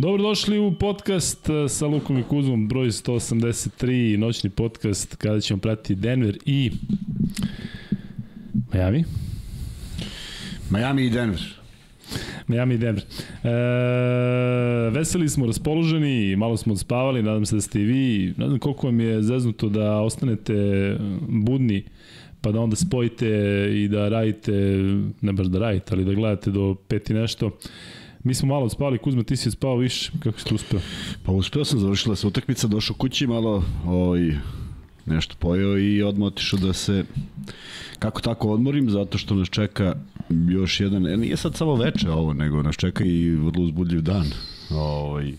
Dobrodošli u podcast eh, sa Lukom i Kuzmom, broj 183, noćni podcast kada ćemo pratiti Denver i Miami. Miami i Denver. Miami i Denver. E, veseli smo, raspoloženi, malo smo odspavali, nadam se da ste i vi. Ne znam koliko vam je zeznuto da ostanete budni, pa da onda spojite i da radite, ne baš da radite, ali da gledate do peti nešto. Mi smo malo spali, Kuzma, ti si spao više, kako si tu uspeo? Pa uspeo sam, završila se utakmica, došao kući malo, ovaj, nešto pojeo i odmah otišao da se kako tako odmorim, zato što nas čeka još jedan, e, nije sad samo veče ovo, nego nas čeka i vrlo uzbudljiv dan. Ovaj,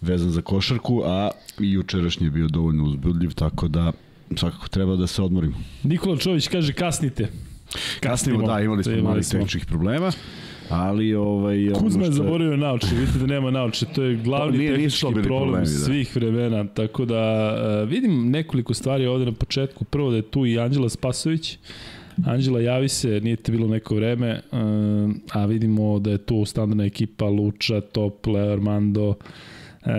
vezan za košarku, a i jučerašnji je bio dovoljno uzbudljiv, tako da svakako treba da se odmorimo. Nikola Čović kaže kasnite. Kasnimo, da, imali smo malih tehničkih problema. Ali ovaj Kuzma je zaboravio naoče, vidite da nema naoče, to je glavni to nije, tehnički problem problemi, da. svih vremena, tako da uh, vidim nekoliko stvari ovde na početku. Prvo da je tu i Anđela Spasović. Anđela javi se, nije te bilo neko vreme, uh, a vidimo da je tu standardna ekipa Luča, Tople, Armando, e,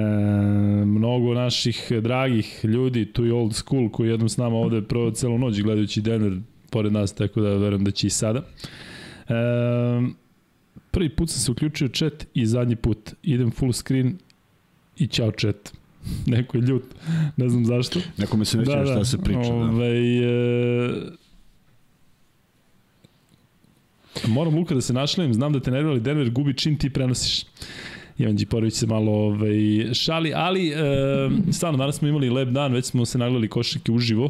mnogo naših dragih ljudi, tu i old school koji jednom s nama ovde prvo celu noć gledajući Denver pored nas, tako da verujem da će i sada. E, Prvi put sam se uključio chat i zadnji put. Idem full screen i ćao chat. Neko je ljut, ne znam zašto. Neko me se neće da, šta da. se priča. Da. Ovaj, e, moram Luka da se našlim, znam da te nervali Denver gubi čim ti prenosiš. Ivan Điporović se malo ovaj, šali, ali e, stvarno danas smo imali lep dan, već smo se nagledali košake uživo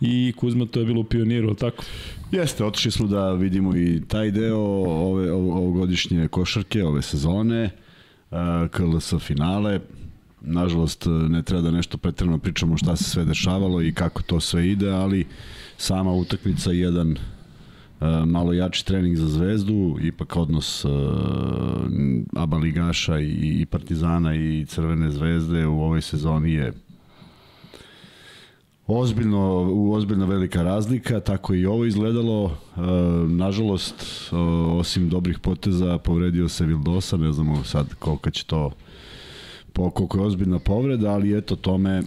i Kuzma to je bilo u pioniru, tako? Jeste, otišli smo da vidimo i taj deo ove, ovogodišnje košarke, ove sezone, KLS finale. Nažalost, ne treba da nešto pretredno pričamo šta se sve dešavalo i kako to sve ide, ali sama utakmica jedan malo jači trening za Zvezdu, ipak odnos Aba Ligaša i, i Partizana i Crvene zvezde u ovoj sezoni je ozbiljno, ozbiljna velika razlika, tako i ovo izgledalo. E, nažalost, e, osim dobrih poteza, povredio se Vildosa, ne znamo sad koliko će to po koliko je ozbiljna povreda, ali eto tome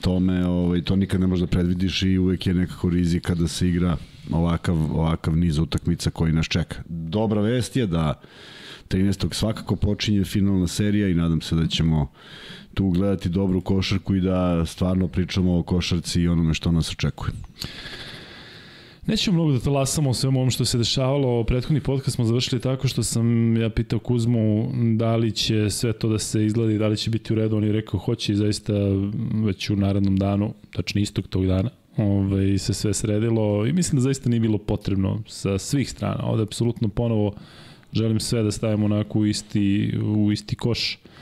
tome ovaj to nikad ne možeš da predvidiš i uvek je nekako rizika da se igra ovakav ovakav niz utakmica koji nas čeka. Dobra vest je da 13. svakako počinje finalna serija i nadam se da ćemo tu gledati dobru košarku i da stvarno pričamo o košarci i onome što nas očekuje. Nećemo mnogo da talasamo o svemu ovom što se dešavalo. Prethodni podcast smo završili tako što sam ja pitao Kuzmu da li će sve to da se izgledi, da li će biti u redu. On je rekao hoće i zaista već u narednom danu, tačno istog tog dana, ovaj, se sve sredilo i mislim da zaista nije bilo potrebno sa svih strana. Ovde apsolutno ponovo želim sve da stavimo onako u isti, u isti koš. Uh,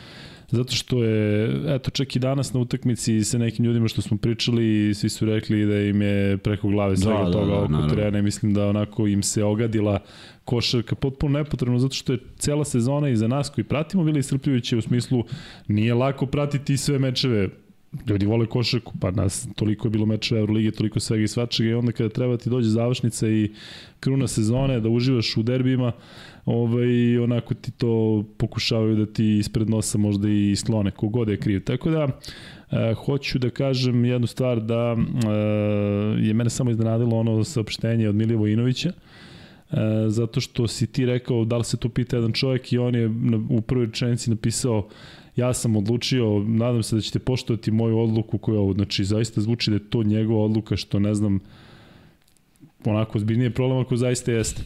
Zato što je, eto, čak i danas na utakmici sa nekim ljudima što smo pričali, svi su rekli da im je preko glave svega da, da toga da, da, oko naravno. terena i mislim da onako im se ogadila košarka potpuno nepotrebno zato što je cela sezona i za nas koji pratimo bili iscrpljujuće u smislu nije lako pratiti sve mečeve ljudi vole košarku, pa nas toliko je bilo mečeva Euroligije, toliko svega i svačega i onda kada treba ti dođe završnica i kruna sezone, da uživaš u derbima, ovaj, onako ti to pokušavaju da ti ispred nosa možda i slone, kogod je kriv. Tako da, e, hoću da kažem jednu stvar da e, je mene samo iznenadilo ono saopštenje od Milija Vojinovića, e, zato što si ti rekao da li se to pita jedan čovjek i on je u prvoj rečenici napisao ja sam odlučio, nadam se da ćete poštovati moju odluku koja, znači, zaista zvuči da je to njegova odluka, što ne znam, onako zbiljnije problem ako zaista jeste.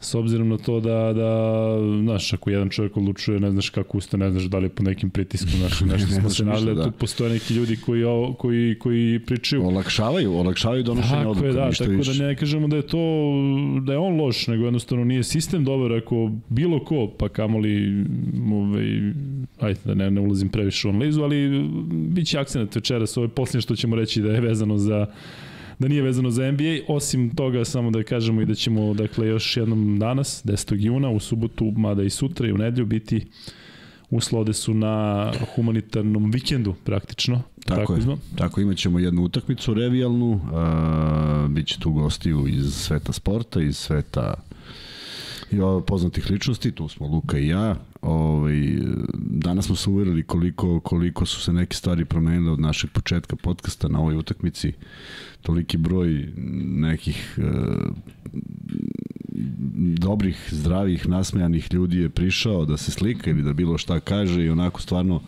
S obzirom na to da, da znaš, ako jedan čovjek odlučuje, ne znaš kako ustane, ne znaš da li je po nekim pritiskom, znaš, nešto smo se nadali, da. tu postoje neki ljudi koji, koji, koji pričaju. Olakšavaju, olakšavaju donošenje tako odluka. Je, da, tako više. da ne kažemo da je to, da je on loš, nego jednostavno nije sistem dobar, ako bilo ko, pa kamoli, ovaj, ajde da ne, ne ulazim previše u analizu, ali bit će akcent večeras, ovo je posljednje što ćemo reći da je vezano za da nije vezano za NBA, osim toga samo da kažemo i da ćemo dakle još jednom danas, 10. juna, u subotu, mada i sutra i u nedlju biti uslode su na humanitarnom vikendu praktično. Tako, tako je. Izma. Tako imat ćemo jednu utakmicu revijalnu, uh, bit će tu gostiju iz sveta sporta, iz sveta i poznatih ličnosti, tu smo Luka i ja. Ovaj, danas smo se uverili koliko, koliko su se neke stvari promenile od našeg početka podcasta na ovoj utakmici. Toliki broj nekih e, dobrih, zdravih, nasmejanih ljudi je prišao da se slika ili da bilo šta kaže i onako stvarno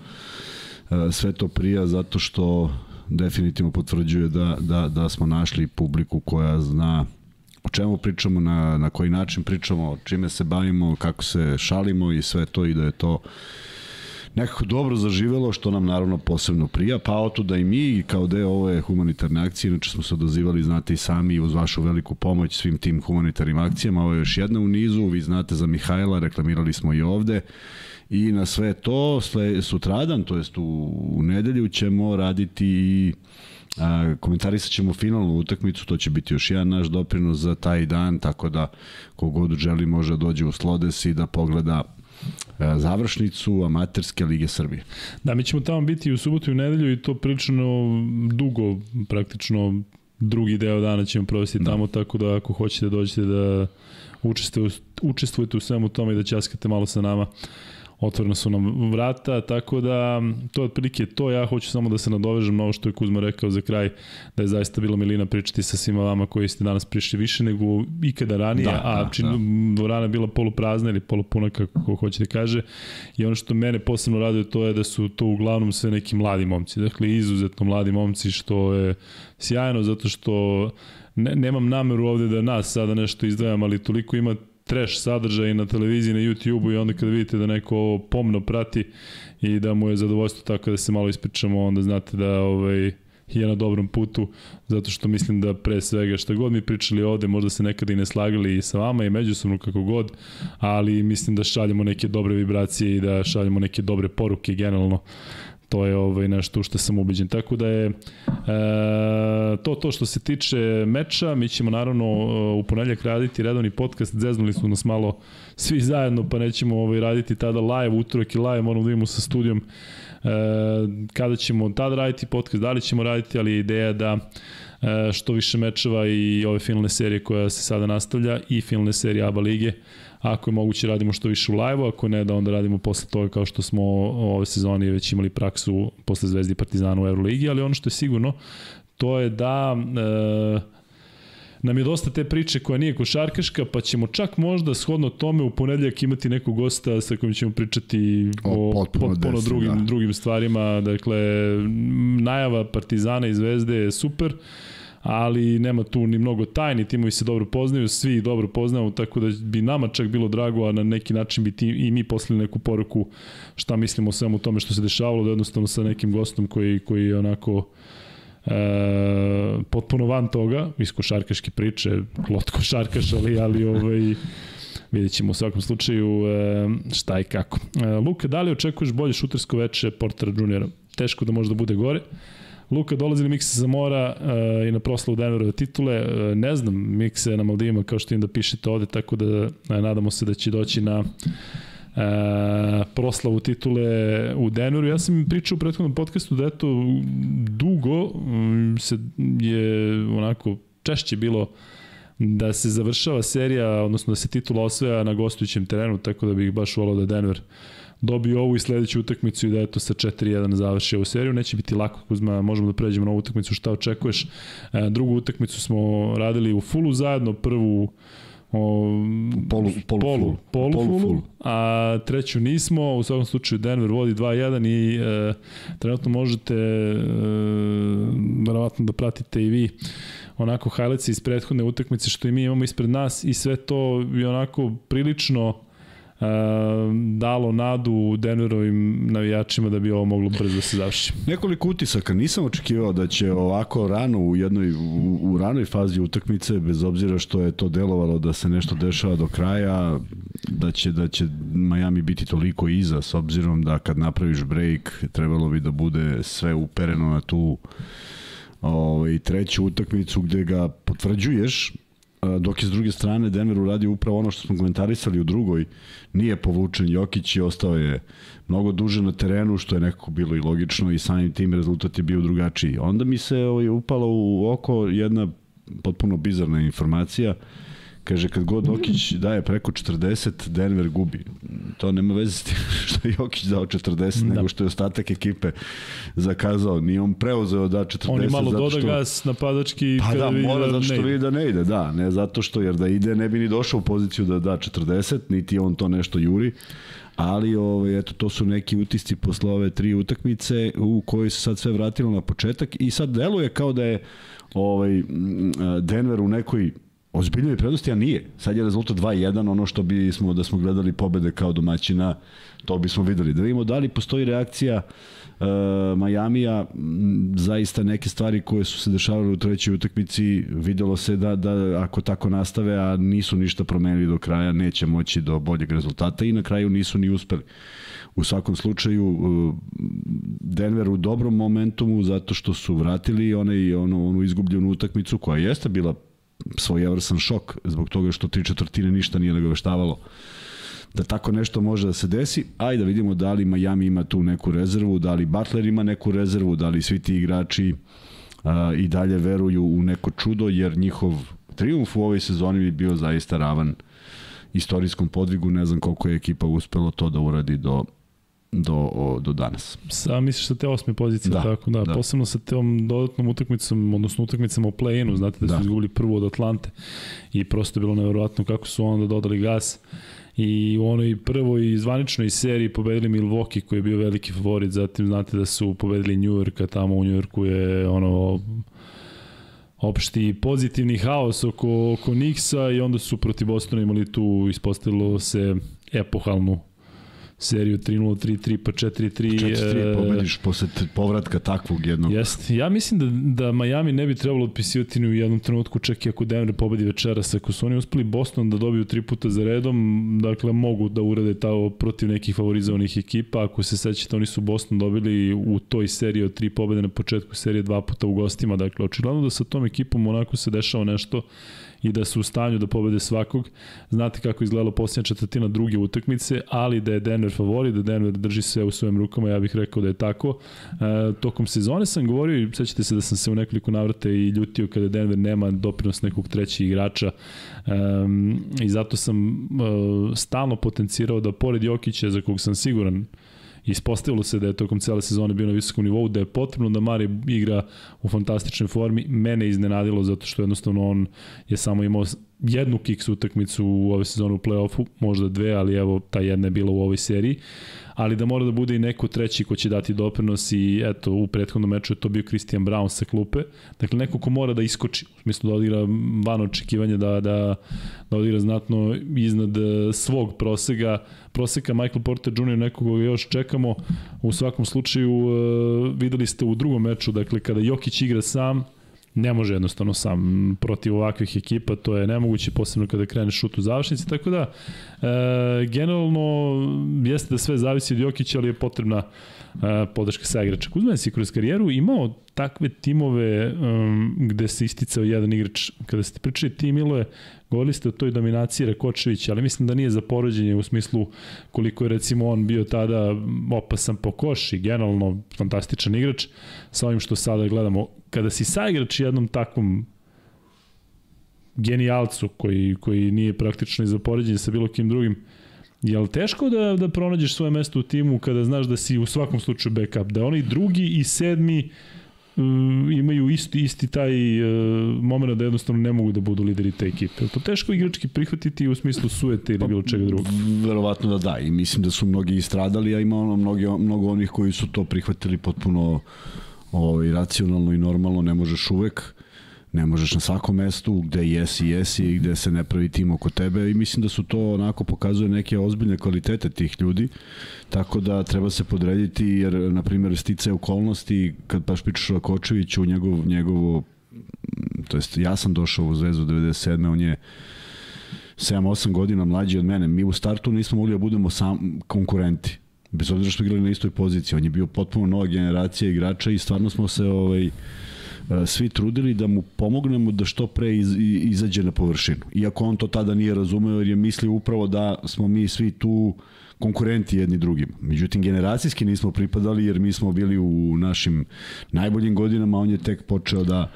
e, sve to prija zato što definitivno potvrđuje da, da, da smo našli publiku koja zna o čemu pričamo, na, na koji način pričamo, čime se bavimo, kako se šalimo i sve to i da je to nekako dobro zaživelo, što nam naravno posebno prija, pa oto da i mi kao deo ove humanitarne akcije, inače smo se odazivali, znate i sami, uz vašu veliku pomoć svim tim humanitarnim akcijama, ovo je još jedna u nizu, vi znate za Mihajla, reklamirali smo i ovde, i na sve to, sutradan, to jest u, u nedelju ćemo raditi i A, komentarisat ćemo finalnu utakmicu, to će biti još jedan naš doprinos za taj dan, tako da kogod želi može da dođe u Slodes i da pogleda e, završnicu amaterske lige Srbije. Da, mi ćemo tamo biti u subotu i u nedelju i to prilično dugo, praktično drugi deo dana ćemo provesti da. tamo, tako da ako hoćete dođete da učestvujete, učestvujete u svemu tome i da ćaskate malo sa nama, otvorena su nam vrata, tako da to je otprilike to. Ja hoću samo da se nadovežem na ovo što je Kuzma rekao za kraj, da je zaista bilo milina pričati sa svima vama koji ste danas prišli više nego ikada ranije, da, a da, čin, da. dvorana je bila poluprazna ili polupuna, kako hoćete da kaže. I ono što mene posebno raduje to je da su to uglavnom sve neki mladi momci, dakle izuzetno mladi momci, što je sjajno, zato što ne, nemam nameru ovde da nas sada nešto izdvajam, ali toliko ima trash sadržaj na televiziji, na YouTube-u i onda kada vidite da neko ovo pomno prati i da mu je zadovoljstvo tako da se malo ispričamo, onda znate da ovaj, je na dobrom putu, zato što mislim da pre svega šta god mi pričali ovde, možda se nekada i ne slagali i sa vama i međusobno kako god, ali mislim da šaljemo neke dobre vibracije i da šaljemo neke dobre poruke generalno To je ovaj nešto što sam ubeđen. Tako da je e, to to što se tiče meča, mi ćemo naravno u ponedjeljak raditi redovni podcast, zeznuli su nas malo svi zajedno, pa nećemo ovaj raditi tada live, utorak i live, moramo da imamo sa studijom e, kada ćemo tada raditi podcast, da li ćemo raditi, ali je ideja da e, što više mečeva i ove finalne serije koja se sada nastavlja i finalne serije ABA lige Ako je moguće radimo što više u live ako ne da onda radimo posle toga kao što smo ove sezone već imali praksu posle Zvezdi i Partizana u Euroligi, ali ono što je sigurno to je da e, nam je dosta te priče koja nije košarkaška, pa ćemo čak možda shodno tome u ponedeljak imati nekog gosta sa kojim ćemo pričati o, o potpuno, potpuno drugim, da. drugim stvarima. Dakle, najava Partizana i Zvezde je super ali nema tu ni mnogo tajni, timovi se dobro poznaju, svi dobro poznaju, tako da bi nama čak bilo drago, a na neki način bi ti, i mi poslali neku poruku šta mislimo o svemu tome što se dešavalo, da jednostavno sa nekim gostom koji, koji je onako e, potpuno van toga, iz košarkaške priče, klot košarkaš, ali, ali ovaj, vidjet ćemo u svakom slučaju e, šta i kako. E, Luka, da li očekuješ bolje šutersko veče Portera juniora? Teško da može da bude gore. Luka dolazi li Mikse Zamora uh, i na proslavu Denverove titule? Uh, ne znam, Mikse na Maldivima kao što im da pišete ovde, tako da uh, nadamo se da će doći na proslavu titule u Denveru. Ja sam pričao u prethodnom podcastu da eto dugo um, se je onako češće bilo da se završava serija, odnosno da se titula osvaja na gostujućem terenu, tako da bih baš volao da Denver uh, dobio ovu i sledeću utakmicu i da eto sa 4-1 završi ovu seriju. Neće biti lako, Kuzma, možemo da pređemo na ovu utakmicu, šta očekuješ? E, drugu utakmicu smo radili u fullu zajedno, prvu o, polu, polu, polu, polu, polu, polu a treću nismo, u svakom slučaju Denver vodi 2-1 i e, trenutno možete e, verovatno da pratite i vi onako highlights iz prethodne utakmice što i mi imamo ispred nas i sve to je onako prilično dalo nadu Denverovim navijačima da bi ovo moglo brzo da se završi. Nekoliko utisaka. Nisam očekivao da će ovako rano u jednoj u, u ranoj fazi utakmice bez obzira što je to delovalo da se nešto dešava do kraja da će da će Miami biti toliko iza s obzirom da kad napraviš break trebalo bi da bude sve upereno na tu ovaj treću utakmicu gde ga potvrđuješ dok je s druge strane Denver uradio upravo ono što smo komentarisali u drugoj, nije povučen Jokić i ostao je mnogo duže na terenu, što je nekako bilo i logično i samim tim rezultat je bio drugačiji. Onda mi se ovaj, upala u oko jedna potpuno bizarna informacija, Kaže, kad god Okić daje preko 40, Denver gubi. To nema veze s tim što je Jokić dao 40, da. nego što je ostatak ekipe zakazao. Nije on preuzeo da 40. On je malo doda što... gas napadački. Pa da, mora da zato što vidi da ne ide, da. Ne zato što, jer da ide ne bi ni došao u poziciju da da 40, niti on to nešto juri ali ovaj, eto, to su neki utisci posle ove tri utakmice u kojoj se sad sve vratilo na početak i sad deluje kao da je ovaj, Denver u nekoj ozbiljnoj prednosti, a nije. Sad je rezultat 2-1, ono što bi smo, da smo gledali pobede kao domaćina, to bismo videli. Da vidimo da li postoji reakcija uh, Majamija, zaista neke stvari koje su se dešavale u trećoj utakmici, videlo se da, da ako tako nastave, a nisu ništa promenili do kraja, neće moći do boljeg rezultata i na kraju nisu ni uspeli. U svakom slučaju Denver u dobrom momentumu zato što su vratili onaj, ono, onu izgubljenu utakmicu koja jeste bila svojevrstan šok zbog toga što tri četvrtine ništa nije nagoveštavalo da tako nešto može da se desi. Ajde da vidimo da li Miami ima tu neku rezervu, da li Butler ima neku rezervu, da li svi ti igrači a, i dalje veruju u neko čudo, jer njihov triumf u ovoj sezoni bi bio zaista ravan istorijskom podvigu. Ne znam koliko je ekipa uspelo to da uradi do do, o, do danas. Sa misliš sa te osme pozicije, da, tako da, da, posebno sa tom dodatnom utakmicom, odnosno utakmicama u play-inu, znate da su da. izgubili prvo od Atlante i prosto je bilo nevjerojatno kako su onda dodali gas i u onoj prvoj zvaničnoj seriji pobedili Milwaukee koji je bio veliki favorit, zatim znate da su pobedili New York, a tamo u New Yorku je ono opšti pozitivni haos oko, oko Nixa i onda su protiv Bostona imali tu, ispostavilo se epohalnu seriju 3-0, 3-3, pa 4-3. 4-3 pobediš posle povratka takvog jednog. Jeste. Ja mislim da, da Miami ne bi trebalo otpisivati ni u jednom trenutku, čak i ako Denver pobedi večeras. Ako su oni uspeli Boston da dobiju tri puta za redom, dakle mogu da urade tao protiv nekih favorizovanih ekipa. Ako se sećate, oni su Boston dobili u toj seriji od tri pobede na početku serije dva puta u gostima. Dakle, očigledno da sa tom ekipom onako se dešava nešto i da su u stanju da pobede svakog. Znate kako izgledalo posljednja četvrtina druge utakmice, ali da je Denver favori, da Denver drži se u svojim rukama, ja bih rekao da je tako. E, tokom sezone sam govorio i sećate se da sam se u nekoliko navrata i ljutio kada Denver nema doprinos nekog trećeg igrača e, i zato sam e, stalno potencirao da pored Jokića, za kog sam siguran Ispostavilo se da je tokom cele sezone bio na visokom nivou, da je potrebno da Mari igra u fantastičnoj formi. Mene iznenadilo zato što jednostavno on je samo imao jednu kiks utakmicu u ove sezone u play-offu, možda dve, ali evo ta jedna je bila u ovoj seriji ali da mora da bude i neko treći ko će dati doprinos i eto, u prethodnom meču je to bio Christian Brown sa klupe. Dakle, neko ko mora da iskoči, u smislu da odigra van očekivanja, da, da, da odigra znatno iznad e, svog prosega. Proseka Michael Porter Jr. nekoga još čekamo. U svakom slučaju uh, videli ste u drugom meču, dakle, kada Jokić igra sam, ne može jednostavno sam protiv ovakvih ekipa, to je nemoguće, posebno kada krene šut u završnici, tako da e, generalno jeste da sve zavisi od Jokića, ali je potrebna e, podrška sa igrača. Kuzman si kroz karijeru imao takve timove um, gde se isticao jedan igrač, kada ste pričali ti Miloje, govorili ste o toj dominaciji Rakočevića, ali mislim da nije za porođenje u smislu koliko je recimo on bio tada opasan po koš i generalno fantastičan igrač sa ovim što sada gledamo. Kada si saigrač jednom takvom genijalcu koji, koji nije praktično i za poređenje sa bilo kim drugim, Je li teško da, da pronađeš svoje mesto u timu kada znaš da si u svakom slučaju backup? Da oni drugi i sedmi imaju isti, isti taj uh, moment da jednostavno ne mogu da budu lideri te ekipe. Je to teško igrački prihvatiti u smislu sujete ili pa, bilo čega drugog? Verovatno da da i mislim da su mnogi istradali, a ima ono mnogi, mnogo onih koji su to prihvatili potpuno ovaj, racionalno i normalno, ne možeš uvek ne možeš na svakom mestu gde jesi, jesi i gde se ne pravi tim oko tebe i mislim da su to onako pokazuje neke ozbiljne kvalitete tih ljudi tako da treba se podrediti jer na primjer stice okolnosti kad baš pričaš o Kočeviću njegov, njegovo to jest ja sam došao u Zvezdu 97. on je 7-8 godina mlađi od mene mi u startu nismo mogli da budemo sam konkurenti bez obzira što igrali na istoj poziciji on je bio potpuno nova generacija igrača i stvarno smo se ovaj E, svi trudili da mu pomognemo da što pre iz, izađe na površinu. Iako on to tada nije razumeo jer je mislio upravo da smo mi svi tu konkurenti jedni drugim. Međutim, generacijski nismo pripadali jer mi smo bili u našim najboljim godinama, on je tek počeo da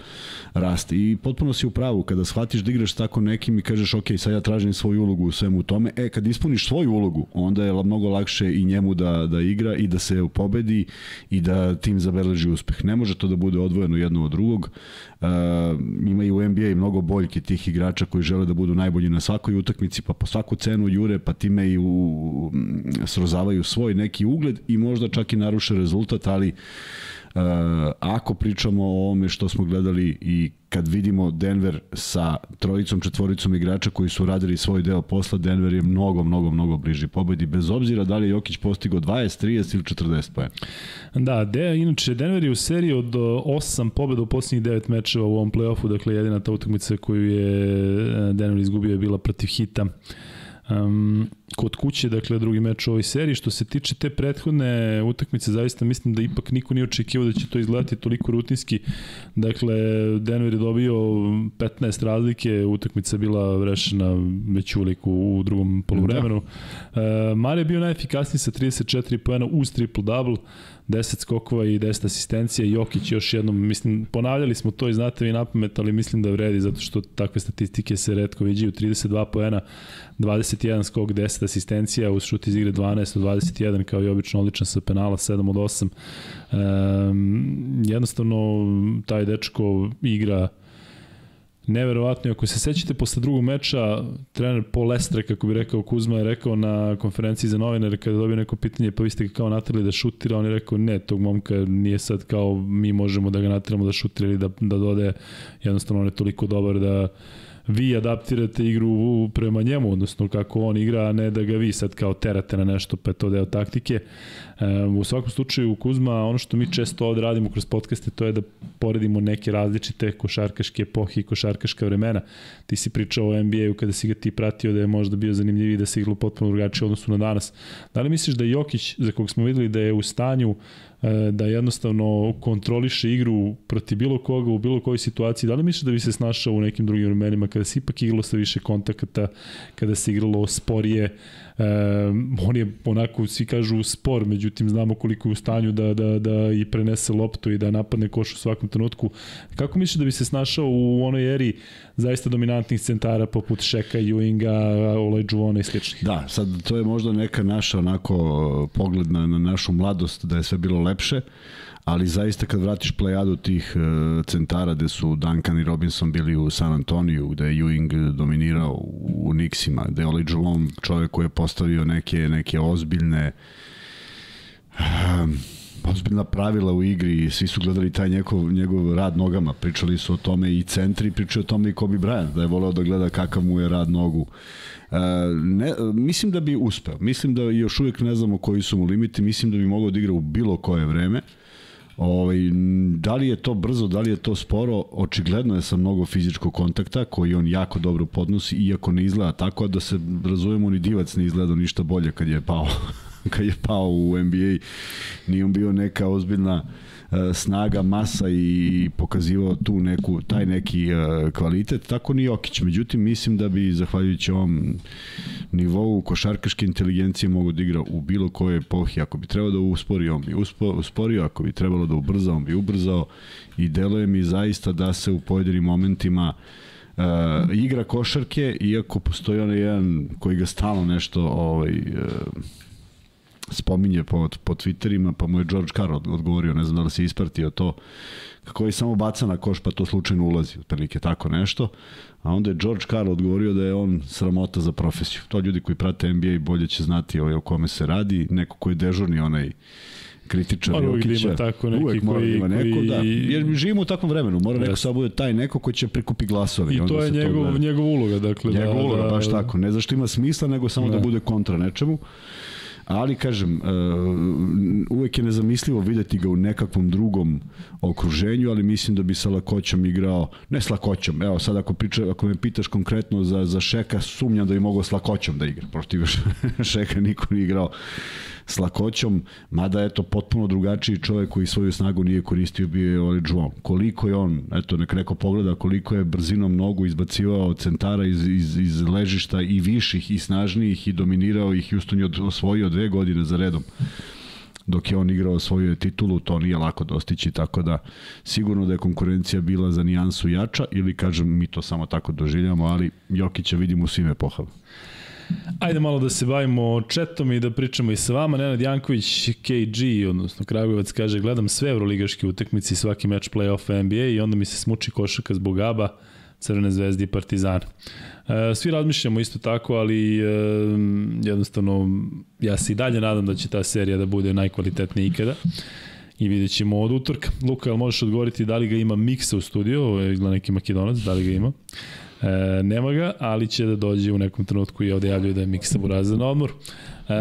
raste. I potpuno si u pravu, kada shvatiš da igraš tako nekim i kažeš ok, sad ja tražim svoju ulogu u svemu tome, e, kad ispuniš svoju ulogu, onda je mnogo lakše i njemu da, da igra i da se pobedi i da tim zabeleži uspeh. Ne može to da bude odvojeno jedno od drugog. Uh, ima i u NBA mnogo boljke tih igrača koji žele da budu najbolji na svakoj utakmici, pa po svaku cenu jure, pa time i u, srozavaju svoj neki ugled i možda čak i naruše rezultat, ali Uh, ako pričamo o ovome što smo gledali i kad vidimo Denver sa trojicom, četvoricom igrača koji su radili svoj deo posla, Denver je mnogo, mnogo, mnogo bliži pobedi, bez obzira da li je Jokić postigao 20, 30 ili 40 poena. Da, de, inače Denver je u seriji od 8 pobeda u posljednjih 9 mečeva u ovom play-offu, dakle jedina ta utakmica koju je e, Denver izgubio je bila protiv Hita. Um, kod kuće, dakle drugi meč u ovoj seriji. Što se tiče te prethodne utakmice, zaista mislim da ipak niko nije očekivao da će to izgledati toliko rutinski. Dakle, Denver je dobio 15 razlike, utakmica bila rešena već uliku u drugom polovremenu. Da. Uh, Mare je bio najefikasniji sa 34 poena uz triple-double. 10 skokova i 10 asistencija. Jokić još jednom, mislim, ponavljali smo to i znate vi napamet, ali mislim da vredi zato što takve statistike se redko viđaju. 32 poena, 21 skok, 10 asistencija, uz šut iz igre 12 od 21, kao i obično odličan sa penala, 7 od 8. Um, jednostavno, taj dečko igra neverovatno. Ako se sećate posle drugog meča, trener Paul Lestre, kako bi rekao Kuzma, je rekao na konferenciji za novinare kada dobio neko pitanje, pa vi ste ga kao natrali da šutira, on je rekao ne, tog momka nije sad kao mi možemo da ga natramo da šutira ili da, da dode, jednostavno on je toliko dobar da vi adaptirate igru prema njemu, odnosno kako on igra, a ne da ga vi sad kao terate na nešto, pa je to deo taktike. E, u svakom slučaju, Kuzma, ono što mi često ovde radimo kroz podcaste, to je da poredimo neke različite košarkaške epohe i košarkaška vremena. Ti si pričao o NBA-u kada si ga ti pratio da je možda bio zanimljiviji da se iglo potpuno drugačije odnosu na danas. Da li misliš da Jokić, za kog smo videli da je u stanju da jednostavno kontroliše igru protiv bilo koga u bilo kojoj situaciji. Da li misliš da bi se snašao u nekim drugim vremenima kada se ipak igralo sa više kontakata, kada se igralo sporije, E, on je onako, svi kažu spor, međutim znamo koliko je u stanju da, da, da i prenese loptu i da napadne koš u svakom trenutku. Kako misliš da bi se snašao u onoj eri zaista dominantnih centara poput Šeka, Ewinga, Olajđuvona i sličnih? Da, sad to je možda neka naša onako pogled na, na našu mladost da je sve bilo lepše ali zaista kad vratiš plejadu tih uh, centara gde su Duncan i Robinson bili u San Antoniju, gde je Ewing dominirao u, u Nixima, gde je Oli Jolon čovjek koji je postavio neke, neke ozbiljne ozbiljna pravila u igri i svi su gledali taj njegov, njegov rad nogama. Pričali su o tome i centri, pričaju o tome i Kobe Bryant, da je voleo da gleda kakav mu je rad nogu. Uh, ne, mislim da bi uspeo. Mislim da još uvijek ne znamo koji su mu limiti. Mislim da bi mogao da igra u bilo koje vreme. Ovaj, da li je to brzo, da li je to sporo, očigledno je sa mnogo fizičkog kontakta koji on jako dobro podnosi, iako ne izgleda tako, da se razumemo ni divac ne izgleda ništa bolje kad je pao kad je pao u NBA. Nije on bio neka ozbiljna E, snaga, masa i pokazivao tu neku, taj neki e, kvalitet, tako ni Jokić. Međutim, mislim da bi, zahvaljujući ovom nivou košarkaške inteligencije mogu da igra u bilo koje epohi. Ako bi trebalo da uspori, on bi usporio, ako bi trebalo da ubrza, on bi ubrzao i deluje mi zaista da se u pojedinim momentima uh, igra košarke, iako postoji onaj jedan koji ga stalno nešto ovaj, uh, spominje po, po Twitterima, pa mu je George Carr odgovorio, ne znam da li se ispratio to, kako je samo baca na koš pa to slučajno ulazi, otprilike tako nešto. A onda je George Carr odgovorio da je on sramota za profesiju. To ljudi koji prate NBA bolje će znati ovaj, o kome se radi, neko ko je dežurni onaj kritičar Mora uvijek da ima tako neki uvijek mora da koji, da ima neko, koji... da. Jer živimo u takvom vremenu, mora neko sad bude taj neko ko će prikupi glasove. I, to je njegov, njegov uloga, dakle. Njegov da, uloga, da, baš tako. Ne zašto ima smisla, nego samo da, da bude kontra nečemu. Ali, kažem, uh, uvek je nezamislivo videti ga u nekakvom drugom okruženju, ali mislim da bi sa lakoćom igrao, ne s lakoćom, evo sad ako, priča, ako me pitaš konkretno za, za Šeka, sumnjam da bi mogao s lakoćom da igra. Protiv Šeka niko nije igrao s lakoćom, mada je to potpuno drugačiji čovek koji svoju snagu nije koristio bio je Oli Juan. Koliko je on, eto nek neko pogleda koliko je brzinom nogu izbacivao od centara iz, iz, iz ležišta i viših i snažnijih i dominirao ih, Houston je osvojio dve godine za redom dok je on igrao svoju titulu, to nije lako dostići, tako da sigurno da je konkurencija bila za nijansu jača ili kažem mi to samo tako doživljamo, ali Jokića vidimo u svim epohama. Ajde malo da se bavimo četom i da pričamo i sa vama. Nenad Janković, KG, odnosno Kragujevac, kaže gledam sve evroligaške utakmice i svaki meč play-off NBA i onda mi se smuči košaka zbog ABA, Crvene zvezde i Partizana. E, svi razmišljamo isto tako, ali e, jednostavno ja se i dalje nadam da će ta serija da bude najkvalitetnija ikada i vidjet ćemo od utorka. Luka, jel možeš odgovoriti da li ga ima Miksa u studiju, ovo je neki makedonac, da li ga ima? E, nema ga, ali će da dođe u nekom trenutku i ovde javljaju da je Miksa Buraza na odmor. E,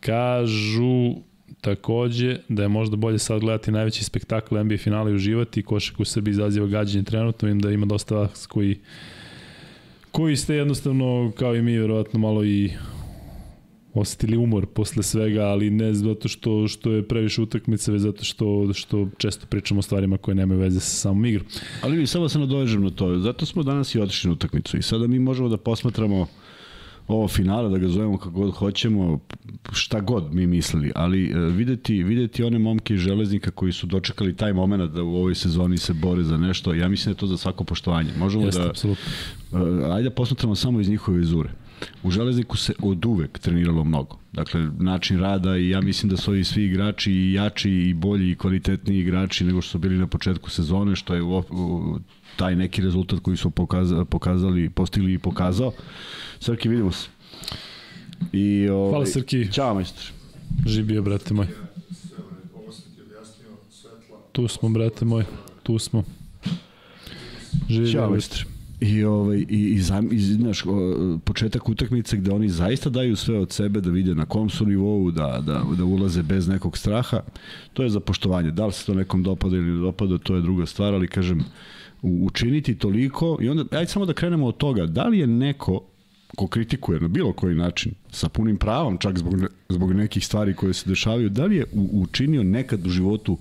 kažu takođe da je možda bolje sad gledati najveći spektakl NBA finala i uživati. Košak u Srbiji izaziva gađanje trenutno. Vidim da ima dosta vas koji koji ste jednostavno, kao i mi, verovatno malo i osetili umor posle svega, ali ne zato što što je previše utakmica, već zato što što često pričamo o stvarima koje nemaju veze sa samom igrom. Ali mi samo se nadovežem na to. Zato smo danas i otišli na utakmicu i sada mi možemo da posmatramo ovo finale, da ga zovemo kako god hoćemo, šta god mi mislili, ali uh, videti, videti one momke iz železnika koji su dočekali taj moment da u ovoj sezoni se bore za nešto, ja mislim da je to za svako poštovanje. Možemo Jeste, da, apsolutno. Uh, ajde da posmatramo samo iz njihove vizure. U Železniku se od uvek treniralo mnogo. Dakle, način rada i ja mislim da su ovi svi igrači i jači i bolji i kvalitetniji igrači nego što su bili na početku sezone, što je u, u, taj neki rezultat koji su pokazali, pokazali postigli i pokazao. Srki, vidimo se. I, o, Hvala Srki. Ćao, majstor. Živio, brate moj. Tu smo, brate moj. Tu smo. Živio, Ćao, majstor. I, ovaj, i, i, i znaš, početak utakmice gde oni zaista daju sve od sebe da vide na kom su nivou, da, da, da ulaze bez nekog straha, to je za poštovanje. Da li se to nekom dopada ili ne dopada, to je druga stvar, ali kažem, učiniti toliko i onda, ajde samo da krenemo od toga, da li je neko ko kritikuje na bilo koji način, sa punim pravom, čak zbog, zbog nekih stvari koje se dešavaju, da li je učinio nekad u životu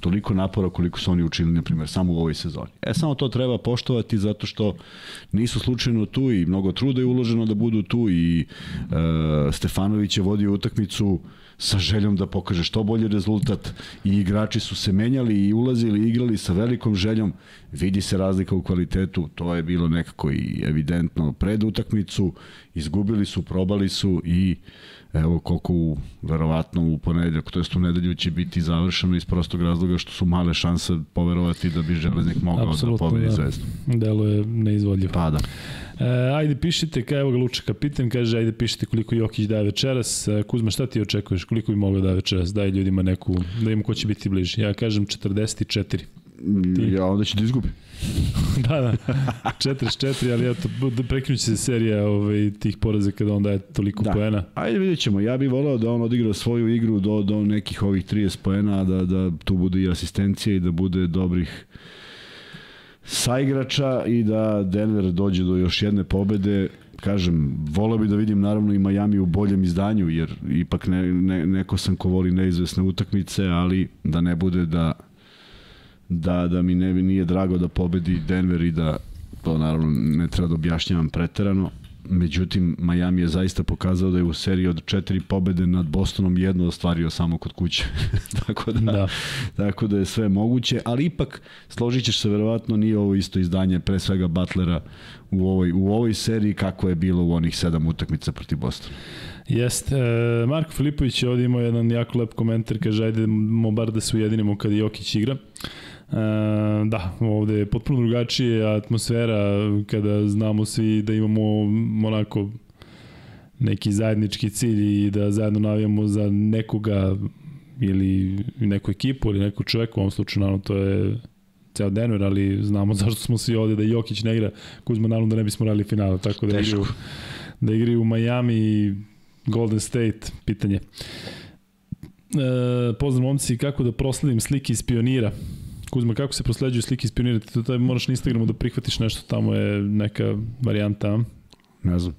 toliko napora koliko su oni učinili, na primjer, samo u ovoj sezoni. E, samo to treba poštovati zato što nisu slučajno tu i mnogo truda je uloženo da budu tu i e, Stefanović je vodio utakmicu sa željom da pokaže što bolji rezultat. I igrači su se menjali i ulazili i igrali sa velikom željom. Vidi se razlika u kvalitetu to je bilo nekako i evidentno pred utakmicu. Izgubili su, probali su i evo koliko u, verovatno u ponedeljak, to jest u nedelju će biti završeno iz prostog razloga što su male šanse poverovati da bi železnik mogao Absolutno, da pobedi da. zvezdu. Delo je neizvodljivo. Pa da. E, ajde pišite, kaj evo ga Luča kapitan, kaže ajde pišite koliko Jokić daje večeras. E, Kuzma, šta ti očekuješ? Koliko bi mogao da večeras? Daj ljudima neku, da im ko će biti bliži. Ja kažem 44. Ti? Ja onda će da izgubi. da, da. 44, ali eto, da prekinuće se serija ovaj, tih poraza kada on daje toliko da. poena. Ajde vidjet ćemo. Ja bih volao da on odigra svoju igru do, do nekih ovih 30 poena, da, da tu bude i asistencija i da bude dobrih saigrača i da Denver dođe do još jedne pobede kažem, volao bi da vidim naravno i Miami u boljem izdanju, jer ipak ne, ne, neko sam ko voli neizvesne utakmice, ali da ne bude da da, da mi ne, nije drago da pobedi Denver i da to naravno ne treba da objašnjavam preterano. Međutim, Miami je zaista pokazao da je u seriji od četiri pobede nad Bostonom jedno ostvario samo kod kuće. tako, da, da. tako da je sve moguće, ali ipak složit ćeš se verovatno nije ovo isto izdanje pre svega Butlera u ovoj, u ovoj seriji kako je bilo u onih sedam utakmica protiv Bostona. Jeste. E, Marko Filipović je ovdje imao jedan jako lep komentar, kaže ajde mo bar da se ujedinimo kad Jokić igra. Da, ovde je potpuno drugačije atmosfera kada znamo svi da imamo onako neki zajednički cilj i da zajedno navijamo za nekoga ili neku ekipu ili neku čoveku, u ovom slučaju naravno to je ceo Denver, ali znamo zašto smo svi ovde da Jokić ne igra, Kuzma naravno da ne bismo radili finala, tako da igraju, da igraju u Miami i Golden State, pitanje. E, pozdrav momci, kako da prosledim slike iz pionira? Kuzma, kako se prosleđuju slike iz pionira? Ti to taj moraš na Instagramu da prihvatiš nešto, tamo je neka varijanta. Ne znam.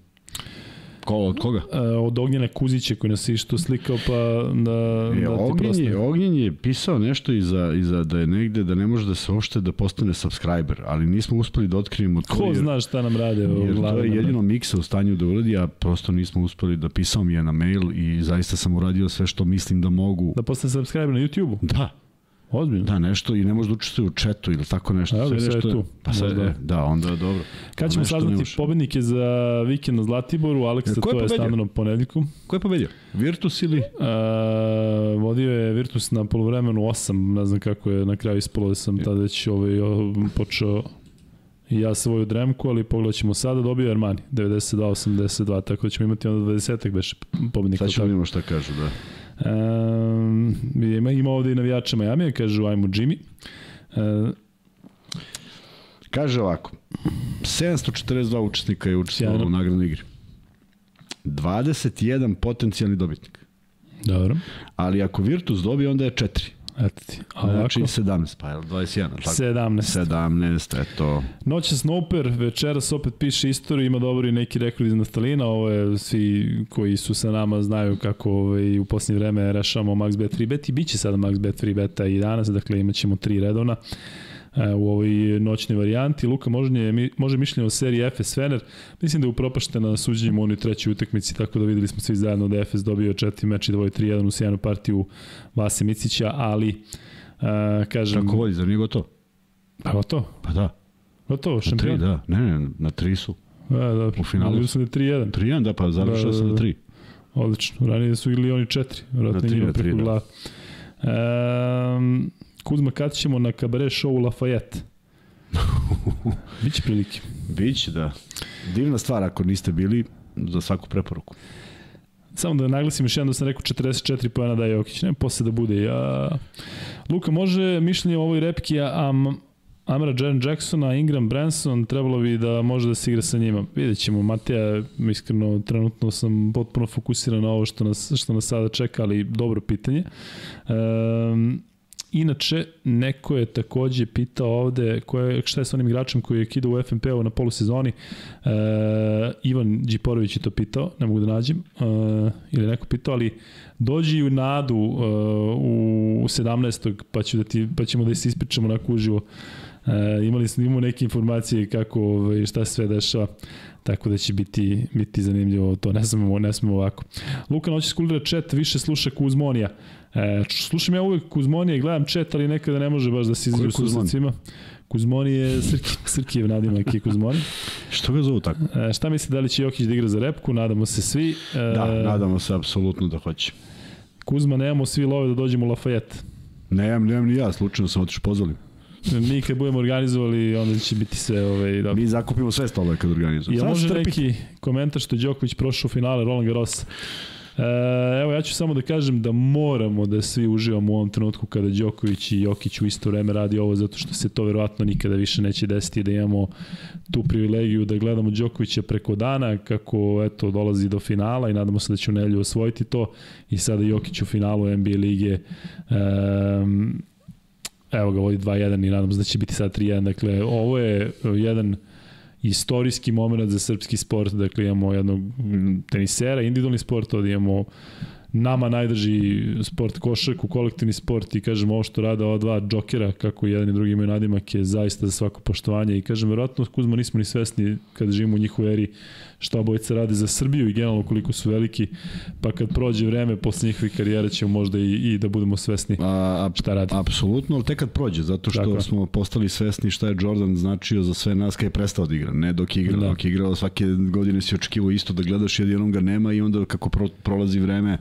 Ko, od koga? Uh, od Ognjena Kuzića koji nas išto slikao pa da, E, da ti Ognjen, je, Ognjen je pisao nešto iza, iza da je negde da ne može da se uopšte da postane subscriber, ali nismo uspeli da otkrijemo to. Ko jer, zna šta nam rade jer u to glavi. je jedino miksa u stanju da uradi, a prosto nismo uspeli da pisao mi je na mail i zaista sam uradio sve što mislim da mogu. Da postane subscriber na YouTube-u? Da, Ozbiljno. da, nešto i ne može da učestvuje u četu ili tako nešto. Evo sve je nešto tu. Pa sve, da. da, onda je dobro. Kad ćemo saznati pobednike za vikend na Zlatiboru, Aleksa, je to je pobedio? standardno ponedjeljkom. Ko je pobedio? Virtus ili? Uh, vodio je Virtus na polovremenu 8, ne znam kako je na kraju ispalo da sam tada već ovaj, počeo i ja svoju dremku, ali pogledat ćemo sada, dobio je Armani, 92-82, tako da ćemo imati onda 20-ak beše pobednika. Sad ćemo vidimo šta kažu, da. Um, ima, ima ovde i navijača Majamija, kažu ajmo Jimmy. Uh, Kaže ovako, 742 učesnika je učestvovalo u nagradnoj igri. 21 potencijalni dobitnik. dobro, Ali ako Virtus dobije, onda je 4. eto ti. A ovako, Znači 17, pa je li 21, ali tako? 17. 17, eto. Noća Snoper, večeras opet piše istoriju, ima dobro i neki rekord iz Naftalina, ovo je svi koji su sa nama znaju kako ovaj, u posljednje vreme rešavamo Max Bet 3 bet i bit će sada Max Bet 3 beta i danas, dakle imat ćemo tri redovna e, u ovoj noćnoj varijanti. Luka može, mi- može mišljenje o seriji FS Fener. Mislim da je upropaštena na suđenjima u onoj trećoj utakmici, tako da videli smo svi zajedno da je FS dobio četiri meč i dvoje 3-1 u sjajnu partiju Vase Micića, ali e, kažem... Kako vodi, zar nije gotovo? Pa gotovo, Pa da, gotovo, na 3, šampion. da. Ne, ne, na 3 su. Da, da. U finalu sam da je 3-1. 3-1, da, pa završao Da, da, sam na da. 3. Odlično. Ranije su igli oni 4. Vratno Na tri, njima na tri, preko da. glava. Um, Kuzma, kad ćemo na kabare show Lafayette? Biće prilike. Biće, da. Divna stvar, ako niste bili, za svaku preporuku. Samo da naglasim još jednom da sam rekao 44 pojena da je Jokić. Ne, posle da bude. Ja... Luka, može mišljenje o ovoj repki Am, Amara Jaren Jacksona, Ingram Branson, trebalo bi da može da se igra sa njima. Vidjet ćemo, Mateja, iskreno, trenutno sam potpuno fokusiran na ovo što nas, što nas sada čeka, ali dobro pitanje. Um, Inače, neko je takođe pitao ovde ko je, šta je sa onim igračem koji je kidao u FNP-u na polusezoni. E, Ivan Điporović je to pitao, ne mogu da nađem, e, ili neko pitao, ali dođi u nadu e, u 17. pa, ću da ti, pa ćemo da se ispričamo onako uživo. E, imali smo imamo neke informacije kako ovaj, šta se sve dešava tako da će biti biti zanimljivo to ne smemo ne smemo ovako Luka noći skulira chat više sluša Kuzmonija e, slušam ja uvek Kuzmonija i gledam chat ali nekada ne može baš da se Ko je izađe u Kuzmon? susrecima Kuzmoni je Srki, Srkijev nadimak je Kuzmoni. Što ga zovu tako? E, šta mislite da li će Jokić da igra za repku? Nadamo se svi. E, Da, nadamo se apsolutno da hoće. Kuzma, nemamo svi love da dođemo u Lafayette. Nemam, nemam ni ja, slučajno sam otišao pozvali. Mi kad budemo organizovali, onda će biti sve ovaj, dobro. Mi zakupimo sve stolove kad organizujemo. Jel Sad može neki komentar što je Đoković prošao u finale Roland Garros? E, evo, ja ću samo da kažem da moramo da svi uživamo u ovom trenutku kada Đoković i Jokić u isto vreme radi ovo, zato što se to verovatno nikada više neće desiti da imamo tu privilegiju da gledamo Đokovića preko dana kako eto dolazi do finala i nadamo se da će u nelju osvojiti to. I sada Jokić u finalu NBA lige um, evo ga vodi 2-1 i nadam se da će biti sad 3-1 dakle ovo je jedan istorijski moment za srpski sport, dakle imamo jednog mm, tenisera, individualni sport, ovdje imamo nama najdrži sport košarku, kolektivni sport i kažem ovo što rade ova dva džokera, kako jedan i drugi imaju nadimak, je zaista za svako poštovanje. I kažem, verovatno Kuzma nismo ni svesni kada živimo u njihovoj eri šta obojica rade za Srbiju i generalno koliko su veliki, pa kad prođe vreme posle njihovih karijera ćemo možda i, i da budemo svesni A, šta radi. Apsolutno, ali tek kad prođe, zato što Tako smo postali svesni šta je Jordan značio za sve nas kad je prestao da igra. Ne dok je igrao, Da. dok je igrao svake godine si očekivao isto da gledaš jednom ga nema i onda kako pro, prolazi vreme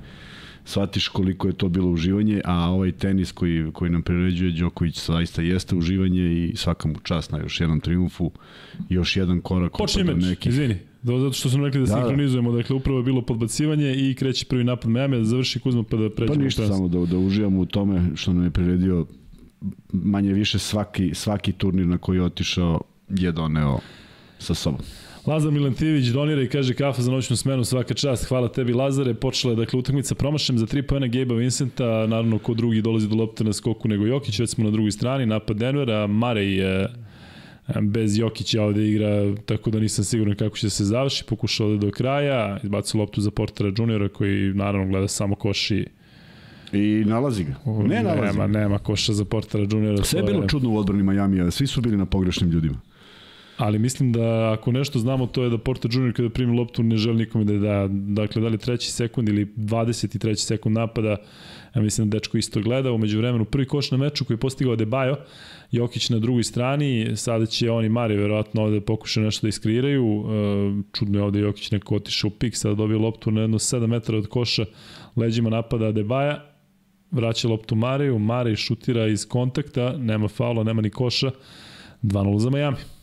shvatiš koliko je to bilo uživanje, a ovaj tenis koji, koji nam priređuje Đoković zaista jeste uživanje i svaka mu čast na još jednom triumfu, još jedan korak Počne od meč, nekih izvini. Do- Zato što smo rekli da, Da, da. sinkronizujemo, dakle upravo je bilo podbacivanje i kreće prvi napad Miami da završi Kuzma pa da Pa pređemo. u ništa, samo da, da uživamo u tome što nam je priredio manje više svaki, svaki turnir na koji je otišao je doneo sa sobom. Lazar Milantivić donira i kaže kafa za noćnu smenu, svaka čast. Hvala tebi Lazare. Počela je dakle utakmica promašem za 3 poena Gabe Vincenta, naravno ko drugi dolazi do lopte na skoku nego Jokić, već smo na drugoj strani, napad Denvera, Marej je bez Jokića ovde igra, tako da nisam siguran kako će se završi, pokušao ovde do kraja, izbacio loptu za Portera juniora koji naravno gleda samo koši I nalazi ga. Ne nalazi nema, ga. nema koša za Portera juniora. Sve je bilo čudno u odbrani Majamija, svi su bili na pogrešnim ljudima. Ali mislim da ako nešto znamo to je da Porter Junior kada primi loptu ne želi nikome da je da. Dakle, da li treći sekund ili 23. sekund napada, ja mislim da dečko isto gleda. Umeđu vremenu prvi koš na meču koji je postigao Debajo, Jokić na drugoj strani, sada će oni Mari verovatno ovde pokušaju nešto da iskreiraju. E, čudno je ovde Jokić neko otišao u pik, sada dobio loptu na jedno 7 metara od koša, leđima napada Debaja, vraća loptu Mariju, Mari šutira iz kontakta, nema faula, nema ni koša, 2-0 za Miami.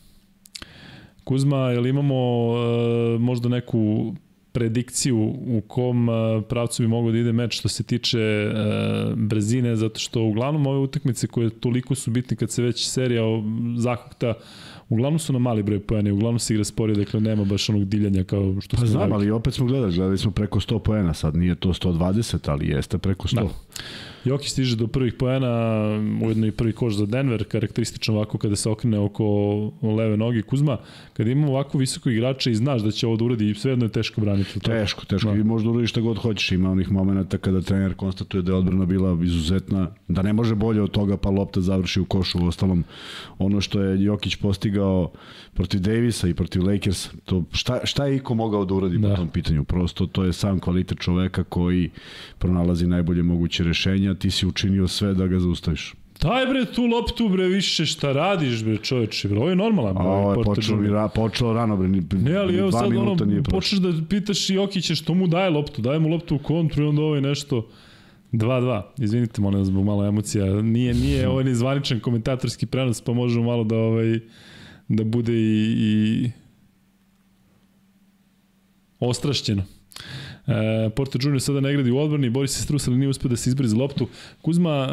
Kuzma, jel imamo uh, možda neku predikciju u kom uh, pravcu bi mogao da ide meč što se tiče uh, brzine, zato što uglavnom ove utakmice koje toliko su bitne kad se već serija zakukta Uglavnom su na mali broj poena uglavnom se igra sporije, dakle nema baš onog diljanja kao što pa znam, ali opet smo gledali, gledali smo preko 100 poena, sad nije to 120, ali jeste preko 100. Da. Jokić stiže do prvih poena, ujedno i prvi koš za Denver, karakteristično ovako kada se okrene oko leve noge Kuzma. Kada imamo ovako visoko igrača i znaš da će ovo da uradi, svejedno je teško braniti. Teško, teško. Da. I možda uradi šta god hoćeš. Ima onih momenta kada trener konstatuje da je odbrana bila izuzetna, da ne može bolje od toga, pa lopta završi u košu. U ostalom, ono što je Jokić postigao protiv Davisa i protiv Lakers, to šta, šta je Iko mogao da uradi da. po tom pitanju? Prosto to je sam kvalitet čoveka koji pronalazi najbolje moguće rešenja, ti si učinio sve da ga zaustaviš. Daj bre tu loptu bre više šta radiš bre čoveče bre. Ovo je normalan bre. Ovo je počelo, ra, počelo rano bre. Ne, ali evo sad ono počneš da pitaš i Jokića što mu daje loptu. Daje mu loptu u kontru i onda ovaj nešto 2-2. Izvinite, molim vas, zbog malo emocija. Nije, nije ovaj ni zvaničan komentatorski prenos, pa možemo malo da ovaj da bude i, i ostrašćeno. E, Porto Junior sada ne gradi u odbrani, Boris se Strus, ali nije uspio da se izbori za loptu. Kuzma,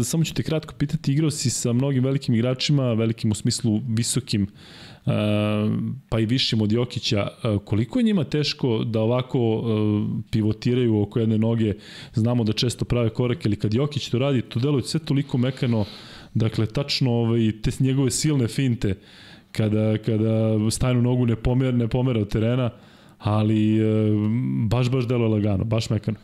e, samo ću te kratko pitati, igrao si sa mnogim velikim igračima, velikim u smislu visokim, e, pa i višim od Jokića. E, koliko je njima teško da ovako e, pivotiraju oko jedne noge? Znamo da često prave korake, ali kad Jokić to radi, to deluje sve toliko mekano, dakle, tačno ovaj, te njegove silne finte, kada, kada stajnu nogu ne pomera, ne pomera od terena, ali e, baš, baš delo lagano, baš mekano.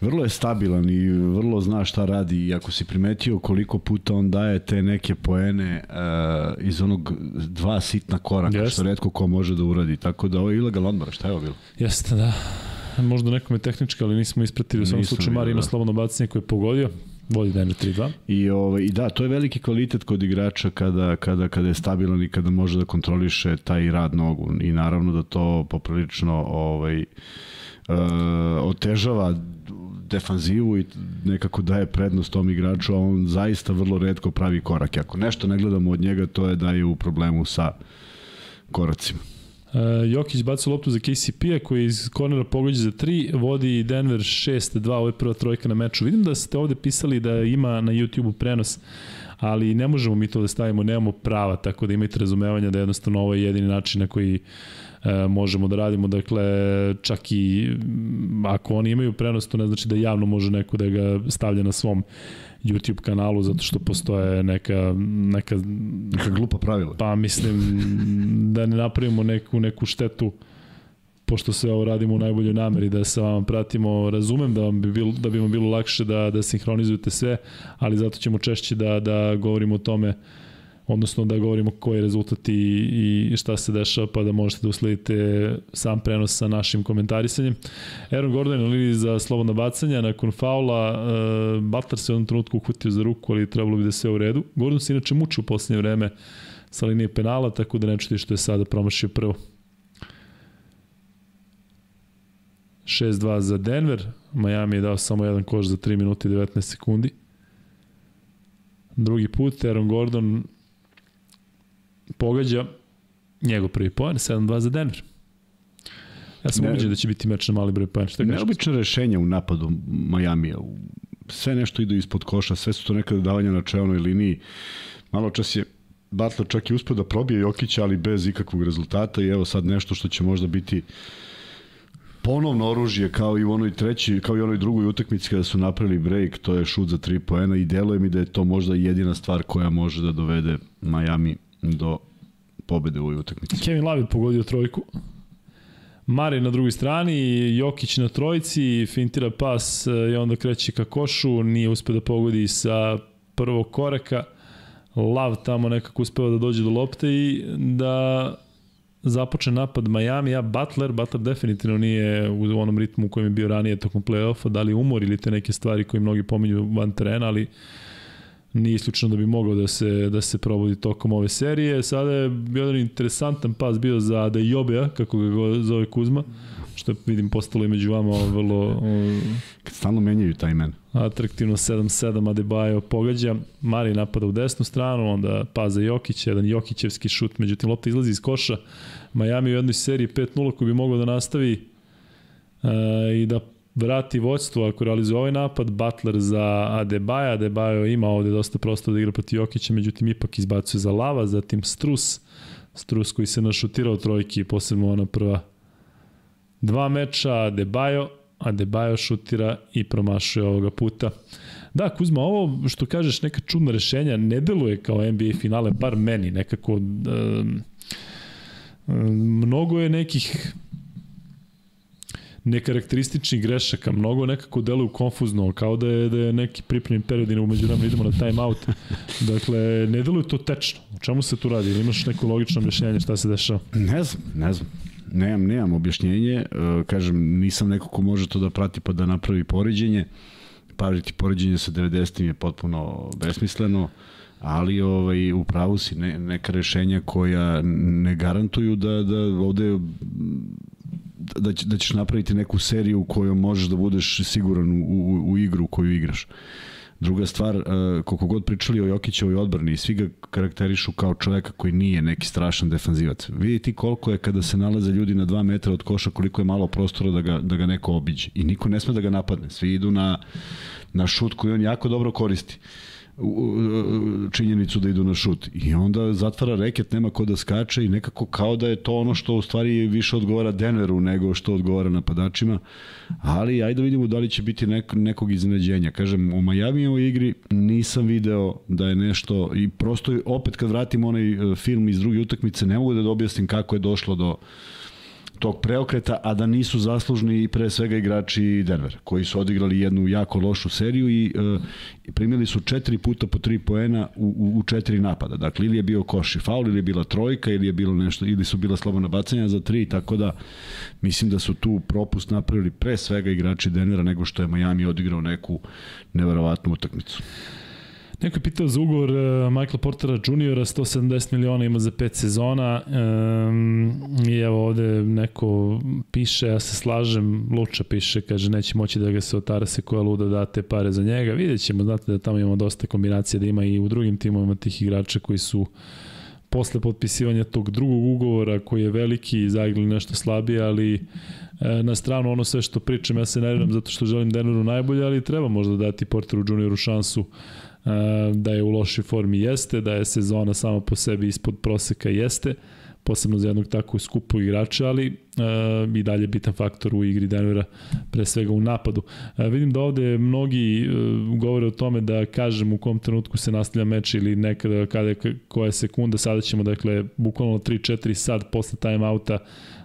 Vrlo je stabilan i vrlo zna šta radi i ako si primetio koliko puta on daje te neke poene uh, iz onog dva sitna koraka, Jest. što redko ko može da uradi. Tako da ovo je ilegal odmora, šta je ovo bilo? Jeste, da. Možda nekome tehnički, ali nismo ispratili. U svom slučaju Mari ima da. slobodno bacanje koje je pogodio. Vodi Denver 3-2. I, ovaj, I da, to je veliki kvalitet kod igrača kada, kada, kada je stabilan i kada može da kontroliše taj rad nogu. I naravno da to poprilično ovaj, uh, otežava defanzivu i nekako daje prednost tom igraču, a on zaista vrlo redko pravi korak. Ako nešto ne gledamo od njega, to je da je u problemu sa koracima. Uh, Jokić baca loptu za KCP-a koji iz kornera pogođa za 3, vodi Denver 6-2, ovo je prva trojka na meču. Vidim da ste ovde pisali da ima na YouTube-u prenos, ali ne možemo mi to da stavimo, nemamo prava, tako da imajte razumevanja da jednostavno ovo je jedini način na koji e, možemo da radimo, dakle čak i ako oni imaju prenos, to ne znači da javno može neko da ga stavlja na svom YouTube kanalu zato što postoje neka neka neka glupa pravila. Pa mislim da ne napravimo neku neku štetu pošto se ovo radimo u najboljoj nameri da se vam pratimo, razumem da vam bi bilo da bi vam bilo lakše da da sinhronizujete sve, ali zato ćemo češće da da govorimo o tome odnosno da govorimo koji je rezultat i, i šta se dešava, pa da možete da usledite sam prenos sa našim komentarisanjem. Aaron Gordon je liniji za slobodna bacanja, nakon faula uh, Butler se u jednom trenutku uhvatio za ruku, ali trebalo bi da sve u redu. Gordon se inače muči u poslednje vreme sa linije penala, tako da ne čuti što je sada promašio prvo. 6-2 za Denver, Miami je dao samo jedan koš za 3 minuta i 19 sekundi. Drugi put, Aaron Gordon pogađa njegov prvi poen, 7-2 za Denver. Ja sam ubeđen da će biti meč na mali broj poena. Neobično rešenje u napadu Majamija. Sve nešto ide ispod koša, sve su to nekada davanja na čelnoj liniji. Malo čas je Butler čak i uspio da probije Jokića, ali bez ikakvog rezultata i evo sad nešto što će možda biti ponovno oružje kao i u onoj treći, kao i u onoj drugoj utakmici kada su napravili break, to je šut za 3 poena i deluje mi da je to možda jedina stvar koja može da dovede Miami do pobede u ovoj utakmici. Kevin Love pogodio trojku. Mare na drugoj strani, Jokić na trojici, fintira pas i onda kreće ka košu, nije uspeo da pogodi sa prvog koraka. Lav tamo nekako uspeva da dođe do lopte i da započne napad Miami, a Butler, Butler definitivno nije u onom ritmu u kojem je bio ranije tokom play-offa, da li umor ili te neke stvari koje mnogi pominju van terena, ali nije isključeno da bi mogao da se, da se probudi tokom ove serije. Sada je jedan interesantan pas bio za da Jobea, kako ga zove Kuzma, što vidim postalo i među vama vrlo... Kad stalno menjaju taj men. Atraktivno 7-7 Adebayo pogađa, Mari napada u desnu stranu, onda pas za Jokić, jedan Jokićevski šut, međutim lopta izlazi iz koša. Miami u jednoj seriji 5-0 koji bi mogao da nastavi uh, i da vrati voćstvo ako realizuje ovaj napad, Butler za Adebayo, Adebayo ima ovde dosta prosto da igra protiv Jokića, međutim ipak izbacuje za Lava, zatim Strus, Strus koji se našutirao trojki, posebno ona prva dva meča, Adebayo, Adebayo šutira i promašuje ovoga puta. Da, Kuzma, ovo što kažeš neka čudna rešenja ne deluje kao NBA finale, bar meni, nekako um, mnogo je nekih nekarakterističnih grešaka, mnogo nekako deluju konfuzno, kao da je, da je neki pripremni period i umeđu nama idemo na time out. Dakle, ne deluju to tečno. U čemu se tu radi? Imaš neko logično objašnjenje šta se dešava? Ne znam, ne znam. Nemam, nemam objašnjenje. Kažem, nisam neko ko može to da prati pa da napravi poređenje. Praviti poređenje sa 90. je potpuno besmisleno ali ovaj u pravu si ne, neka rešenja koja ne garantuju da da ovde da, će, da ćeš napraviti neku seriju u kojoj možeš da budeš siguran u, u, u igru koju igraš. Druga stvar, uh, koliko god pričali o Jokićevoj odbrani, svi ga karakterišu kao čoveka koji nije neki strašan defanzivac. Vidi ti koliko je kada se nalaze ljudi na dva metra od koša, koliko je malo prostora da ga, da ga neko obiđe. I niko ne sme da ga napadne. Svi idu na, na šut koji on jako dobro koristi. Uh, činjenicu da idu na šut. I onda zatvara reket, nema ko da skače i nekako kao da je to ono što u stvari više odgovara Denveru nego što odgovara napadačima. Ali ajde da vidimo da li će biti nek, nekog iznenađenja. Kažem, u u igri nisam video da je nešto i prosto opet kad vratim onaj e, film iz druge utakmice ne mogu da objasnim kako je došlo do tog preokreta, a da nisu zaslužni pre svega igrači Denver, koji su odigrali jednu jako lošu seriju i e, primili su četiri puta po tri poena u, u, u četiri napada. Dakle, ili je bio koš faul, ili je bila trojka, ili je bilo nešto, ili su bila slobodna bacanja za tri, tako da mislim da su tu propust napravili pre svega igrači Denvera nego što je Miami odigrao neku neverovatnu utakmicu. Neko je pitao za ugovor uh, Michaela Portera juniora, 170 miliona ima za 5 sezona. Um, i evo ovde neko piše, ja se slažem, Luča piše, kaže neće moći da ga se otara se koja luda da te pare za njega, vidjet ćemo, znate da tamo imamo dosta kombinacija, da ima i u drugim timovima tih igrača koji su posle potpisivanja tog drugog ugovora koji je veliki i zaigrali nešto slabije, ali e, na stranu ono sve što pričam, ja se nerviram zato što želim Denveru najbolje, ali treba možda dati Porteru junioru šansu da je u lošoj formi jeste, da je sezona sama po sebi ispod proseka jeste, posebno za jednog tako skupu igrača, ali uh, i dalje bitan faktor u igri Denvera, pre svega u napadu. Uh, vidim da ovde mnogi govore o tome da kažem u kom trenutku se nastavlja meč ili nekada kada je koja sekunda, sada ćemo dakle bukvalno 3-4 sad posle timeouta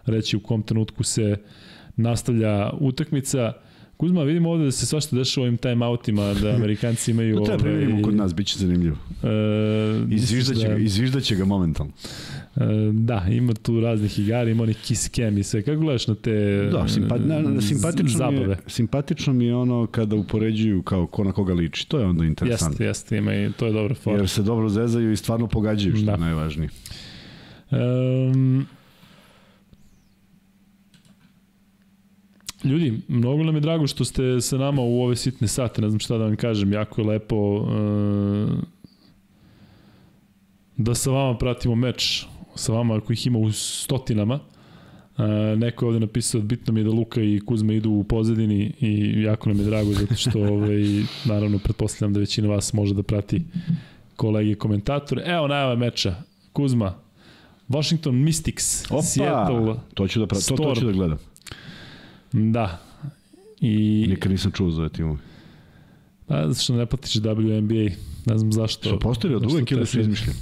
reći u kom trenutku se nastavlja utakmica. Kuzma, vidimo ovde da se svašta dešava ovim timeoutima, da Amerikanci imaju... to treba ovaj, vidimo kod nas, bit će zanimljivo. E, izviždaće, da, ga, izviždaće ga momentalno. E, da, ima tu raznih igara, ima onih kiss cam i sve. Kako gledaš na te da, simpa, na, na, simpatično zabave? Mi je, simpatično mi je ono kada upoređuju kao ko na koga liči. To je onda interesantno. Jeste, jeste, ima i to je dobra forma. Jer se dobro zezaju i stvarno pogađaju, što da. je najvažnije. Um, Ljudi, mnogo nam je drago što ste sa nama u ove sitne sate, ne znam šta da vam kažem, jako je lepo uh, da sa vama pratimo meč, sa vama ako ih ima u stotinama. Uh, neko je ovde napisao bitno mi je da Luka i Kuzma idu u pozadini i jako nam je drago zato što ovaj, naravno pretpostavljam da većina vas može da prati kolege komentatore. Evo najava meča. Kuzma, Washington Mystics, Opa, Seattle, to ću da, pra, to, to ću da gledam. Da. I... Nikad nisam čuo za timovi. Pa, zato što ne platiš WNBA. Ne znam zašto. Što postoji od uvek ili su izmišljeni?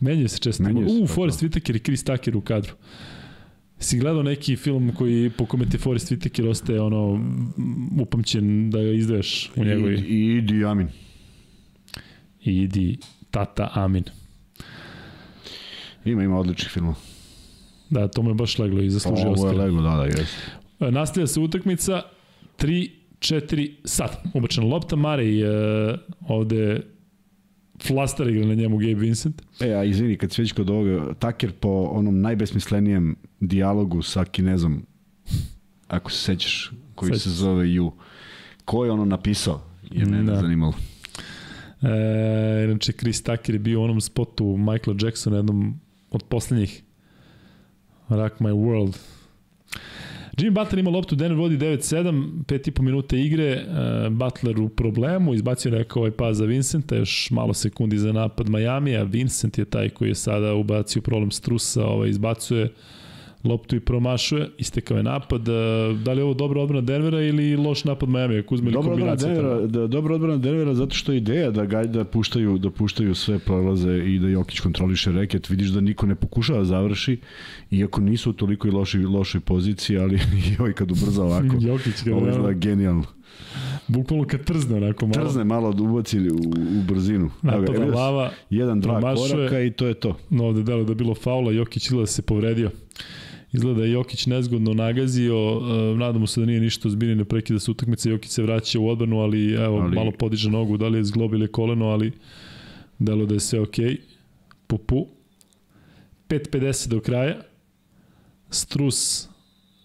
Menjaju se često. Menjaju se, U, Forrest Whitaker i Chris Tucker u kadru. Si gledao neki film koji po kome ti Forrest Whitaker ostaje ono upamćen da ga izdveš u njegovi... I, i Idi Amin. I idi tata Amin. Ima, ima odličnih filmova. Da, to mu je baš leglo i zaslužio Ovo je leglo, da, da, jes. E, Nastavlja se utakmica 3 4 sad. Ubačena lopta Marej e, ovde flaster igra na njemu Gabe Vincent. E, a izvini, kad si već kod ovoga, Taker po onom najbesmislenijem dijalogu sa Kinezom, ako se sećaš, koji Sećam se se. zove Ju, ko je ono napisao? Je mene Da. zanimalo. E, inače, Chris Tucker je bio u onom spotu Michaela Jacksona, jednom od poslednjih Rock My World. Jimmy Butler ima loptu, Denver vodi 9-7, 5,5 minuta igre, e, Butler u problemu, izbacio neka ovaj pas za Vincenta, još malo sekundi za napad Miami, a Vincent je taj koji je sada ubacio problem Strusa, ovaj, izbacuje loptu i promašuje, istekao je napad. E, Da li je ovo dobra odbrana Denvera ili loš napad Miami? Ako uzme ili Dobro odbrana Denvera, da, dobro odbrana Denvera zato što je ideja da ga da puštaju da puštaju sve prolaze i da Jokić kontroliše reket. Vidiš da niko ne pokušava da završi iako nisu u toliko i lošoj lošoj poziciji, ali joj kad ubrza ovako. Jokić ga Ovo izgleda genijalno. Bukvalno kad trzne onako malo. Trzne malo da ubaci u, u brzinu. Evo Napada si? lava, Jedan, dva koraka i to je to. no ovde delo da je bilo faula, Jokić izgleda da se povredio. Izgleda da je Jokić nezgodno nagazio, uh, nadamo se da nije ništa ozbiljno, ne prekida se utakmica, Jokić se vraća u odbranu, ali evo, ali... Malo podiže nogu, da li je zglob ili koleno, ali delo da je sve okej. Okay. Pupu. 5.50 do kraja. Strus,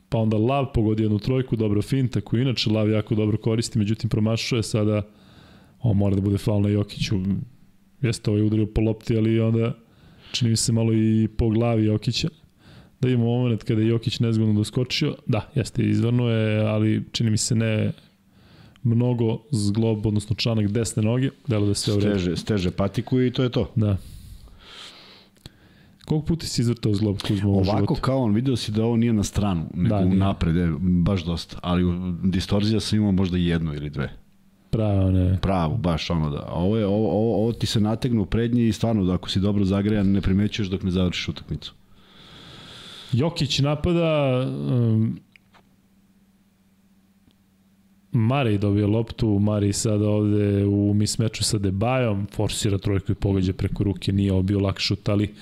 pa onda Lav pogodi jednu trojku, dobro finta, koju inače Lav jako dobro koristi, međutim promašuje sada, on mora da bude faul na Jokiću. Jeste ovaj udario po lopti, ali onda čini mi se malo i po glavi Jokića. Da imamo moment kada je Jokić nezgodno doskočio. Da, jeste, izvrnuo je, ali čini mi se ne mnogo zglob, odnosno članak desne noge, delo da sve u redu. Steže, steže patiku i to je to. Da. Koliko puta si izvrtao zglob Kuzma u Ovako životu? kao on, video si da ovo nije na stranu, nego Da, da, nije. napred, je, baš dosta. Ali distorzija sam imao možda jednu ili dve. Pravo, ne. Pravu, baš ono da. Ovo, je, ovo, ovo, ovo ti se nategne u prednji i stvarno da ako si dobro zagrejan ne primećuješ dok ne završiš utakmicu. Jokić napada, um, Marej dobio loptu, Marej sada ovde u mismeču sa Debajom, forsira trojku i pogađa preko ruke, nije ovo bio lak šut, ali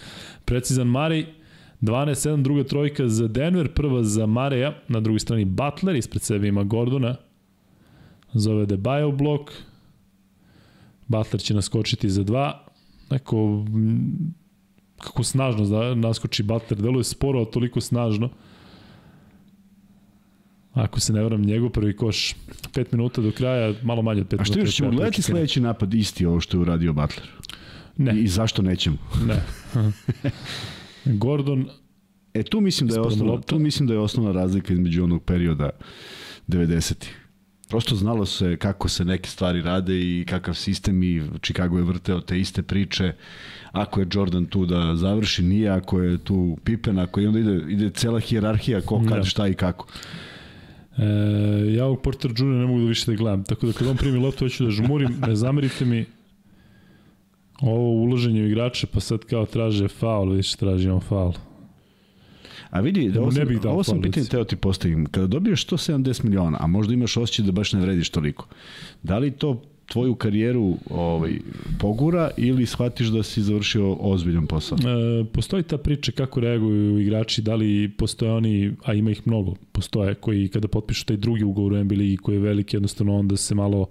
precizan Marej, 12-7, druga trojka za Denver, prva za Mareja, na drugoj strani Butler, ispred sebe ima Gordona, zove Debaja u blok, Butler će naskočiti za dva, neko kako snažno da naskoči Butler, deluje sporo, ali toliko snažno. Ako se ne varam, njegov prvi koš 5 minuta do kraja, malo manje od 5 minuta. A što još ćemo gledati sledeći napad isti ovo što je uradio Butler? Ne, I zašto nećemo? ne. Gordon, E tu mislim da je osnovna, lopta. tu mislim da je osnovna razlika između onog perioda 90-ih. Prosto znalo se kako se neke stvari rade i kakav sistem i Chicago je vrteo te iste priče. Ako je Jordan tu da završi, nije, ako je tu Pippen, ako je onda ide, ide cela hijerarhija ko kad, Da. šta i kako. e, ja ovog Porter Jr. ne mogu da više da gledam, tako da kad on primi loptu, hoću da žmurim, ne zamerite mi ovo uloženje u igrače, pa sad kao traže faul, vidiš, tražimo faul. A vidi, mu ovo ne sam, dao ovo sam pitanje teo ti postavim. Kada dobiješ 170 miliona, a možda imaš osjećaj da baš ne vrediš toliko, da li to tvoju karijeru ovaj, pogura ili shvatiš da si završio ozbiljan posao? E, postoji ta priča kako reaguju igrači, da li postoje oni, a ima ih mnogo, postoje koji kada potpišu taj drugi ugovor u NBA ligi koji je veliki, jednostavno onda se malo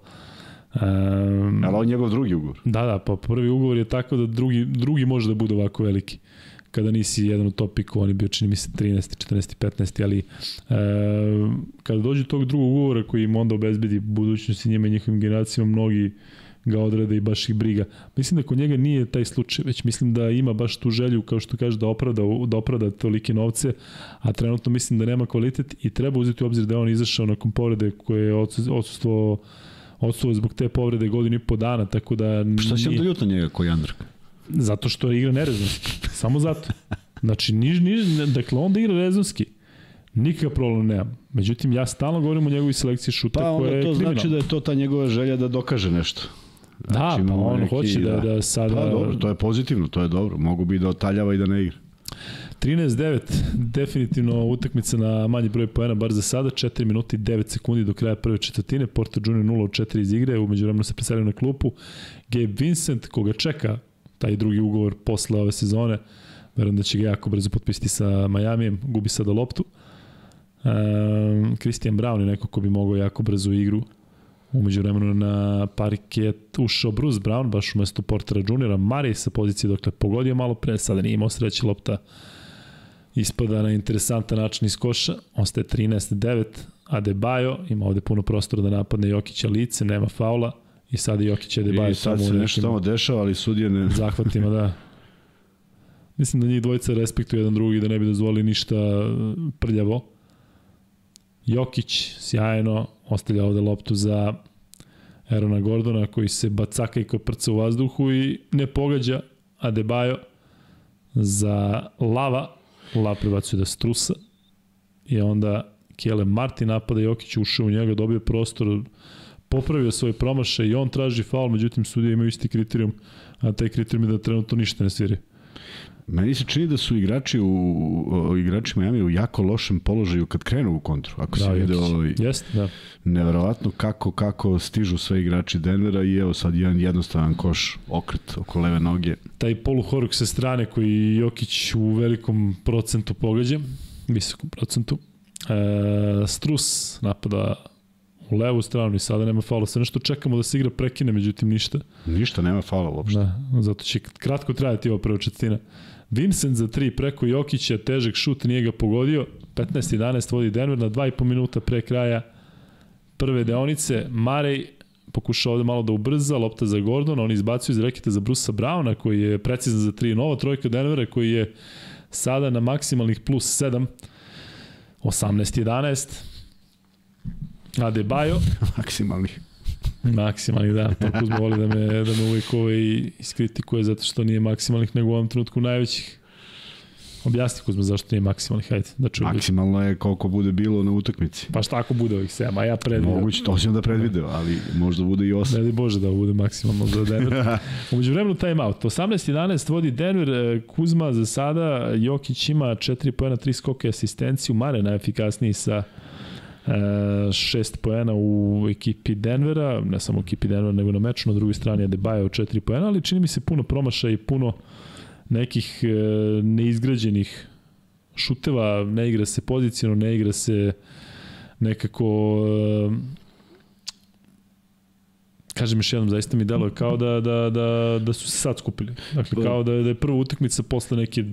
Um, Ali je njegov drugi ugovor. Da, da, pa prvi ugovor je tako da drugi, drugi može da bude ovako veliki. Kada nisi jedan od top pikova, on je bio čini mi se 13. 14. 15. ali e, kada dođe tog drugog ugovora koji im onda obezbedi budućnosti njima i njihovim generacijama, mnogi ga odrade i baš ih briga. Mislim da kod njega nije taj slučaj, već mislim da ima baš tu želju, kao što kaže, da opravda, da opravda tolike novce, a trenutno mislim da nema kvalitet i treba uzeti u obzir da je on izašao nakon povrede koje je odsustvo odsustvo zbog te povrede godinu i po dana, tako da... Šta si nije- onda ljut na njega koji Andrk? Zato što igra nerezonski. Samo zato. Znači, niž, niž, dakle, onda igra rezonski. Nikakav problem nemam. Međutim, ja stalno govorim o njegovoj selekciji šuta Pa koja onda je to kriminalna. znači da je to ta njegova želja da dokaže nešto. Da, pa imamo on hoće da, da sada... Pa dobro, to je pozitivno, to je dobro. Mogu bi da otaljava i da ne igra. 13-9, definitivno utakmica na manji broj poena, bar za sada, 4 minuti i 9 sekundi do kraja prve četvrtine, Porto Junior 0 od 4 iz igre, umeđu vremenu se preselio na klupu, Gabe Vincent, koga čeka taj drugi ugovor posle ove sezone, verujem da će ga jako brzo potpisati sa Majamijem, gubi sada loptu. Um, Christian Brown je neko ko bi mogao jako brzo igru. Umeđu vremenu na pariket ušao Bruce Brown, baš umesto Portera Juniora, Mari sa pozicije dokle pogodio malo pre, sada nije imao sreće lopta ispada na interesantan način iz koša, ostaje 13-9, Adebayo, ima ovde puno prostora da napadne Jokića lice, nema faula i sada Jokić i Adebayo I sad se nešto tamo dešava, ali sudije ne... zahvatima, da. Mislim da njih dvojica respektuju jedan drugi, da ne bi dozvolili ništa e, prljavo. Jokić, sjajno, ostavlja ovde loptu za Erona Gordona, koji se bacaka i koprca u vazduhu i ne pogađa Adebayo za Lava. Lava prebacuje da strusa i onda Kele Martin napada Jokić, ušao u njega, dobio prostor, popravio svoj promašaj i on traži faul, međutim sudije imaju isti kriterijum, a taj kriterijum je da trenutno ništa ne sviri. Meni se čini da su igrači u, u igrači Miami u jako lošem položaju kad krenu u kontru. Ako da, se vide ovaj, Jeste, da. neverovatno kako, kako stižu sve igrači Denvera i evo sad jedan jednostavan koš okret oko leve noge. Taj poluhoruk sa strane koji Jokić u velikom procentu pogađa, visokom procentu. E, Strus napada u levu stranu i sada nema faula. Sve nešto čekamo da se igra prekine, međutim ništa. Ništa, nema faula uopšte. Da, zato će kratko trajati ova prva četvrtina. Vincent za 3 preko Jokića, težak šut, nije ga pogodio. 15-11 vodi Denver na 2,5 minuta pre kraja prve deonice. Marej pokušao ovde malo da ubrza, lopta za Gordona, on izbacio iz reketa za Brusa Brauna, koji je precizan za 3 nova trojka Denvera, koji je sada na maksimalnih plus 7, 18-11. Adebayo. Maksimalnih. Maksimalnih, da. Pa Kuzma voli da me, da me uvijek ovaj iskritikuje zato što nije maksimalnih nego u ovom trenutku najvećih. Objasni Kuzma zašto nije maksimalnih, hajde, da čujem. Maksimalno je koliko bude bilo na utakmici. Pa šta ako bude ovih 7, a ja predvidim. Moguće, to sam da predvideo, ali možda bude i 8. Ne di Bože da bude maksimalno za Denver. Umeđu vremenu time out. 18-11 vodi Denver, e, Kuzma za sada, Jokić ima 4 pojena, 3 skoke asistenciju, Mare najefikasniji sa e, šest poena u ekipi Denvera, ne samo u ekipi Denvera, nego na meču, na drugoj strani je Debajo četiri poena, ali čini mi se puno promašaja i puno nekih e, neizgrađenih šuteva, ne igra se pozicijno, ne igra se nekako e, kažem još jednom, zaista mi deluje kao da, da, da, da su se sad skupili. Dakle, kao da, da je prva utakmica posle neke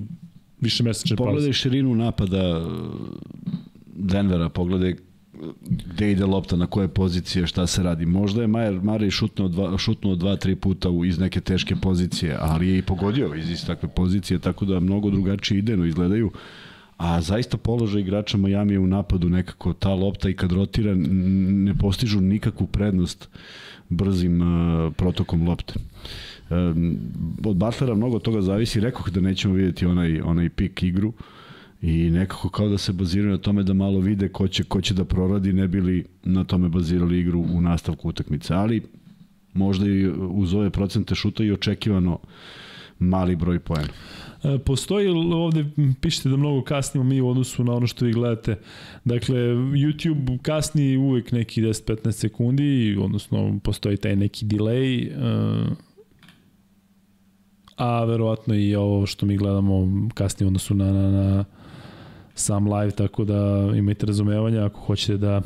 više mesečne pauze. Pogledaj širinu napada Denvera, pogledaj gde ide lopta, na koje pozicije, šta se radi. Možda je Majer Marej šutnuo dva, šutnuo dva, tri puta u, iz neke teške pozicije, ali je i pogodio iz, iz takve pozicije, tako da mnogo drugačije idejno izgledaju. A zaista položaj igrača Miami je u napadu nekako ta lopta i kad rotira ne postižu nikakvu prednost brzim uh, protokom lopte. Um, od Butlera mnogo toga zavisi, rekoh da nećemo vidjeti onaj, onaj pik igru, i nekako kao da se baziraju na tome da malo vide ko će, ko će da proradi, ne bili na tome bazirali igru u nastavku utakmice, ali možda i uz ove procente šuta i očekivano mali broj poena. E, postoji ovde, pišete da mnogo kasnimo mi u odnosu na ono što vi gledate. Dakle, YouTube kasni uvek neki 10-15 sekundi, odnosno postoji taj neki delay, e, a verovatno i ovo što mi gledamo kasnije u odnosu na, na, na sam live, tako da imajte razumevanja ako hoćete da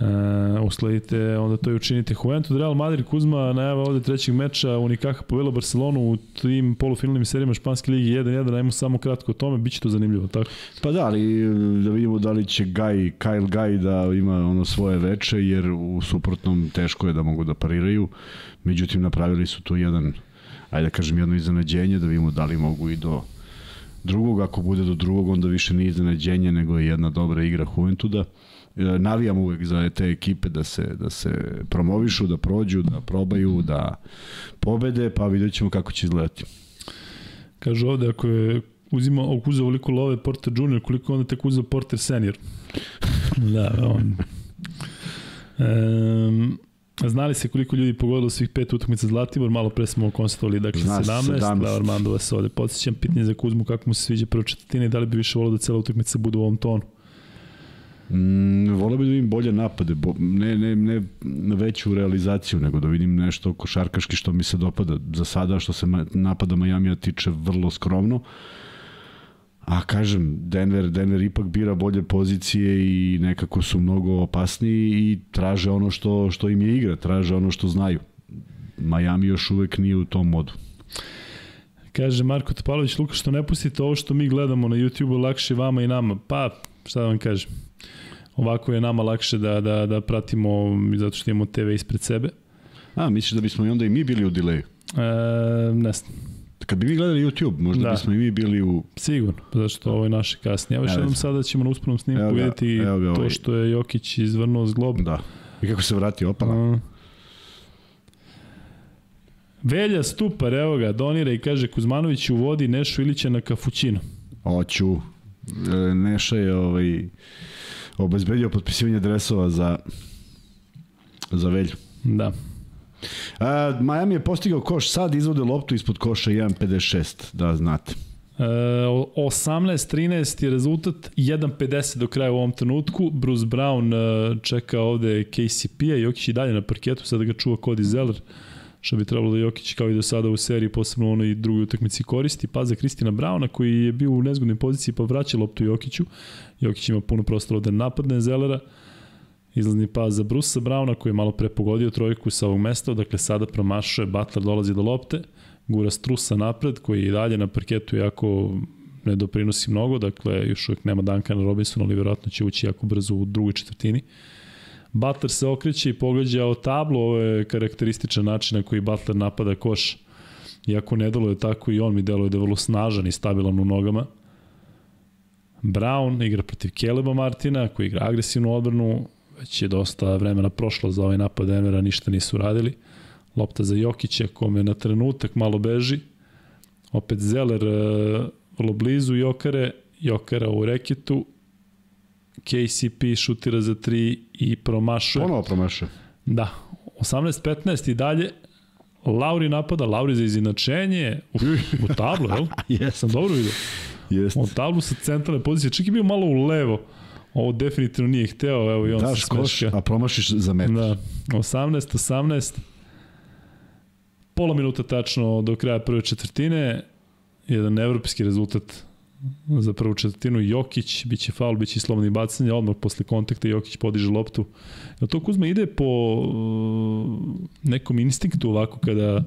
Uh, usledite, onda to i učinite. Juventus, Real Madrid, Kuzma najava ovde trećeg meča, Unikaha povela Barcelonu u tim polufinalnim serijama Španske ligi 1-1, najmo samo kratko o tome, bit će to zanimljivo, tako? Pa da, ali da vidimo da li će Gaj, Kyle Gaj da ima ono svoje veče, jer u suprotnom teško je da mogu da pariraju, međutim napravili su tu jedan, ajde da kažem jedno iznenađenje, da vidimo da li mogu i do drugog, ako bude do drugog, onda više nije iznenađenje, nego je jedna dobra igra Juventuda. Navijam uvek za te ekipe da se, da se promovišu, da prođu, da probaju, da pobede, pa vidjet ćemo kako će izgledati. Kažu ovde, ako je uzima, uzeo ovoliko love Porter Junior, koliko onda tek uzeo Porter Senior. da, on... Um, Znali se koliko ljudi pogodilo svih pet utakmica Zlatibor, malo pre smo konstatovali, dakle Zna 17, 17. da Armando vas ovde podsjećam, pitanje za Kuzmu kako mu se sviđa prvo četvrtine i da li bi više volio da cela utakmica bude u ovom tonu? Mm, volio bi da vidim bolje napade, bo, ne, ne, ne veću realizaciju, nego da vidim nešto košarkaški što mi se dopada. Za sada, što se napada Majamija tiče, vrlo skromno. A kažem, Denver, Denver ipak bira bolje pozicije i nekako su mnogo opasniji i traže ono što, što im je igra, traže ono što znaju. Miami još uvek nije u tom modu. Kaže Marko Topalović, Luka, što ne pustite ovo što mi gledamo na YouTube-u lakše vama i nama? Pa, šta da vam kažem? Ovako je nama lakše da, da, da pratimo zato što imamo TV ispred sebe. A, misliš da bismo i onda i mi bili u delayu? E, ne znam. Kad bi vi gledali YouTube, možda da. bismo i mi bili u... Sigurno, zato što ovo je naše kasnije. Evo još jednom sada ćemo na uspunom snimku evo ga, vidjeti evo ga, ovaj. to što je Jokić izvrnuo zglob. Da. I kako se vrati opala. Uh, Velja Stupar, evo ga, donira i kaže Kuzmanović u vodi Nešu Ilića na kafućinu. Oću. E, Neša je ovaj, obezbedio potpisivanje dresova za, za Velju. Da. A, Miami je postigao koš, sad izvode loptu ispod koša 1.56, da znate. E, 18-13 je rezultat, 1.50 do kraja u ovom trenutku. Bruce Brown e, čeka ovde KCP-a, Jokić i dalje na parketu, sada ga čuva Cody Zeller, što bi trebalo da Jokić kao i do sada u seriji, posebno u onoj drugoj utakmici koristi. Pa za Kristina Brauna koji je bio u nezgodnoj poziciji pa vraća loptu Jokiću. Jokić ima puno prostora da napadne Zellera. Izlazni pas za Brusa Brauna koji je malo pre pogodio trojku sa ovog mesta, dakle sada promašuje, Butler dolazi do lopte, gura Strusa napred koji i dalje na parketu jako ne doprinosi mnogo, dakle još uvijek nema Duncana Robinsona, ali vjerojatno će ući jako brzo u drugoj četvrtini. Butler se okreće i pogađa o tablu, ovo je karakterističan način na koji Butler napada koš. Iako ne deluje tako i on mi deluje da je vrlo snažan i stabilan u nogama. Brown igra protiv Keleba Martina, koji igra agresivnu odbranu, već je dosta vremena prošlo za ovaj napad Denvera, ništa nisu radili. Lopta za Jokića, kome na trenutak malo beži. Opet Zeller uh, vrlo blizu Jokare, Jokara u reketu. KCP šutira za 3 i promašuje. Ponovo promašuje. Da, 18-15 i dalje. Lauri napada, Lauri za izinačenje. Uf, u tablu, jel? Jesam. Sam dobro vidio. Jeste. U tablu sa centralne pozicije. Čak je bio malo u levo. Ovo definitivno nije hteo, evo i on da, se smeška. a promašiš za metar. Da, 18, 18. Pola minuta tačno do kraja prve četvrtine. Jedan evropski rezultat za prvu četvrtinu. Jokić, bit će faul, bit će slobodni bacanje, odmah posle kontakta Jokić podiže loptu. Ja, to Kuzma ide po uh, nekom instinktu ovako kada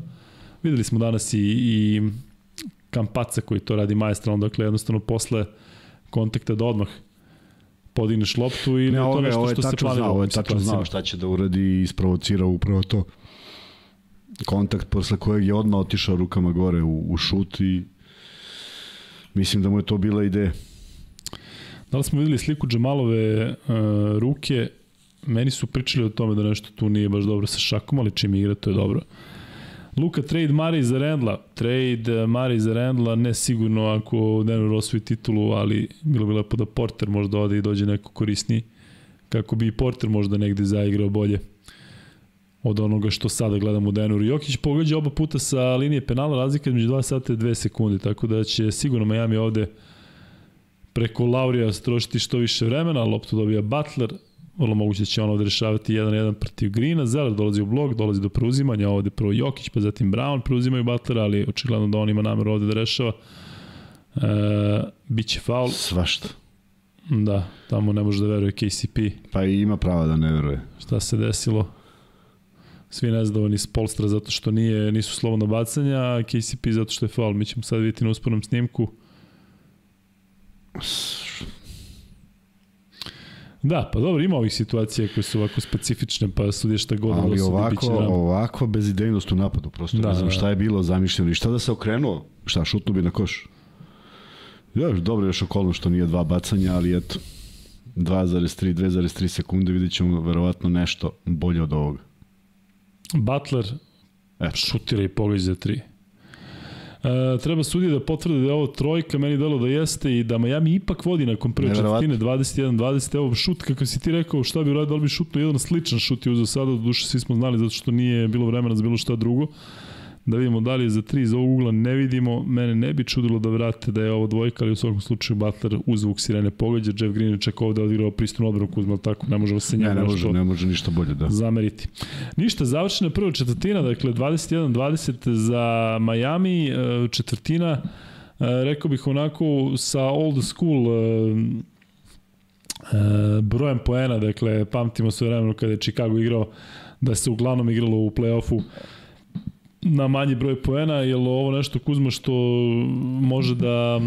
videli smo danas i, i Kampaca koji to radi majestralno, dakle jednostavno posle kontakta da odmah podigneš loptu ili ne, to nešto što se planira. Ovo je tačno znao šta će da uradi i isprovocira upravo to. Kontakt posle kojeg je odmah otišao rukama gore u, u šut i mislim da mu je to bila ideja. Da li smo videli sliku Džamalove uh, ruke? Meni su pričali o tome da nešto tu nije baš dobro sa šakom, ali čim igra to je dobro. Uh, Luka, trade Mari za Rendla. Trade eh, Mari za Rendla, ne sigurno ako Denver osvoji titulu, ali bilo bi lepo da Porter možda ode i dođe neko korisniji. Kako bi i Porter možda negde zaigrao bolje od onoga što sada gledamo u Denveru. Jokić pogađa oba puta sa linije penala, razlika među 2 sata i 2 sekunde, tako da će sigurno Miami ovde preko Laurija strošiti što više vremena, loptu dobija Butler, vrlo moguće da će on ovde rešavati 1-1 protiv Grina, Zeller dolazi u blok, dolazi do preuzimanja, ovde prvo Jokić, pa zatim Brown preuzimaju Butlera, ali očigledno da on ima nameru ovde da rešava. E, biće faul. Svašta. Da, tamo ne može da veruje KCP. Pa i ima prava da ne veruje. Šta se desilo? Svi nezadovoljni s Polstra zato što nije, nisu slobodno bacanja, a KCP zato što je faul. Mi ćemo sad vidjeti na uspornom snimku. Da, pa dobro, ima ovih situacija koje su ovako specifične, pa sudije šta god Ali ovako, ovako bezidejnost u napadu, prosto da, ne znam da. šta je bilo zamišljeno i šta da se okrenuo, šta, šutnu bi na koš. Još dobro još okolno što nije dva bacanja, ali eto, 2,3, 2,3 sekunde vidjet ćemo verovatno nešto bolje od ovoga. Butler eto. šutira i pogađa za 3. E, treba sudije da potvrde da je ovo trojka, meni delo da jeste i da Miami ipak vodi nakon prve četvrtine 21-20. Evo šut, kako si ti rekao, šta bi uradio, da li bi šutno jedan sličan šut i uzeo sada, do duše svi smo znali zato što nije bilo vremena za bilo šta drugo da vidimo da li je za tri iz ovog ugla ne vidimo, mene ne bi čudilo da vrate da je ovo dvojka, ali u svakom slučaju Butler uz zvuk sirene pogađa, Jeff Green je čak ovde odigrao pristupnu odbranu Kuzma, tako? Ne može se njega ne, ne može, ne može ništa bolje da. zameriti. Ništa, završena prva četvrtina, dakle 21-20 za Miami, e, četvrtina, e, rekao bih onako sa old school e, brojem poena, dakle pamtimo sve vremeno kada je Chicago igrao da se uglavnom igralo u play-offu na manji broj poena, je li ovo nešto Kuzma što može da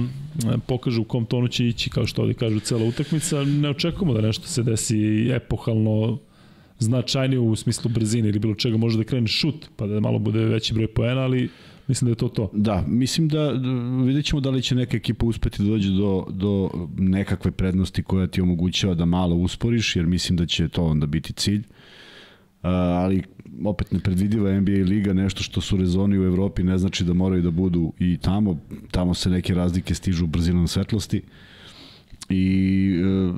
pokaže u kom tonu će ići, kao što ovdje kažu, cela utakmica. Ne očekujemo da nešto se desi epohalno značajnije u smislu brzine ili bilo čega može da krene šut, pa da malo bude veći broj poena, ali mislim da je to to. Da, mislim da vidjet ćemo da li će neka ekipa uspeti da dođe do, do nekakve prednosti koja ti omogućava da malo usporiš, jer mislim da će to onda biti cilj. Uh, ali opet nepredvidiva NBA liga, nešto što su rezoni u Evropi ne znači da moraju da budu i tamo, tamo se neke razlike stižu brzinom svetlosti. Uh, I e,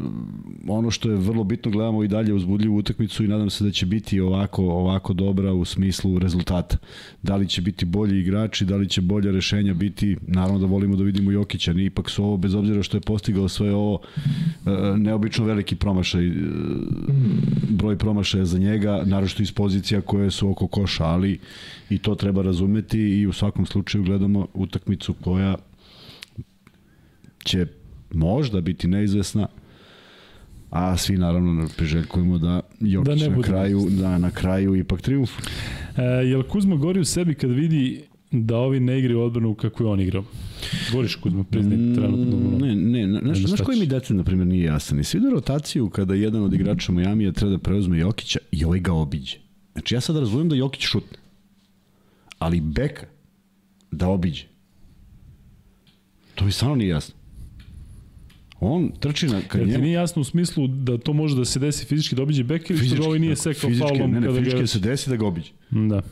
ono što je vrlo bitno gledamo i dalje uzbudljivu utakmicu i nadam se da će biti ovako ovako dobra u smislu rezultata. Da li će biti bolji igrači, da li će bolje rešenja biti, naravno da volimo da vidimo Jokića, ni ipak su ovo bez obzira što je postigao sve ovo e, neobično veliki promašaj e, broj promašaja za njega, naročito iz pozicija koje su oko koša, ali i to treba razumeti i u svakom slučaju gledamo utakmicu koja će možda biti neizvesna, a svi naravno priželjkujemo da Jokić da na kraju da na kraju ipak triumf. E, jel Kuzma gori u sebi kad vidi da ovi ne igraju odbranu kako je on igrao? Goriš Kuzma, priznaj mm, trenutno. Ne, ne, ne, znaš, znaš koji mi detalj, na primjer, nije jasan. I svi da rotaciju kada jedan od igrača Miami treba da preuzme Jokića i ovaj ga obiđe. Znači ja sad razumijem da Jokić šutne. Ali Beka da obiđe. To mi stvarno nije jasno. On trči na kad njemu... nije jasno u smislu da to može da se desi fizički da obiđe bek ili što ovaj nije sekao faulom ne, ne, kada fizički ga... se desi da ga obiđe. Da.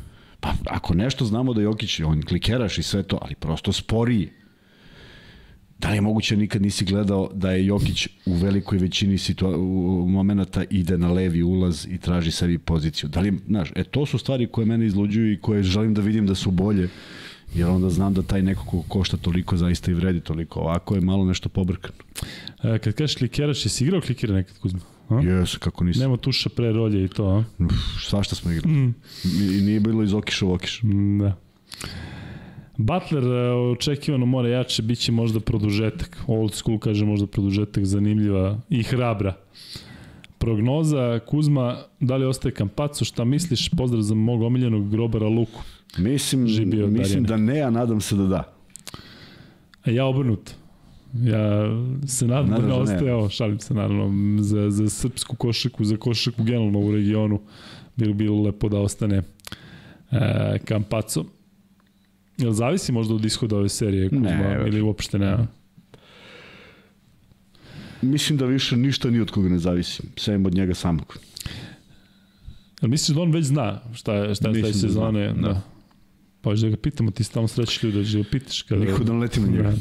Pa ako nešto znamo da Jokić, on klikeraš i sve to, ali prosto sporiji. Da li je moguće nikad nisi gledao da je Jokić u velikoj većini situa u momenata ide na levi ulaz i traži sebi poziciju? Da li, znaš, e to su stvari koje mene izluđuju i koje želim da vidim da su bolje jer onda znam da taj neko ko košta toliko zaista i vredi toliko. Ovako je malo nešto pobrkano. E, kad kažeš klikeraš, jesi igrao klikera nekad Kuzma? Jes, kako nisam. Nema tuša pre rolje i to, a? Uf, svašta smo igrali. Mm. I nije bilo iz okiša u okiš. Mm, da. Butler e, očekivano mora jače, bit će možda produžetak. Old school kaže možda produžetak, zanimljiva i hrabra. Prognoza, Kuzma, da li ostaje Kampaco, šta misliš? Pozdrav za mog omiljenog grobara Luku. Mislim, mislim da ne, a nadam se da da. A ja obrnut. Ja se nadam, nadam da ne ostaje, evo, šalim se naravno, za, za srpsku košaku, za košaku generalno u regionu, bilo bilo lepo da ostane e, Kampaco. Jel zavisi možda od ishoda ove serije Kuzma, ne, ili uopšte ne? Mislim da više ništa ni od koga ne zavisi, sem od njega samog. Jel misliš da on već zna šta je, šta je sledeće da sezone? Da. Pa da ga pitamo, ti stalno sreći ljudi, da ga pitaš. Kada... Niko da letimo njega. Da.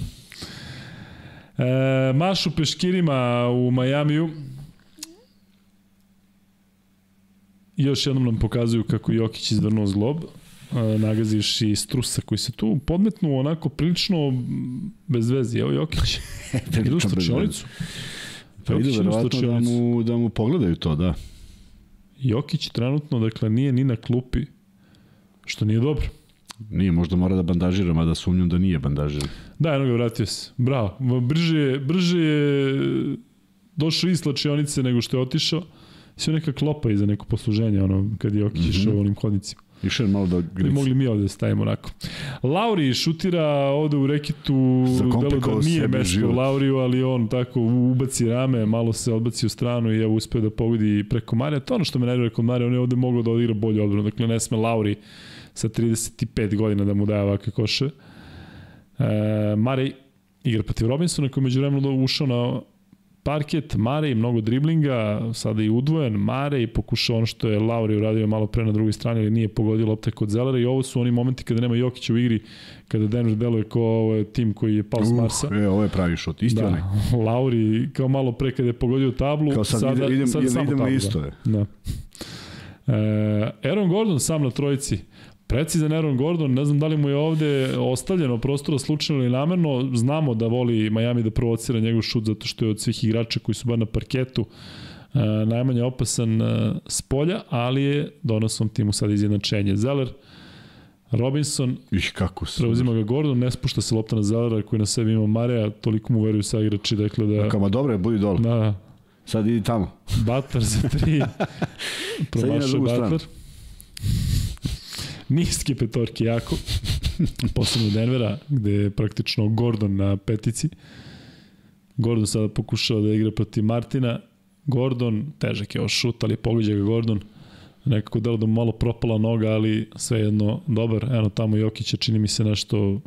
E, mašu peškirima u Majamiju. Još jednom nam pokazuju kako Jokić izvrnuo zglob. E, nagaziš i Strusa koji se tu podmetnuo onako prilično bez veze. Evo Jokić. Idu u stočionicu. Pa idu verovatno da mu, da mu pogledaju to, da. Jokić trenutno, dakle, nije ni na klupi, što nije dobro. Nije, možda mora da bandažira, mada sumnjam da nije bandažira. Da, eno ga vratio se. Bravo. Brže je, brže je došao iz slačionice nego što je otišao. Sve neka klopa iza neko posluženje, ono, kad je Jokić mm -hmm. išao onim hodnicima. Išao je malo da grici. Mogli mi ovde da stavimo onako. Lauri šutira ovde u rekitu, delo da nije mesto. Lauriju, ali on tako ubaci rame, malo se odbaci u stranu i evo uspeo da pogodi preko Marija. To ono što me nervira kod Marija, on je ovde mogao da odigra bolje odbranu. Dakle, ne sme Lauri sa 35 godina da mu daje ovakve koše. E, Marej igra protiv Robinsona koji među vremenu ušao na parket, Mare i mnogo driblinga, sada i udvojen, Mare i pokušao ono što je Lauri uradio malo pre na drugoj strani, ali nije pogodio lopte kod Zelera i ovo su oni momenti kada nema Jokića u igri, kada Denver deluje kao ovo tim koji je pao s Marsa. Uh, e, ovo je pravi šut, isti da, onaj. Lauri kao malo pre kada je pogodio tablu, Kao sad sada, idem, sad idem, samo idemo tablu, isto da. je. Da. E, Aaron Gordon sam na trojici. Precizan Aaron Gordon, ne znam da li mu je ovde ostavljeno prostora slučajno ili namerno, znamo da voli Miami da provocira njegov šut zato što je od svih igrača koji su bar na parketu e, najmanje opasan e, s polja, ali je donosom timu sad izjednačenje. Zeller, Robinson, Ih, kako su. preuzima ga Gordon, ne spušta se lopta na Zellera koji na sebi ima Mareja, toliko mu veruju sa igrači, dakle da... Kama dobro je, budi dole. Da, Sad idi tamo. Butler za tri. Promašao drugu Butler. Niske petorke jako. Posebno Denvera, gde je praktično Gordon na petici. Gordon sada pokušao da igra protiv Martina. Gordon, težak je ovo šut, ali pogađa ga Gordon. Nekako delo da mu malo propala noga, ali svejedno dobar. Eno tamo Jokića čini mi se nešto...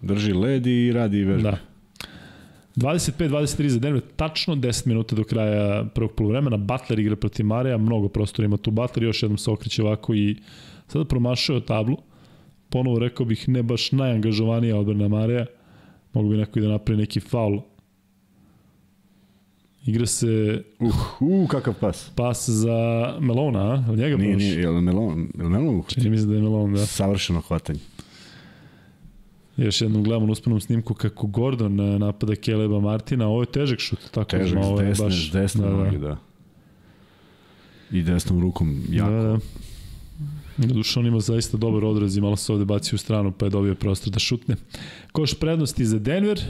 Drži led i radi vežbe. Da. 25-23 za Denver, tačno 10 minuta do kraja prvog polovremena. Butler igra protiv Mareja, mnogo prostora ima tu Butler, još jednom se okreće ovako i sada promašao tablu. Ponovo rekao bih ne baš najangažovanija odbrana Mareja. Mogu bi neko i da napravi neki faul. Igra se Uh, uh, kakav pas. pas za Melona, a? Ili njega Nije, nije, je li Melon? Je li Melon? Čini mi se da je Melon, da. Savršeno hvatanje. Još jednom gledamo na uspanom snimku kako Gordon eh, napada Keleba Martina. Ovo je težak šut, tako Težak, da, s ovo je desne, baš, desne da, da. noge, da. I desnom rukom jako. Da, da. Doduše on ima zaista dobar odraz i malo se ovde baci u stranu pa je dobio prostor da šutne. Koš prednosti za Denver.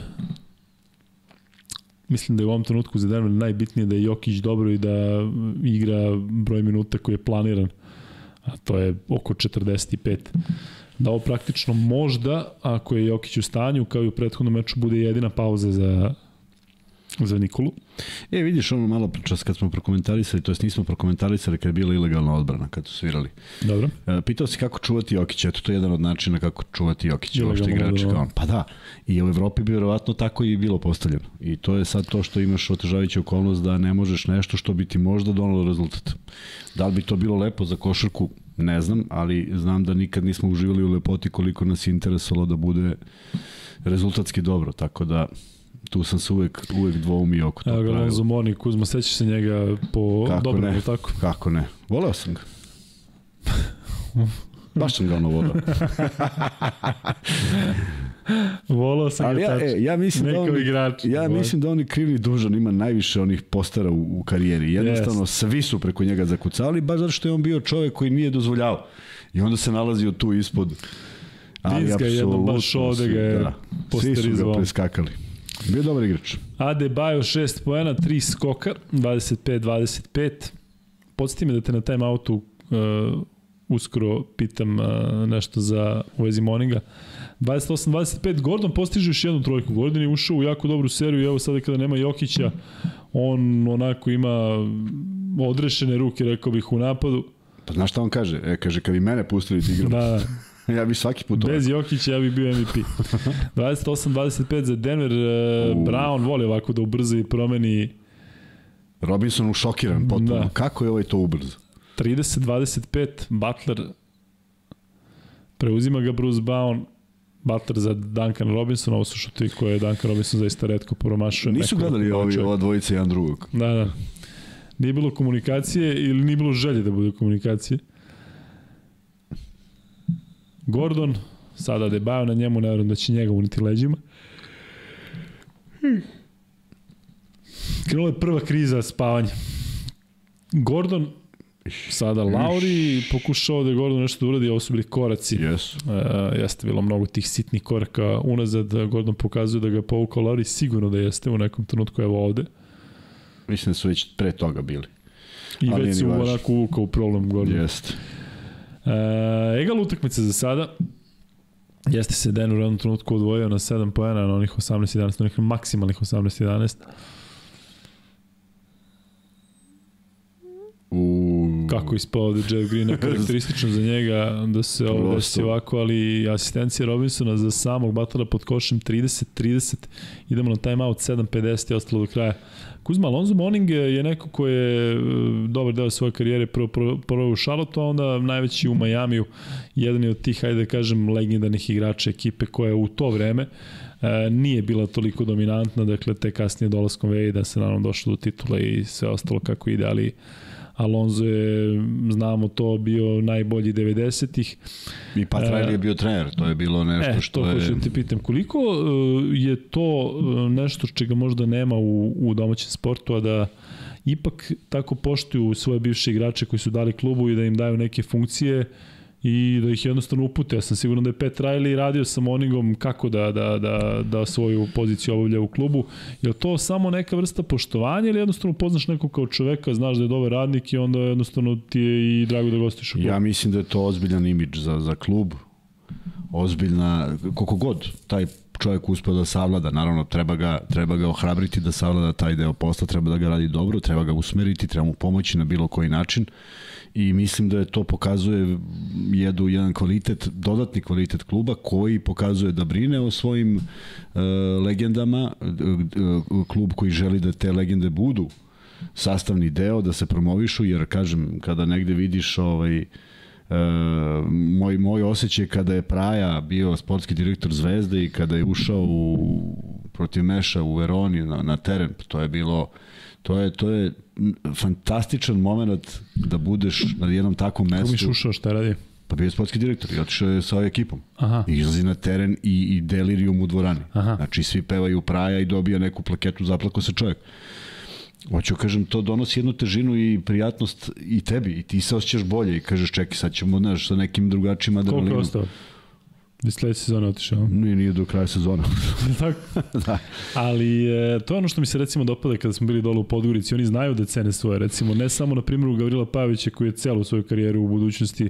Mislim da je u ovom trenutku za Denver najbitnije da je Jokić dobro i da igra broj minuta koji je planiran. A to je oko 45. Da ovo praktično možda, ako je Jokić u stanju, kao i u prethodnom meču, bude jedina pauza za, za Nikolu. E, vidiš ono malo čas kad smo prokomentarisali, to jest nismo prokomentarisali kad je bila ilegalna odbrana, kad su svirali. Dobro. E, pitao si kako čuvati Jokića, eto to je jedan od načina kako čuvati Jokića, uopšte odbrana. kao on. Pa da, i u Evropi bi verovatno tako i bilo postavljeno. I to je sad to što imaš otežavajuća okolnost da ne možeš nešto što bi ti možda donalo rezultat. Da li bi to bilo lepo za košarku, ne znam, ali znam da nikad nismo uživali u lepoti koliko nas je interesovalo da bude rezultatski dobro, tako da tu sam se uvek, uvek dvoumio oko tog Evo ga. Lonzo Moni, Kuzma, sećaš se njega po Kako dobro, ne? tako? Kako ne? Voleo sam ga. Baš sam ga ono voleo. Volao sam Ali ga ja, e, ja mislim da Neko on, igrač. ja mislim da on i krivi dužan ima najviše onih postera u, u karijeri. Jednostavno svi su preko njega zakucali, baš zato što je on bio čovek koji nije dozvoljavao. I onda se nalazio tu ispod. Ali Dinska je jednom baš ovde ga je da, Svi su ga preskakali. Bio dobar igrač. Ade Bajo 6 poena, 3 skoka, 25-25. Podsjeti me da te na time outu uh, uskoro pitam uh, nešto za u vezi Moninga. 28-25, Gordon postiže još jednu trojku. Gordon je ušao u jako dobru seriju i evo sada kada nema Jokića, on onako ima odrešene ruke, rekao bih, u napadu. Pa znaš šta on kaže? E, kaže, kad bi mene pustili da igram, Da, ja bi svaki put Bez Jokića ja bih bio MVP. 28-25 za Denver. Uh, Brown voli ovako da ubrza i promeni Robinson ušokiran potpuno. Da. Kako je ovaj to ubrzo? 30-25. Butler preuzima ga Bruce Brown. Butler za Duncan Robinson, ovo su šuti koje Duncan Robinson zaista redko promašuje. Nisu gledali ovi, ova dvojica jedan drugog. Da, da. Nije bilo komunikacije ili nije bilo želje da bude komunikacije. Gordon, sada Debajo na njemu, ne vjerujem da će njega uniti leđima. Krenula je prva kriza spavanja. Gordon, sada Lauri, pokušao da je Gordon nešto da uradi, ovo su bili koraci. Jesu. E, jeste bilo mnogo tih sitnih koraka unazad, Gordon pokazuje da ga je povukao Lauri, sigurno da jeste u nekom trenutku, evo ovde. Mislim da su već pre toga bili. I Ali već su onako uvukao u problem Gordon. Jeste. E, egal utakmica za sada. Jeste se Denver u jednom trenutku odvojio na 7 pojena, na onih 18-11, na onih maksimalnih 18-11. U... Kako ispao ovde Jeff Green, karakteristično za njega da se ovo desi ovako, ali asistencija Robinsona za samog batala pod košem 30-30, idemo na timeout 7-50 i ostalo do kraja. Kuzma Alonso Moning je neko ko je e, dobar deo svoje karijere prvo, prvo, prvo u Charlotte, a onda najveći u Majamiju, jedan je od tih, hajde da kažem, legendarnih igrača ekipe koja je u to vreme e, nije bila toliko dominantna, dakle te kasnije dolaskom Vejda se naravno došlo do titula i sve ostalo kako ide, ali Alonso je, znamo to, bio najbolji 90-ih. I Pat Riley je bio trener, to je bilo nešto e, što je... E, to hoću da te pitam, koliko e, je to e, nešto čega možda nema u, u domaćem sportu, a da ipak tako poštuju svoje bivše igrače koji su dali klubu i da im daju neke funkcije, i da ih jednostavno upute. Ja sam siguran da je Pet Riley radio sa Moningom kako da, da, da, da svoju poziciju obavlja u klubu. Je to samo neka vrsta poštovanja ili jednostavno poznaš nekog kao čoveka, znaš da je dobar radnik i onda jednostavno ti je i drago da gostiš u klubu? Ja mislim da je to ozbiljan imidž za, za klub. Ozbiljna, koliko god taj čovjek uspeo da savlada, naravno treba ga, treba ga ohrabriti da savlada taj deo posla, treba da ga radi dobro, treba ga usmeriti, treba mu pomoći na bilo koji način i mislim da je to pokazuje jedu jedan kvalitet, dodatni kvalitet kluba koji pokazuje da brine o svojim uh, legendama, uh, klub koji želi da te legende budu sastavni deo, da se promovišu, jer kažem, kada negde vidiš ovaj, Uh, moj, moj osjećaj kada je Praja bio sportski direktor Zvezde i kada je ušao u, protiv Meša u Veroni na, na teren, to je bilo to je, to je fantastičan moment da budeš na jednom takvom mestu. Kako mi šušao, šta radi? Pa bio je sportski direktor i otišao je sa ovoj ekipom. Aha. I izlazi na teren i, i delirium u dvorani. Aha. Znači svi pevaju praja i dobija neku plaketu, zaplako se čovjek. Hoću kažem, to donosi jednu težinu i prijatnost i tebi i ti se osjećaš bolje i kažeš čekaj sad ćemo znaš, sa nekim drugačijim adrenalinom. Koliko je ostao? Da sledeće sezone otišao. Nije, nije do kraja sezona. Tako? da. Ali e, to je ono što mi se recimo dopada kada smo bili dole u Podgorici. Oni znaju da cene svoje. Recimo, ne samo na primjeru Gavrila Pavića koji je celu svoju karijeru u budućnosti,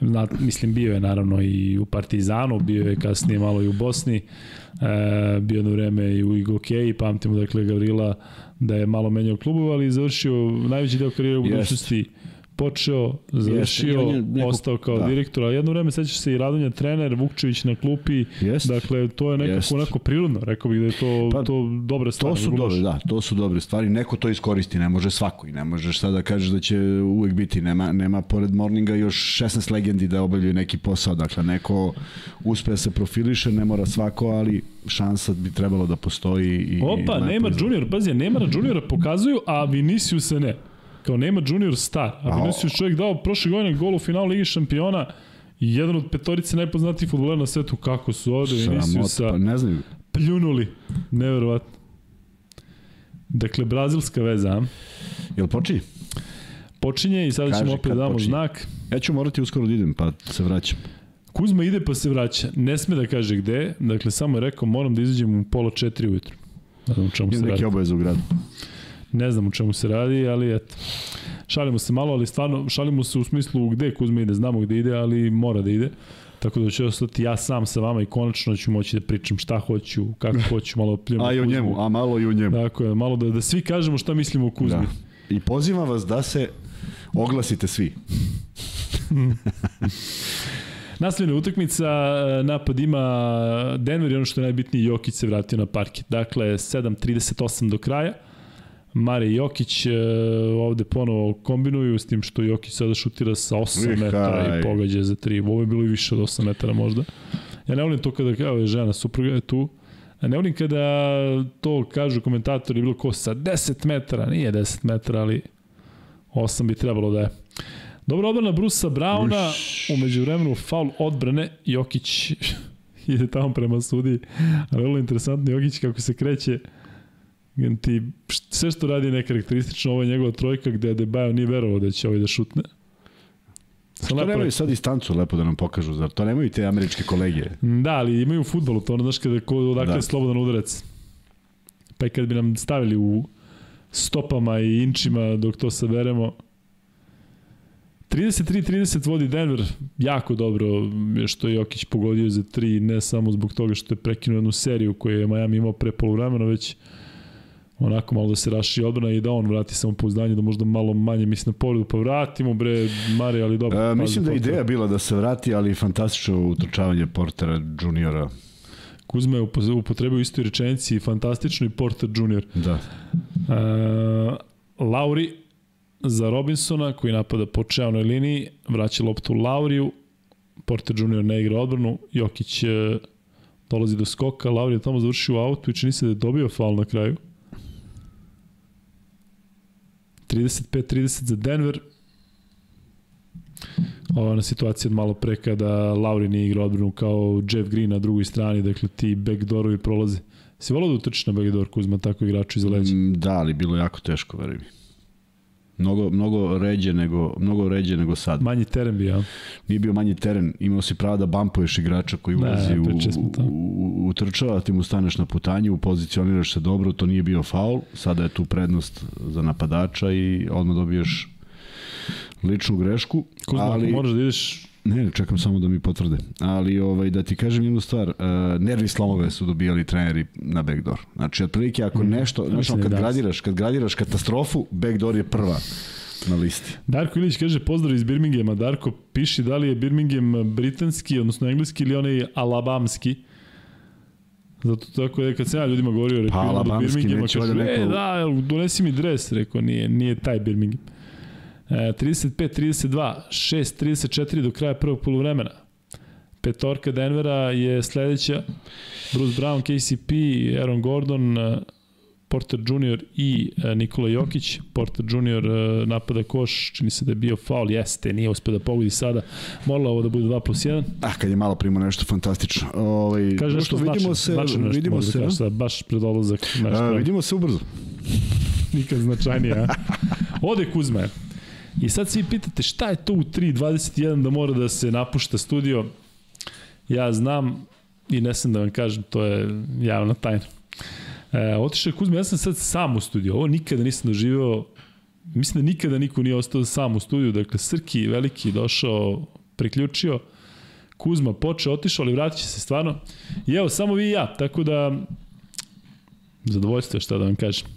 na, mislim, bio je naravno i u Partizanu, bio je kasnije malo i u Bosni, e, bio jedno vreme i u Igokeji, pamtimo dakle Gavrila da je malo menjao klubova, ali završio najveći deo karijere u budućnosti. Jest počeo, završio, Jeste, neko, ostao kao da. direktor, a jedno vreme sećaš se i Radonja trener, Vukčević na klupi, Jest. dakle to je nekako Jest. onako prirodno, rekao bih da je to, pa, to dobra stvar. To su dobre, da, to su dobre stvari, neko to iskoristi, ne može svako i ne možeš sada da kažeš da će uvek biti, nema, nema pored Morninga još 16 legendi da obavljaju neki posao, dakle neko uspe da se profiliše, ne mora svako, ali šansa bi trebalo da postoji. I, Opa, i Neymar Junior, pazi, Neymar Junior pokazuju, a Vinicius se ne kao nema junior star, a Vinicius čovjek dao prošle godine gol u finalu Ligi šampiona i jedan od petorice najpoznatijih futbolera na svetu, kako su ovde Viniciusa pa ne znam. pljunuli, neverovatno. Dakle, brazilska veza, a? Jel počinje? Počinje i sada Kaži, ćemo opet da damo počinje. znak. Ja ću morati uskoro da idem, pa se vraćam. Kuzma ide pa se vraća. Ne sme da kaže gde, dakle samo je rekao moram da izađem u pola četiri ujutru. Ne znam čemu se radi. Neki obavez u gradu. Ne znam u čemu se radi, ali eto. Šalimo se malo, ali stvarno šalimo se u smislu gde Kuzma ide, znamo gde ide, ali mora da ide. Tako da ću ostati ja sam sa vama i konačno ću moći da pričam šta hoću, kako hoću, malo pljemo A i o njemu, a malo i o njemu. Tako je, malo da, da svi kažemo šta mislimo o Kuzmi. Da. I pozivam vas da se oglasite svi. Nasledna utakmica, napad ima Denver i ono što je najbitnije, Jokić se vratio na parket. Dakle, 7.38 do kraja. Mare Jokić e, ovde ponovo kombinuju s tim što Jokić sada šutira sa 8 Vihaj. metara i pogađa za 3. Ovo je bilo i više od 8 metara možda. Ja ne volim to kada kao je žena supruga je tu. Ja ne volim kada to kažu komentatori bilo ko sa 10 metara, nije 10 metara, ali 8 bi trebalo da je. Dobra odbrana Brusa Brauna, umeđu vremenu faul odbrane, Jokić ide tamo prema sudi, ali vrlo interesantno Jokić kako se kreće, ti, sve što radi je nekarakteristično, ovo je njegova trojka gde Adebayo nije verovao da će ovaj da šutne. Što lepo... nemaju sad distancu lepo da nam pokažu, zar to nemaju te američke kolege? Da, ali imaju u futbolu, to ono, znaš, kada odakle da. je slobodan udarac. Pa i kad bi nam stavili u stopama i inčima dok to saberemo, 33-30 vodi Denver, jako dobro što je Jokić pogodio za 3, ne samo zbog toga što je prekinuo jednu seriju koju je Miami imao pre polovremena, već onako malo da se raši odbrana i da on vrati samopouzdanje, da možda malo manje misli na povredu, pa vratimo bre Mari, ali dobro. E, mislim da je ideja bila da se vrati, ali fantastično utrčavanje Portera juniora. Kuzma je upotrebio istoj rečenici fantastično i Porter junior. Da. E, Lauri za Robinsona koji napada po čeavnoj liniji, vraća loptu Lauriju, Porter junior ne igra odbranu, Jokić e, dolazi do skoka, Lauri je tamo završio u autu i čini se da je dobio faul na kraju. 35-30 za Denver. Ovo je ona situacija od malo pre kada Lauri nije igrao odbranu kao Jeff Green na drugoj strani, dakle ti backdoorovi prolaze. Si volao da utrčiš na backdoor Kuzma tako igraču iza leđa? Mm, da, ali bilo jako teško, veruj mi. Mnogo, mnogo ređe nego, mnogo ređe nego sad. Manji teren bi, ja. Nije bio manji teren, imao si pravo da bampuješ igrača koji ulazi u, u, u, u trčava, ti mu staneš na putanju, pozicioniraš se dobro, to nije bio faul, sada je tu prednost za napadača i odmah dobiješ ličnu grešku. Kuzma, ali... ako moraš da ideš Ne, čekam samo da mi potvrde. Ali ovaj, da ti kažem jednu stvar, uh, nervi slomove su dobijali treneri na backdoor. Znači, otprilike ako mm, nešto, znači, kad, da gradiraš, kad gradiraš katastrofu, backdoor je prva na listi. Darko Ilić kaže pozdrav iz Birminghama. Darko, piši da li je Birmingham britanski, odnosno engleski ili onaj alabamski. Zato tako je kad se ja ljudima govorio, rekao, pa, alabamski, neće kažu, neko... e, da, donesi mi dres, rekao, nije, nije taj Birmingham. 35-32, 6-34 do kraja prvog polovremena. Petorka Denvera je sledeća. Bruce Brown, KCP, Aaron Gordon, e, Porter Jr. i e, Nikola Jokić. Porter Jr. E, napada koš, čini se da je bio faul, jeste, nije uspio da pogodi sada. Moralo ovo da bude 2 plus 1. Ah, kad je malo primo nešto fantastično. Ovaj, Kaže nešto vidimo se, značajno nešto vidimo se, da kažeš, baš pred odlazak. Nešto. A, vidimo se ubrzo. Nikad značajnije, a? Ode Kuzma. I sad svi pitate šta je to u 3.21 da mora da se napušta studio. Ja znam i ne sam da vam kažem, to je javna tajna. E, otišao je Kuzma, ja sam sad sam u studiju. Ovo nikada nisam doživeo, mislim da nikada niko nije ostao sam u studiju. Dakle, Srki veliki došao, priključio, Kuzma počeo, otišao, ali vratit će se stvarno. I evo, samo vi i ja, tako da zadovoljstvo je šta da vam kažem.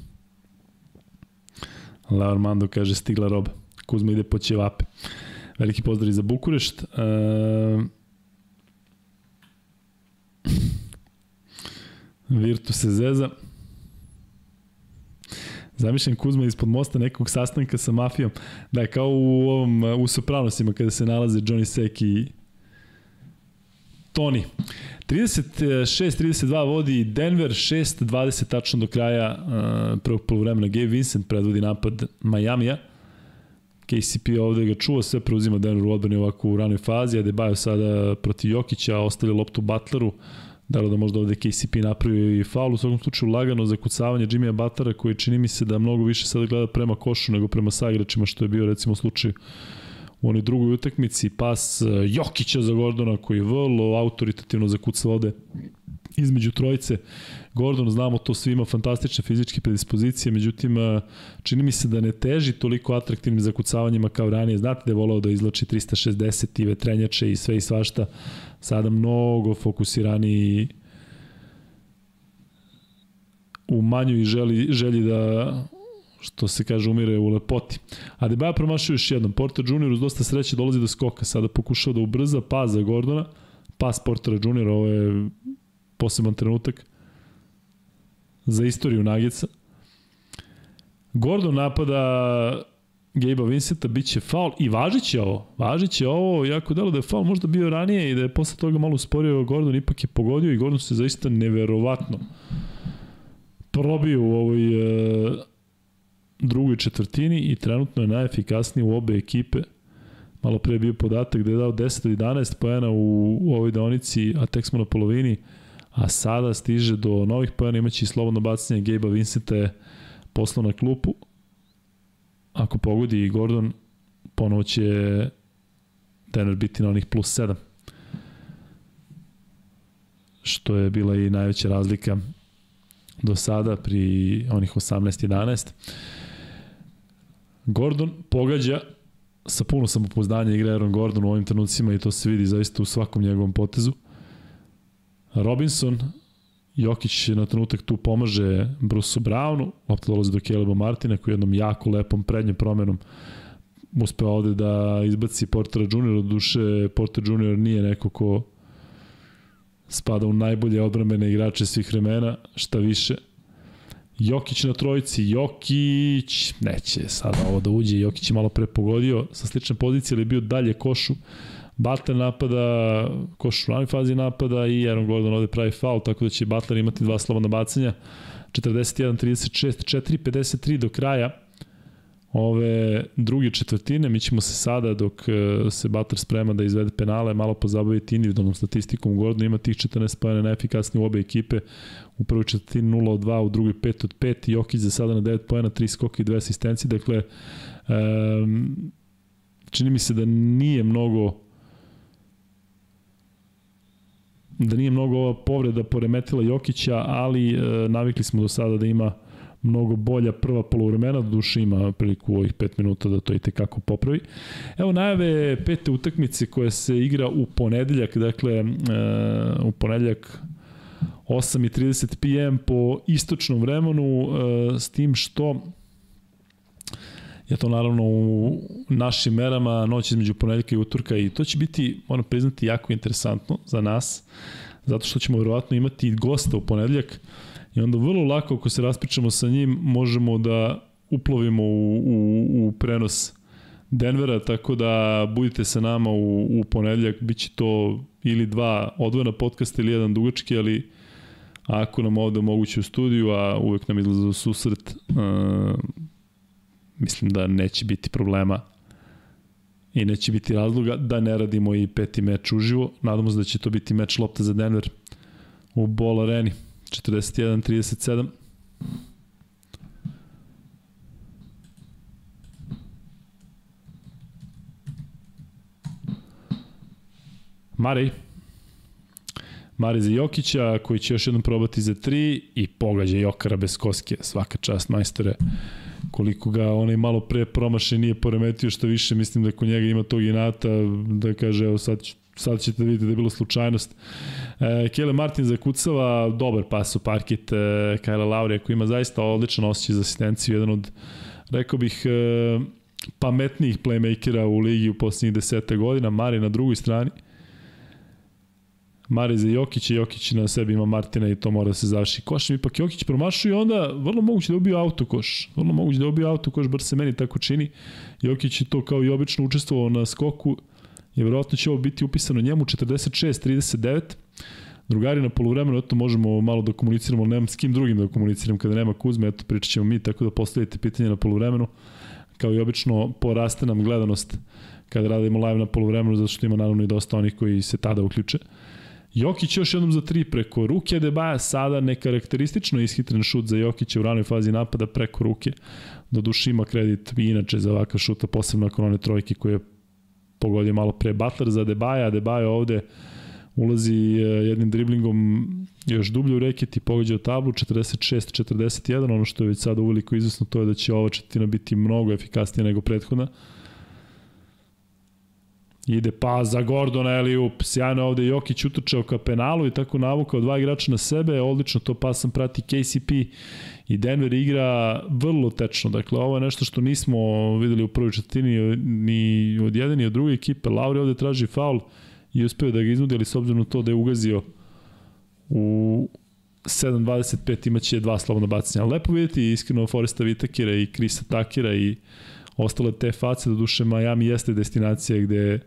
Leo Armando kaže stigla roba. Kuzma ide po ćevape. Veliki pozdrav za Bukurešt. Uh, Virtu se zeza. Zamišljam Kuzma ispod mosta nekog sastanka sa mafijom. Da, kao u ovom, u Sopranosima kada se nalaze Johnny Sek i Tony. 36-32 vodi Denver, 6-20 tačno do kraja uh, prvog polovremena. Gabe Vincent predvodi napad Majamija. KCP ovde ga čuva, sve preuzima Denver u odbrani ovako u ranoj fazi, a Debajo sada proti Jokića ostavlja loptu Butleru, da li da možda ovde KCP napravi i faul, u svakom slučaju lagano zakucavanje Jimmya Butlera koji čini mi se da mnogo više sada gleda prema košu nego prema sagračima što je bio recimo slučaj u onoj drugoj utakmici, pas e, Jokića za Gordona koji je vrlo autoritativno zakucao ovde između trojice. Gordon, znamo to svi ima fantastične fizičke predispozicije, međutim, čini mi se da ne teži toliko atraktivnim zakucavanjima kao ranije. Znate da je volao da izlači 360 i vetrenjače i sve i svašta. Sada mnogo fokusirani u manjoj želi, želji da što se kaže umire u lepoti. A Debaja promašio još jednom. Porter Junior uz dosta sreće dolazi do skoka. Sada pokušao da ubrza pas za Gordona. Pas Portera Junior, ovo je poseban trenutak za istoriju Nagica. Gordon napada Gabe Vincenta, bit će faul i važit će ovo. Važit će ovo, jako delo da je faul možda bio ranije i da je posle toga malo usporio Gordon, ipak je pogodio i Gordon se zaista neverovatno probio u ovoj e, drugoj četvrtini i trenutno je najefikasniji u obe ekipe. Malo pre je bio podatak da je dao 10 od 11 pojena u, u ovoj daonici, a tek smo na polovini a sada stiže do novih pojena, imaće i slobodno bacanje Gabe Vincenta je poslao na klupu. Ako pogodi Gordon, ponovo će Denver biti na onih plus 7. Što je bila i najveća razlika do sada pri onih 18-11. Gordon pogađa sa puno samopouzdanja igra Aaron Gordon u ovim trenucima i to se vidi zaista u svakom njegovom potezu. Robinson Jokić na trenutak tu pomaže Brusu Brownu, lopta dolazi do Caleba Martina koji jednom jako lepom prednjom promenom uspeo ovde da izbaci Portera Junior, od duše Porter Junior nije neko ko spada u najbolje odbrambene igrače svih vremena, šta više. Jokić na trojici, Jokić, neće sada ovo da uđe, Jokić je malo pre pogodio sa slične pozicije, ali je bio dalje košu, Butler napada, koš u ranoj fazi napada i Aaron Gordon ovde pravi faul, tako da će Butler imati dva slobodna bacanja. 41-36, 4-53 do kraja ove druge četvrtine. Mi ćemo se sada, dok e, se Butler sprema da izvede penale, malo pozabaviti individualnom statistikom. Gordon ima tih 14 pojene najefikasnije u obe ekipe. U prvoj četvrtini 0 od 2, u drugoj 5 od 5. Jokić za sada na 9 pojena, 3 skoka i 2 asistencije. Dakle, um, čini mi se da nije mnogo da nije mnogo ova povreda poremetila Jokića, ali e, navikli smo do sada da ima mnogo bolja prva polovremena, do duše ima priliku ovih 5 minuta da to i tekako popravi. Evo najave pete utakmice koja se igra u ponedeljak, dakle e, u ponedeljak 8.30 PM po istočnom vremenu, e, s tim što je to naravno u našim merama noć između ponedjeljka i utorka i to će biti, moram priznati, jako interesantno za nas, zato što ćemo verovatno imati gosta u ponedjeljak i onda vrlo lako ako se raspričamo sa njim možemo da uplovimo u, u, u prenos Denvera, tako da budite sa nama u, u ponedljak, bit će to ili dva odvojena podcasta ili jedan dugački, ali ako nam ovde moguće u studiju, a uvek nam izlaze u susret, uh, mislim da neće biti problema i neće biti razloga da ne radimo i peti meč uživo. Nadamo se da će to biti meč lopta za Denver u Ball Areni 41-37. Marej. Marej za Jokića, koji će još jednom probati za tri i pogađa Jokara bez koske. Svaka čast, majstore koliko ga onaj malo pre promaše nije poremetio, što više mislim da kod njega ima tog inata, da kaže, evo sad, sad ćete da vidjeti da je bilo slučajnost. E, Kele Martin zakucava dobar pas u parket e, Kajla Laurija koji ima zaista odličan osjećaj za asistenciju, jedan od, rekao bih, e, pametnijih playmakera u ligi u poslednjih deseta godina, Mari na drugoj strani. Mare za Jokića, Jokić na sebi ima Martina i to mora da se završi košem. Ipak Jokić promašuje i onda vrlo moguće da ubio autokoš. Vrlo moguće da ubio autokoš, bar se meni tako čini. Jokić je to kao i obično učestvovao na skoku i verovatno će ovo biti upisano njemu 46-39. Drugari na polovremenu, eto možemo malo da komuniciramo, ali nemam s kim drugim da komuniciram kada nema Kuzme, eto pričat ćemo mi, tako da postavite pitanje na polovremenu. Kao i obično, poraste nam gledanost kada radimo live na polovremenu, zato što ima naravno i dosta onih koji se tada uključe. Jokić još jednom za tri preko ruke Debaja, sada nekarakteristično ishitren šut za Jokića u ranoj fazi napada preko ruke. Do duši ima kredit i inače za ovakav šuta, posebno nakon one trojke koje je pogodio malo pre Butler za Debaja, a Debaja ovde ulazi e, jednim driblingom još dublje u reket i pogađa tablu 46-41, ono što je već sada uveliko izvesno to je da će ova četina biti mnogo efikasnija nego prethodna. Ide pa za Gordona Eliup, sjajno ovde Jokić utrčao ka penalu i tako navukao dva igrača na sebe, odlično to pasam prati KCP i Denver igra vrlo tečno, dakle ovo je nešto što nismo videli u prvoj četvrtini ni od jedne ni od druge ekipe, Lauri ovde traži faul i uspeo da ga iznudi, ali s obzirom na to da je ugazio u 7.25 imaće dva slobodna bacanja. Lepo vidjeti iskreno Foresta Vitakira i Krisa Takira i ostale te face, do duše Miami jeste destinacija gde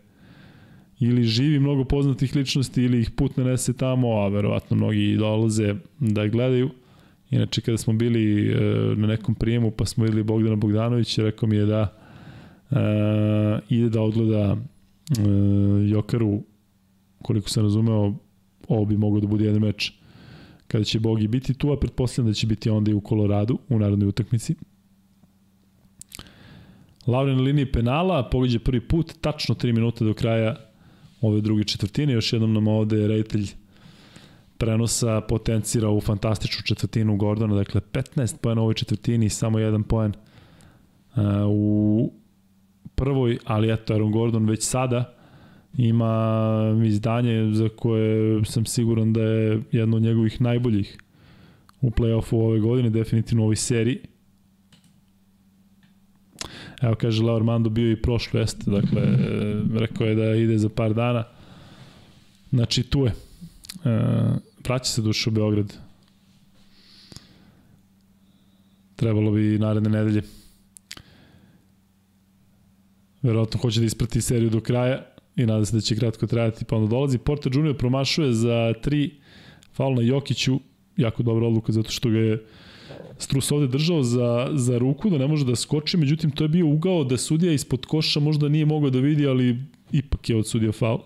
ili živi mnogo poznatih ličnosti ili ih put nanese tamo, a verovatno mnogi dolaze da gledaju. Inače, kada smo bili e, na nekom prijemu, pa smo videli Bogdana Bogdanovića, rekao mi je da e, ide da odgleda e, Jokaru, koliko sam razumeo, ovo bi moglo da bude jedan meč kada će Bogi biti tu, a pretpostavljam da će biti onda i u Koloradu u narodnoj utakmici. Lauren na liniji penala, pogađa prvi put, tačno 3 minuta do kraja ove druge četvrtine. Još jednom nam ovde reditelj prenosa potencira u fantastičnu četvrtinu Gordona, dakle 15 poena u ovoj četvrtini i samo jedan poen uh, u prvoj, ali eto Aaron Gordon već sada ima izdanje za koje sam siguran da je jedno od njegovih najboljih u play-offu ove godine, definitivno u ovoj seriji. Evo kaže Laur Mando bio i prošlo jeste, dakle rekao je da ide za par dana. Znači tu je. E, vraća se duša u Beograd. Trebalo bi naredne nedelje. Verovatno hoće da isprati seriju do kraja i nada se da će kratko trajati, pa onda dolazi. Porter Junior promašuje za tri faul na Jokiću, jako dobra odluka zato što ga je Strus ovde držao za, za ruku da ne može da skoči, međutim to je bio ugao da sudija ispod koša možda nije mogao da vidi, ali ipak je odsudio faul.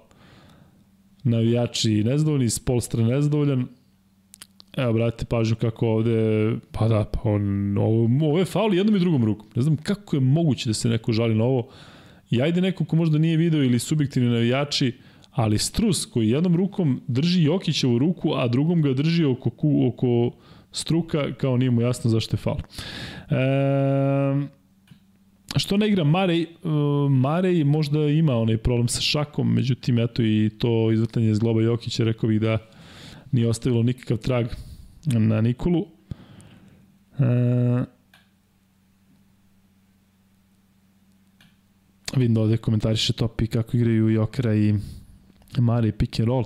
Navijači nezadovoljni, Spolstra nezadovoljan. Evo, brate, pažnju kako ovde, pa da, pa on, ovo, ovo je faul jednom i drugom rukom. Ne znam kako je moguće da se neko žali na ovo. I ajde neko ko možda nije video ili subjektivni navijači, ali Strus koji jednom rukom drži Jokićevu ruku, a drugom ga drži oko, oko struka, kao nije mu jasno zašto je faul. E, što ne igra Marej? E, Marej možda ima onaj problem sa šakom, međutim, eto i to izvrtanje iz Globa Jokića, rekao bih da nije ostavilo nikakav trag na Nikolu. E, vidim da ovde komentariše Topi kako igraju Jokera i Mari pick and roll.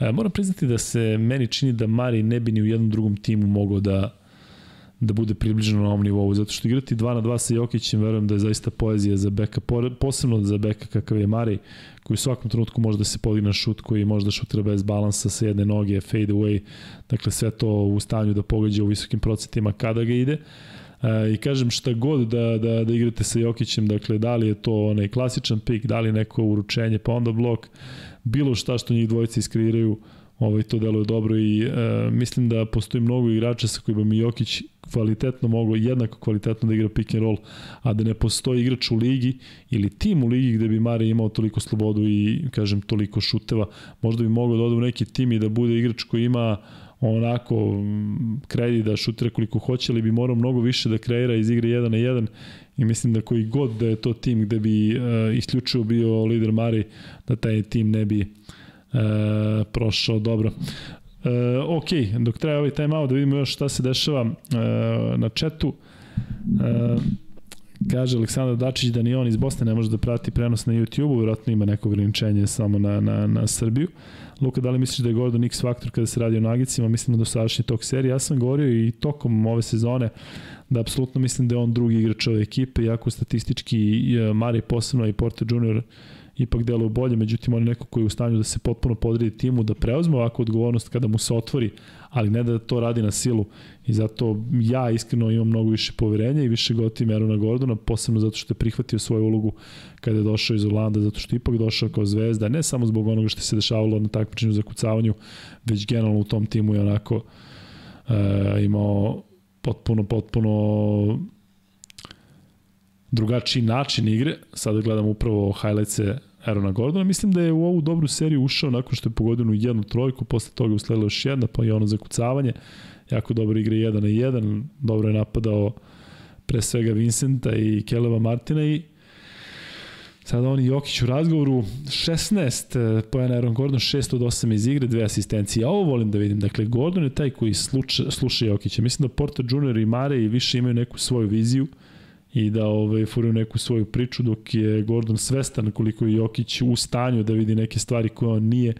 E, moram priznati da se meni čini da Mari ne bi ni u jednom drugom timu mogao da da bude približeno na ovom nivou, zato što igrati 2 na 2 sa Jokićem, verujem da je zaista poezija za beka, posebno za beka kakav je Mari, koji u svakom trenutku može da se podigne šut, koji može da šutira bez balansa sa jedne noge, fade away, dakle sve to u stanju da pogađa u visokim procentima kada ga ide. E, I kažem šta god da, da, da igrate sa Jokićem, dakle da li je to onaj klasičan pik, da li neko uručenje, pa onda blok, bilo šta što njih dvojice iskreiraju, ovaj, to deluje dobro i e, mislim da postoji mnogo igrača sa kojima mi Jokić kvalitetno mogu, jednako kvalitetno da igra pick and roll, a da ne postoji igrač u ligi ili tim u ligi gde bi Mare imao toliko slobodu i, kažem, toliko šuteva. Možda bi mogao da ode u neki tim i da bude igrač koji ima onako kredit da šutira koliko hoće, ali bi morao mnogo više da kreira iz igre 1 na 1 i mislim da koji god da je to tim gde bi uh, isključivo bio lider Mari, da taj tim ne bi uh, prošao dobro. Uh, ok, dok traje ovaj time out da vidimo još šta se dešava uh, na četu. Uh, kaže Aleksandar Dačić da ni on iz Bosne ne može da prati prenos na YouTube-u, vjerojatno ima neko ograničenje samo na, na, na Srbiju. Luka, da li misliš da je Gordon X faktor kada se radi o Nagicima? Mislim da dosadašnji tok serije. Ja sam govorio i tokom ove sezone da apsolutno mislim da je on drugi igrač ove ekipe, iako statistički Mari posebno i Porter Junior ipak deluju bolje, međutim on je neko koji je u stanju da se potpuno podredi timu, da preuzme ovakvu odgovornost kada mu se otvori, ali ne da to radi na silu. I zato ja iskreno imam mnogo više poverenja i više gotivim Erona Gordona, posebno zato što je prihvatio svoju ulogu kada je došao iz Orlanda, zato što je ipak došao kao zvezda, ne samo zbog onoga što se dešavalo na takmičenju za kucavanje, već generalno u tom timu je onako e, imao potpuno, potpuno drugačiji način igre. Sada gledam upravo highlights-e Aarona Gordona. Mislim da je u ovu dobru seriju ušao nakon što je pogodio jednu trojku, posle toga usledila još jedna, pa i ono zakucavanje. Jako dobro igra 1 na 1, dobro je napadao pre svega Vincenta i Keleva Martina i Sada on i Jokić u razgovoru, 16 pojena Aaron Gordon, 6 od 8 iz igre, dve asistencije. Ja ovo volim da vidim. Dakle, Gordon je taj koji sluša, sluša Jokića. Mislim da Porter Junior i Mare i više imaju neku svoju viziju i da ovaj, furaju neku svoju priču, dok je Gordon svestan koliko je Jokić u stanju da vidi neke stvari koje on nije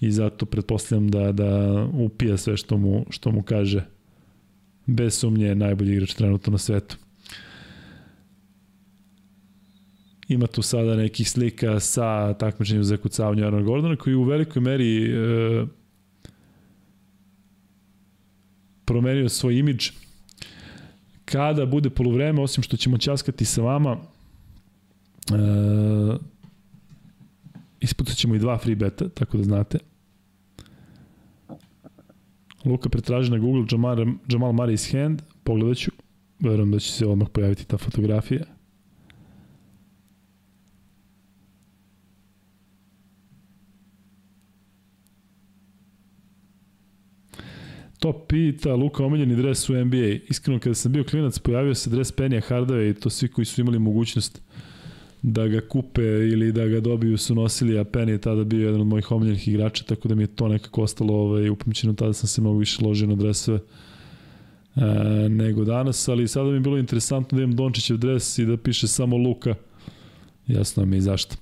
i zato pretpostavljam da, da upija sve što mu, što mu kaže. Bez sumnje najbolji igrač trenutno na svetu. Ima tu sada nekih slika sa takmičenjem za kucavanje Aaron Gordona koji u velikoj meri e, promenio svoj imidž kada bude polovreme, osim što ćemo časkati sa vama, e, ispucat ćemo i dva free beta, tako da znate. Luka pretraži na Google Jamal, Jamal Murray's hand, pogledat ću, verujem da će se odmah pojaviti ta fotografija. Top pita, Luka omiljeni dres u NBA. Iskreno, kada sam bio klinac, pojavio se dres Penija Hardaway i to svi koji su imali mogućnost da ga kupe ili da ga dobiju su nosili, a Penny je tada bio jedan od mojih omiljenih igrača, tako da mi je to nekako ostalo ovaj, upamćeno, tada sam se mnogo više ložio na dresove e, nego danas, ali sada mi je bilo interesantno da imam Dončićev dres i da piše samo Luka, jasno mi i zašto.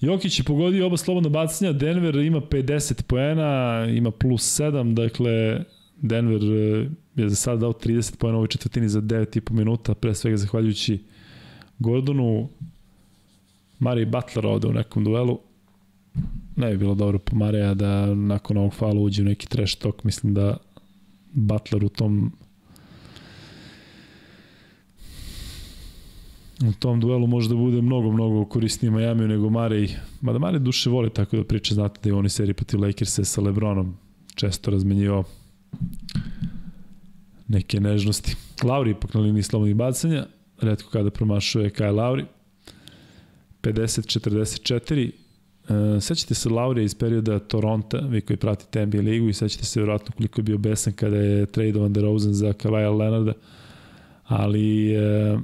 Jokić je pogodio oba slobodna bacanja, Denver ima 50 poena, ima plus 7, dakle Denver e, je za sada dao 30 poena u ovoj četvrtini za 9,5 minuta, pre svega zahvaljujući Gordonu, Mari Butler ovde u nekom duelu. Ne bi bilo dobro po Marija da nakon ovog fala uđe u neki trash talk. Mislim da Butler u tom u tom duelu može da bude mnogo, mnogo korisniji Miami nego Marej. Mada Marej duše voli tako da priča, znate da je oni seriji protiv Lakers sa Lebronom često razmenjivao neke nežnosti. Lauri ipak na liniji slobodnih bacanja, redko kada promašuje Kyle Lauri. 50-44. Uh, sećate se Laurija iz perioda Toronto, vi koji pratite NBA ligu i sećate se vjerojatno koliko je bio besan kada je tradovan DeRozan za Kavaja Leonarda, ali uh,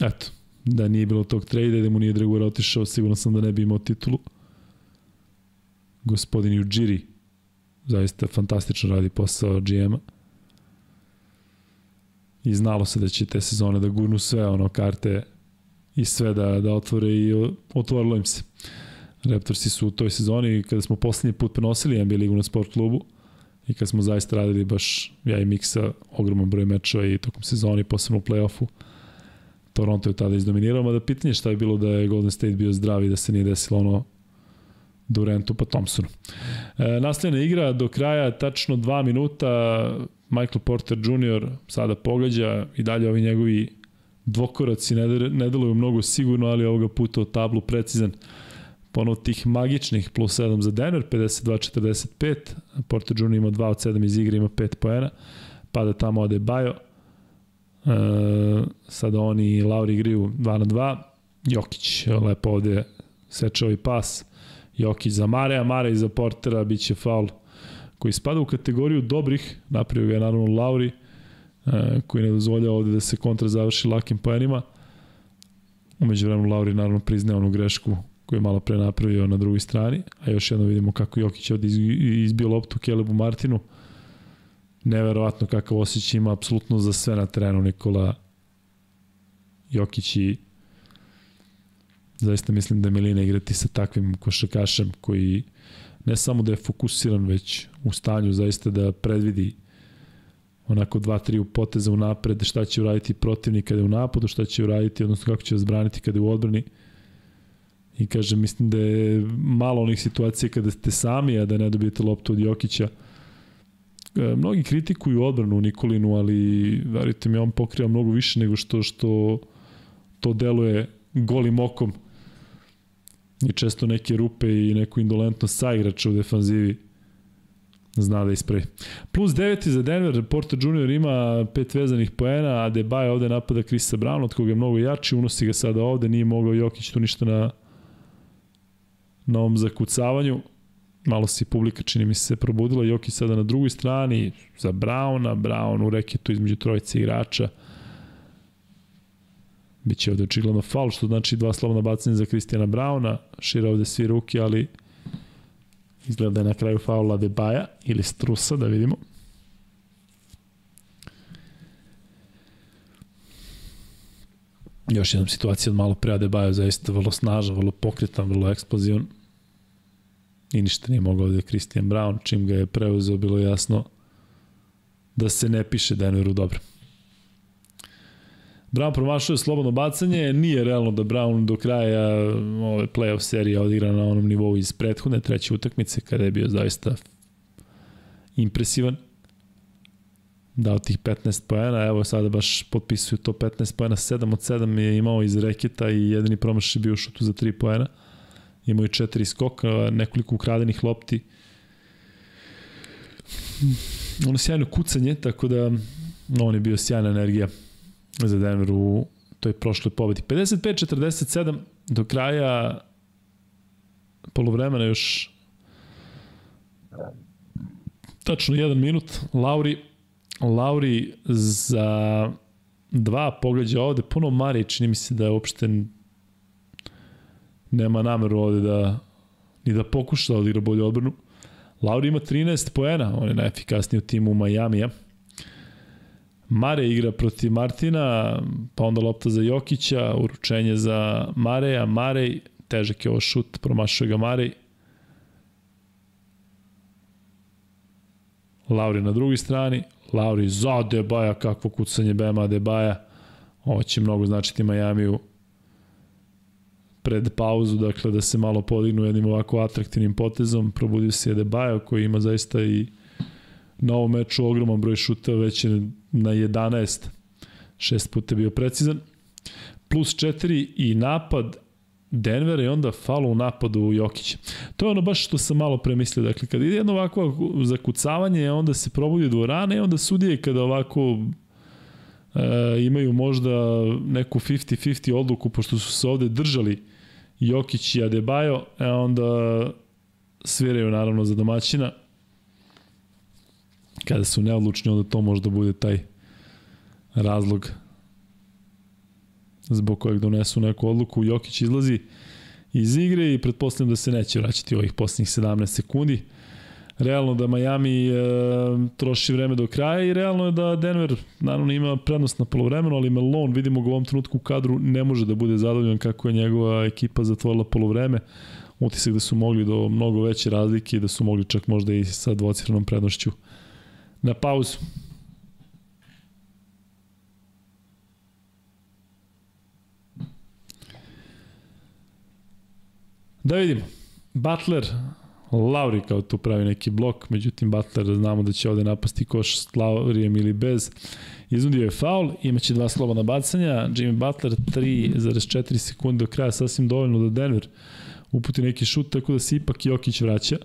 eto, da nije bilo tog i da mu nije Dragur otišao, sigurno sam da ne bi imao titulu. Gospodin Ujiri zaista fantastično radi posao GM-a. I znalo se da će te sezone da gurnu sve ono karte i sve da, da otvore i otvorilo im se. Raptorsi su u toj sezoni, kada smo poslednji put prenosili NBA ligu na sport klubu, i kad smo zaista radili baš ja i Miksa ogroman broj mečeva i tokom sezoni, posebno u play-offu, Toronto je tada izdominirao, mada pitanje šta je bilo da je Golden State bio zdrav i da se nije desilo ono Durantu pa Thompsonu. E, nastavljena igra do kraja tačno 2 minuta Michael Porter Jr. sada pogađa i dalje ovi njegovi dvokoraci ne, ne deluju mnogo sigurno, ali ovoga puta o tablu precizan. Ponovo tih magičnih plus 7 za Denver, 52-45, Porter Jr. ima 2 od 7 iz igre, ima 5 poena, pada tamo ode Bajo, e, sada oni i Lauri igriju 2 na 2, Jokić lepo ovde seče ovaj pas, Jokić za Mare, Mare za Portera, bit će faul koji spada u kategoriju dobrih, napravio ga je naravno Lauri, E, koji ne dozvolja ovde da se kontra završi lakim poenima. Umeđu vremenu Lauri naravno priznaje onu grešku koju je malo pre napravio na drugoj strani, a još jedno vidimo kako Jokić ovde izbio loptu Kelebu Martinu. Neverovatno kakav osjećaj ima apsolutno za sve na terenu Nikola Jokić i zaista mislim da je Milina igrati sa takvim košakašem koji ne samo da je fokusiran, već u stanju zaista da predvidi onako dva, tri poteza u napred, šta će uraditi protivnik kada je u napadu, šta će uraditi, odnosno kako će vas braniti kada je u odbrani. I kaže, mislim da je malo onih situacija kada ste sami, a da ne dobijete loptu od Jokića. E, mnogi kritikuju odbranu Nikolinu, ali verujte mi, on pokriva mnogo više nego što što to deluje golim okom i često neke rupe i neku indolentnost sa igrača u defanzivi zna da ispravi. Plus 9 za Denver, Porter Jr. ima pet vezanih poena, a Debaj ovde napada Krisa Brown, od koga je mnogo jači, unosi ga sada ovde, nije mogao Jokić tu ništa na, na ovom zakucavanju. Malo se publika, čini mi se, probudila. Jokić sada na drugoj strani, za Browna, Brown u reketu između trojice igrača. Biće ovde očigledno faul, što znači dva slobodna bacanja za Kristijana Brauna. Šira ovde svi ruke, ali Izgleda da je na kraju faula Debaja ili Strusa, da vidimo. Još jedna situacija od malo pre Adebayo, zaista vrlo snažan, vrlo pokretan, vrlo eksplozivan. I ništa nije mogao je Christian Brown, čim ga je preuzeo, bilo jasno da se ne piše Denveru dobro. Brown promašuje slobodno bacanje, nije realno da Brown do kraja ove playoff serije odigra na onom nivou iz prethodne treće utakmice kada je bio zaista impresivan. Dao tih 15 poena, evo sada baš potpisuju to 15 poena, 7 od 7 je imao iz reketa i jedini promaš je bio šutu za 3 poena. Imao je četiri skoka, nekoliko ukradenih lopti. Ono sjajno kucanje, tako da no, on je bio sjajna energija za Denver u toj prošloj pobedi. 55-47 do kraja polovremena još tačno jedan minut. Lauri, Lauri za 2, pogađa ovde, puno Mari, čini mi se da je uopšte nema nameru ovde da ni da pokuša da odigra bolju odbranu. Lauri ima 13 poena, on je najefikasniji u timu Majamija. Mare igra protiv Martina, pa onda lopta za Jokića, uručenje za Mareja, Marej, težak je ovo šut, promašuje ga Marej. Lauri na drugoj strani, Lauri za Debaja, kakvo kucanje Bema Debaja. Ovo će mnogo značiti Majamiju pred pauzu, dakle da se malo podignu jednim ovako atraktivnim potezom. Probudio se Debaja koji ima zaista i na ovom meču ogroman broj šuta, već je na 11, šest puta bio precizan. Plus 4 i napad Denvera i onda falo u napadu Jokića. To je ono baš što sam malo premislio. Dakle, kada ide jedno ovako zakucavanje, onda se probudi dvorana i onda sudije kada ovako e, imaju možda neku 50-50 odluku, pošto su se ovde držali Jokić i Adebayo, e onda sviraju naravno za domaćina. Kada su neodlučni, onda to možda bude taj razlog zbog kojeg donesu neku odluku. Jokić izlazi iz igre i pretpostavljam da se neće vraćati ovih poslednjih 17 sekundi. Realno da Miami e, troši vreme do kraja i realno je da Denver naravno ima prednost na polovremenu, ali Melon, vidimo ga u ovom trenutku u kadru, ne može da bude zadovoljan kako je njegova ekipa zatvorila polovreme. Utisak da su mogli do mnogo veće razlike i da su mogli čak možda i sa dvocifrenom prednošću na pauzu. Da vidimo. Butler, Lauri kao tu pravi neki blok, međutim Butler znamo da će ovde napasti koš s Laurijem ili bez. Iznudio je faul, imaće dva slobodna bacanja, Jimmy Butler 3,4 sekunde do kraja, sasvim dovoljno da Denver uputi neki šut, tako da se ipak Jokić vraća.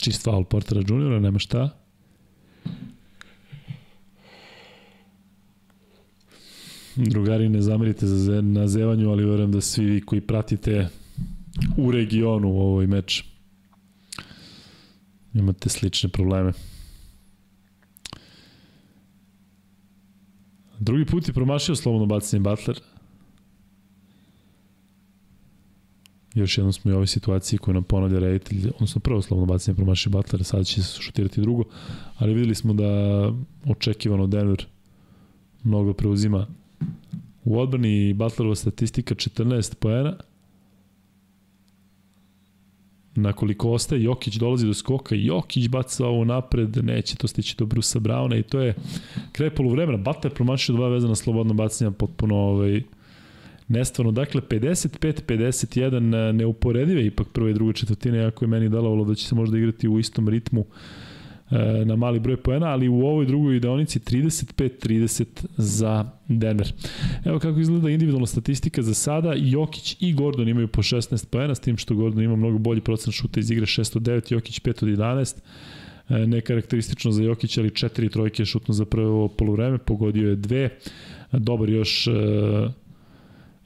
Čist faul Portera juniora, nema šta. Drugari, ne zamerite za na zevanju, ali verujem da svi vi koji pratite u regionu u ovoj meč imate slične probleme. Drugi put je promašio slobodno bacanje Butler. Još jednom smo i u ovoj situaciji koju nam ponavlja reditelj, odnosno prvo slobodno bacanje promašio Butler, sada će se šutirati drugo, ali videli smo da očekivano Denver mnogo preuzima U odbrani Butlerova statistika 14 poena. Na koliko ostaje, Jokić dolazi do skoka, Jokić baca ovo napred, neće to stići do Brusa Brauna i to je kraj polovremena. Butler promašio dva vezana slobodno bacanja, potpuno ovaj, nestvarno. Dakle, 55-51 neuporedive ipak prve i druge četvrtine, ako je meni delovalo da će se možda igrati u istom ritmu. E, na mali broj poena, ali u ovoj drugoj deonici 35-30 za Denver. Evo kako izgleda individualna statistika za sada. Jokić i Gordon imaju po 16 poena, s tim što Gordon ima mnogo bolji procent šuta iz igre 609, Jokić 5 od 11 e, ne karakteristično za Jokić, ali četiri trojke šutno za prvo polovreme, pogodio je dve, dobar još e,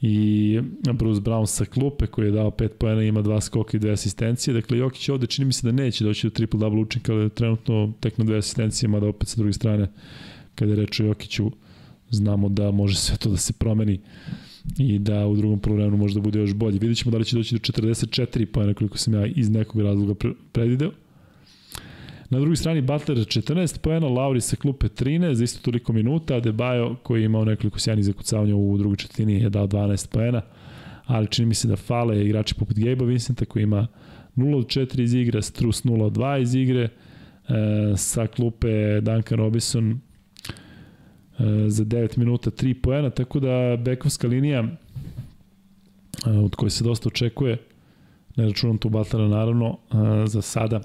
i Bruce Brown sa klupe koji je dao 5 poena ima dva skoka i dve asistencije. Dakle, Jokić ovde čini mi se da neće doći do triple-double učinka, ali trenutno tek na dve asistencije, mada opet sa druge strane, kada je reč o Jokiću, znamo da može sve to da se promeni i da u drugom polovremenu može da bude još bolje. Vidjet ćemo da li će doći do 44 poena koliko sam ja iz nekog razloga predvideo. Na drugoj strani Butler 14 poena, Lauri sa klupe 13 za isto toliko minuta, Adebayo koji je imao nekoliko sjajnih zakucavanja u drugoj četvrtini je dao 12 poena, ali čini mi se da fale igrači poput Gabe'a Vincenta koji ima 0 od 4 iz igre, Strus 0 od 2 iz igre, e, sa klupe Duncan Robinson e, za 9 minuta 3 poena, tako da bekovska linija e, od koje se dosta očekuje, ne računam tu Butlera naravno, e, za sada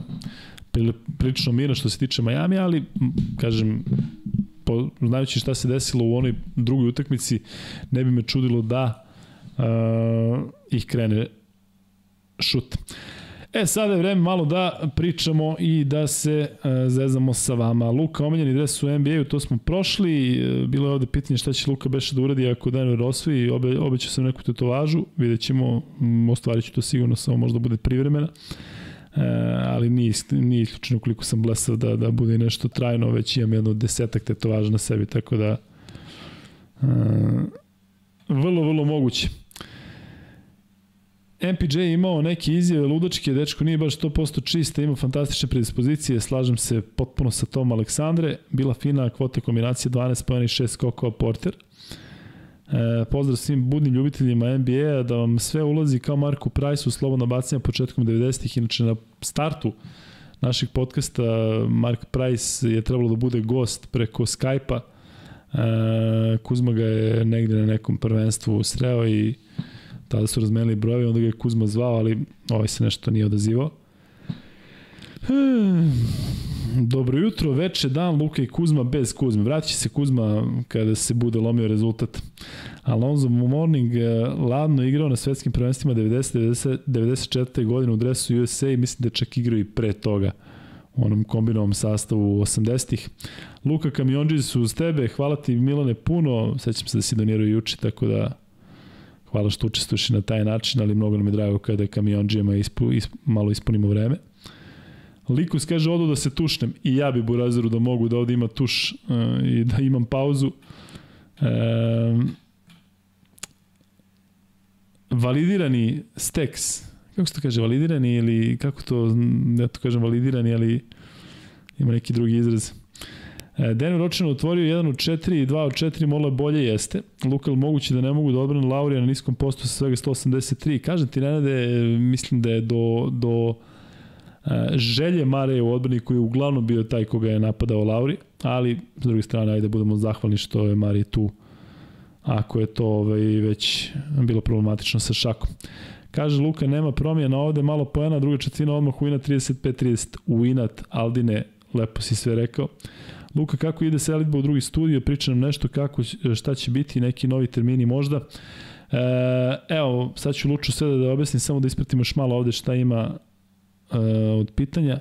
prilično mirno što se tiče Miami, ali kažem po, znajući šta se desilo u onoj drugoj utakmici, ne bi me čudilo da uh, ih krene šut. E, sada je vreme malo da pričamo i da se uh, zezamo sa vama. Luka, omenjeni dres u NBA-u, to smo prošli. Uh, bilo je ovde pitanje šta će Luka Beša da uradi ako Denver osvoji. Obe, obećao sam neku tetovažu, vidjet ćemo, ostvarit ću to sigurno, samo možda bude privremena. E, ali nije, nije isključeno koliko sam blesav da, da bude nešto trajno, već imam jedno desetak tetovaža na sebi, tako da e, vrlo, vrlo moguće. MPJ je imao neke izjave ludačke, dečko nije baš 100% čista, ima fantastične predispozicije, slažem se potpuno sa tom Aleksandre, bila fina kvota kombinacija 12 pojena i 6 skokova Porter. E, pozdrav svim budnim ljubiteljima NBA-a, da vam sve ulazi kao Marku Price u slobodno bacanje početkom 90-ih, inače na startu našeg podcasta Mark Price je trebalo da bude gost preko Skype-a, e, Kuzma ga je negde na nekom prvenstvu sreo i tada su razmenili brojevi, onda ga je Kuzma zvao, ali ovaj se nešto nije odazivao. Hmm. Dobro jutro, veče, dan, Luka i Kuzma bez Kuzme. Vratit će se Kuzma kada se bude lomio rezultat. Alonso Morning eh, ladno igrao na svetskim prvenstvima 90, 90, 94. godine u dresu USA i mislim da čak igrao i pre toga u onom kombinovom sastavu 80-ih. Luka Kamionđi su uz tebe, hvala ti Milane puno, sećam se da si donirao juče, tako da hvala što učestvuješ na taj način, ali mnogo nam je drago kada kamionđijama ispu, isp, malo ispunimo vreme. Likus kaže odo da se tušnem i ja bi Burazeru da mogu da ovde ima tuš uh, i da imam pauzu. Um, validirani steks, kako se to kaže, validirani ili kako to, ja to kažem validirani, ali ima neki drugi izraz. E, Denver očinu otvorio 1 od 4 i 2 od 4 mola bolje jeste. Lukal moguće da ne mogu da odbrane Laurija na niskom postu sa svega 183. Kažem ti, Nenade, mislim da je do, do želje Mare u odbrani koji je uglavnom bio taj koga je napadao Lauri, ali s druge strane, ajde budemo zahvalni što je Mari tu ako je to ovaj, već bilo problematično sa šakom. Kaže Luka, nema promjena ovde, malo pojena, druga četvrtina odmah u inat 35-30. U inat, Aldine, lepo si sve rekao. Luka, kako ide selitba u drugi studio, priča nam nešto kako, šta će biti, neki novi termini možda. E, evo, sad ću Luču sve da, da objasnim, samo da ispratimo još malo ovde šta ima e, od pitanja.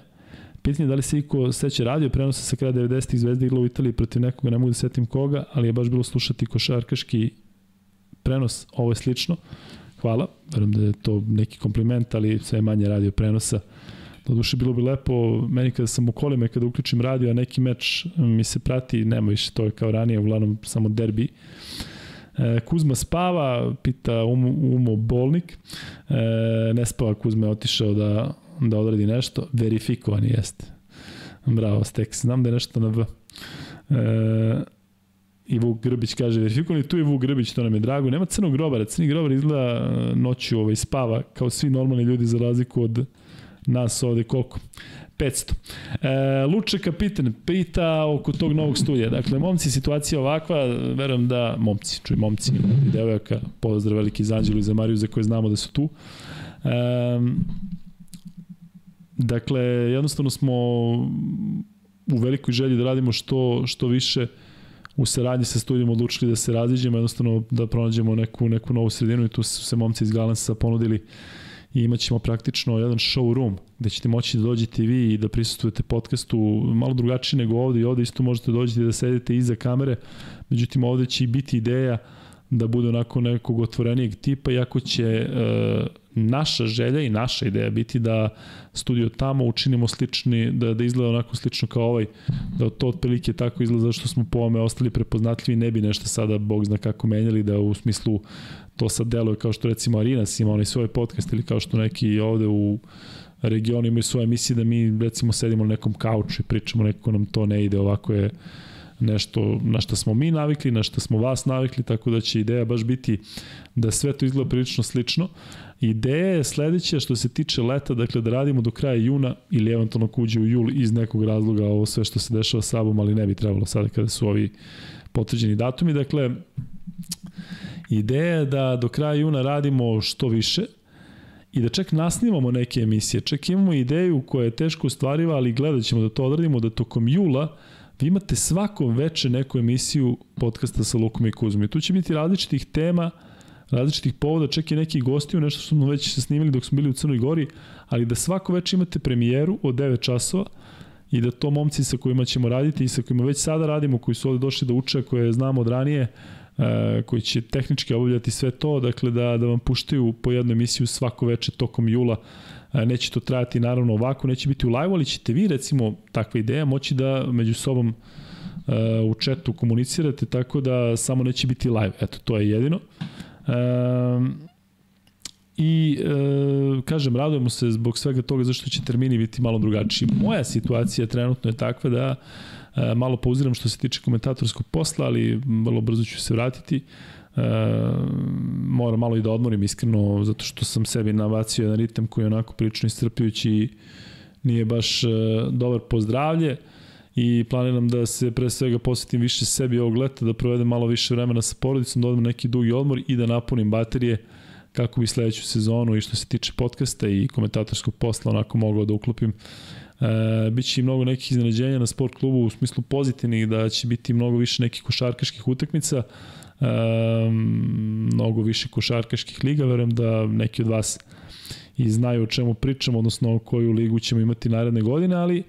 Pitanje je da li se iko seća radio prenosa sa kraja 90-ih zvezda igla u Italiji protiv nekoga, ne mogu da setim koga, ali je baš bilo slušati košarkaški prenos, ovo je slično. Hvala, verujem da je to neki kompliment, ali sve manje radio prenosa. Doduše bilo bi lepo, meni kada sam u kolima kada uključim radio, a neki meč mi se prati, nema više, to je kao ranije, uglavnom samo derbi. E, Kuzma spava, pita Umo, Umo Bolnik. E, ne spava, Kuzma je otišao da, da odradi nešto. Verifikovan jeste. Bravo, Stek. Znam da je nešto na V. E, i Vuk Grbić kaže verifikovan i tu je Vuk Grbić, to nam je drago. Nema crnog grobara, crni grobar izgleda noću ovaj, spava kao svi normalni ljudi za razliku od nas ovde koliko? 500. E, Luče kapitan pita oko tog novog studija. Dakle, momci, situacija ovakva, verujem da, momci, čuj, momci i devojaka, pozdrav veliki za Anđelu i za Mariju, za koje znamo da su tu. E, dakle, jednostavno smo u velikoj želji da radimo što, što više u saradnji sa studijom odlučili da se raziđemo, jednostavno da pronađemo neku, neku novu sredinu i tu su se momci iz Galansa ponudili i imat ćemo praktično jedan showroom gde ćete moći da dođete vi i da prisustujete podcastu malo drugačije nego ovde i ovde isto možete dođete da sedete iza kamere, međutim ovde će i biti ideja da bude onako nekog otvorenijeg tipa, iako će e, naša želja i naša ideja biti da studio tamo učinimo slični, da, da izgleda onako slično kao ovaj, da to otprilike tako izgleda zašto smo po ome ostali prepoznatljivi, ne bi nešto sada, bog zna kako menjali, da u smislu to sad deluje kao što recimo Arinas ima onaj svoj podcast ili kao što neki ovde u regionu imaju svoje emisije da mi recimo sedimo na nekom kauču i pričamo nekako nam to ne ide, ovako je nešto na što smo mi navikli, na što smo vas navikli, tako da će ideja baš biti da sve to izgleda prilično slično. Ideja je sledeća što se tiče leta, dakle da radimo do kraja juna ili eventualno kuđe u jul iz nekog razloga ovo sve što se dešava sa sabom, ali ne bi trebalo sada kada su ovi potvrđeni datumi. Dakle, Ideja je da do kraja juna radimo što više i da čak nasnimamo neke emisije. Čak imamo ideju koja je teško ostvariva, ali gledat ćemo da to odradimo, da tokom jula vi imate svako veče neku emisiju podcasta sa Lukom i Kuzmom. I tu će biti različitih tema, različitih povoda, čak i neki gosti u nešto što smo već se snimili dok smo bili u Crnoj Gori, ali da svako veče imate premijeru od 9 časova i da to momci sa kojima ćemo raditi i sa kojima već sada radimo, koji su ovde došli da uče, koje znamo od ranije, E, koji će tehnički obavljati sve to, dakle da, da vam puštaju po jednu emisiju svako veče tokom jula neće to trajati naravno ovako, neće biti u live, ali ćete vi recimo takva ideja moći da među sobom u četu komunicirate, tako da samo neće biti live. Eto, to je jedino. I e, kažem, radujemo se zbog svega toga zašto će termini biti malo drugačiji. Moja situacija trenutno je takva da e, malo pauziram što se tiče komentatorskog posla, ali vrlo brzo ću se vratiti. E, moram malo i da odmorim iskreno, zato što sam sebi navacio jedan ritem koji je onako prilično istrpljujući i nije baš e, dobar pozdravlje i planiram da se pre svega posvetim više sebi ovog leta, da provedem malo više vremena sa porodicom, da odem neki dugi odmor i da napunim baterije kako bi sledeću sezonu i što se tiče podcasta i komentatorskog posla onako mogao da uklopim. E, biće i mnogo nekih iznenađenja na sport klubu u smislu pozitivnih, da će biti mnogo više nekih košarkaških utakmica, e, mnogo više košarkaških liga, verujem da neki od vas i znaju o čemu pričam, odnosno koju ligu ćemo imati naredne godine, ali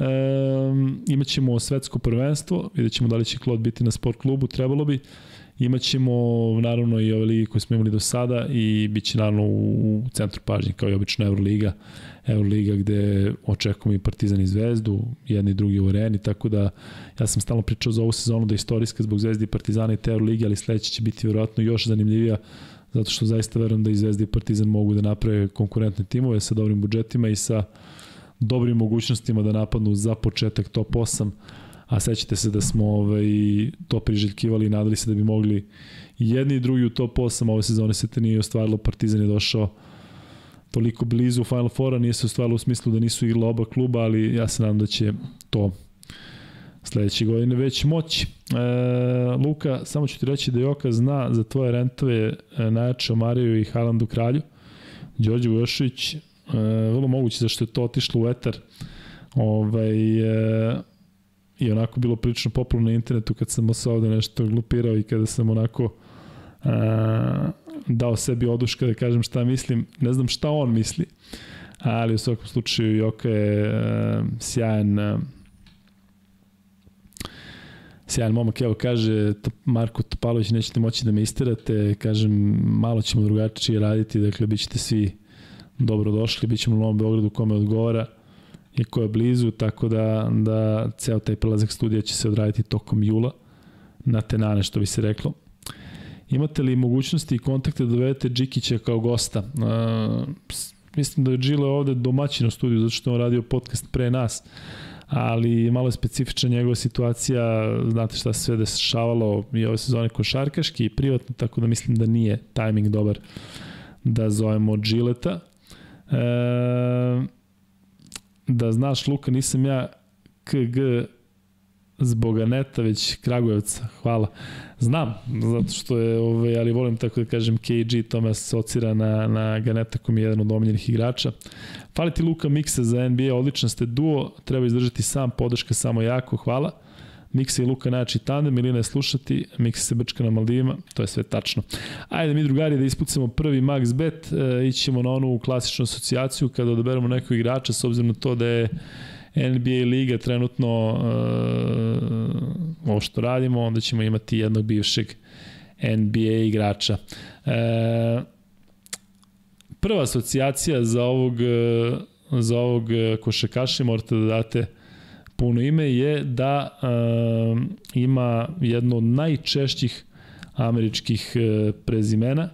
um, imaćemo svetsko prvenstvo, vidjet ćemo da li će Klod biti na sport klubu, trebalo bi. Imaćemo naravno i ove ligi koje smo imali do sada i bit će naravno u, centru pažnje kao i obično Euroliga. Euroliga gde očekujemo i Partizan i Zvezdu, jedni i drugi u areni, tako da ja sam stalno pričao za ovu sezonu da je istorijska zbog Zvezdi i Partizana i te Euroligi, ali sledeće će biti vjerojatno još zanimljivija zato što zaista verujem da i Zvezda i Partizan mogu da naprave konkurentne timove sa dobrim budžetima i sa dobrim mogućnostima da napadnu za početak top 8 a sećate se da smo ovaj, to priželjkivali i nadali se da bi mogli jedni i drugi u top 8, ove sezone se te nije ostvarilo, Partizan je došao toliko blizu Final Fora, nije se ostvarilo u smislu da nisu igrali oba kluba, ali ja se nadam da će to sledeće godine već moći. E, Luka, samo ću ti reći da Joka zna za tvoje rentove e, najjače Mariju i Haalandu kralju. Đorđe Vujošović, e, vrlo moguće zašto je to otišlo u etar. Ovaj, e, i onako bilo prilično popularno na internetu kad sam se ovde nešto glupirao i kada sam onako a, dao sebi oduška da kažem šta mislim. Ne znam šta on misli, ali u svakom slučaju Joka je a, sjajan a, sjajan momak, evo kaže Marko Topalović, nećete moći da me istirate, kažem, malo ćemo drugačije raditi, dakle, bit ćete svi dobrodošli, bit ćemo u Novom Beogradu kome odgovara, i ko je blizu, tako da, da ceo taj prelazak studija će se odraditi tokom jula na tenane, što bi se reklo. Imate li mogućnosti i kontakte da dovedete Džikića kao gosta? Uh, mislim da je Džile ovde domaćin u studiju, zato što on radio podcast pre nas, ali malo je specifična njegova situacija, znate šta se sve dešavalo i ove sezone košarkaški i privatno, tako da mislim da nije tajming dobar da zovemo Džileta. E, da znaš, Luka, nisam ja KG zbog Aneta, već Kragujevca. Hvala. Znam, zato što je, ovaj, ali volim tako da kažem KG, to me asocira na, na Ganeta koji je jedan od omiljenih igrača. Fali ti Luka Miksa za NBA, odličan ste duo, treba izdržati sam, podrška samo jako, hvala. Miksa i Luka najjači tandem, Milina je slušati, Miksa se brčka na Maldivima, to je sve tačno. Ajde mi drugari da ispucamo prvi max bet, e, ićemo na onu klasičnu asocijaciju kada odaberemo nekog igrača s obzirom na to da je NBA liga trenutno e, ovo što radimo, onda ćemo imati jednog bivšeg NBA igrača. E, prva asocijacija za ovog e, za ovog košakaša morate da date puno ime je da uh, ima jedno od najčešćih američkih uh, prezimena,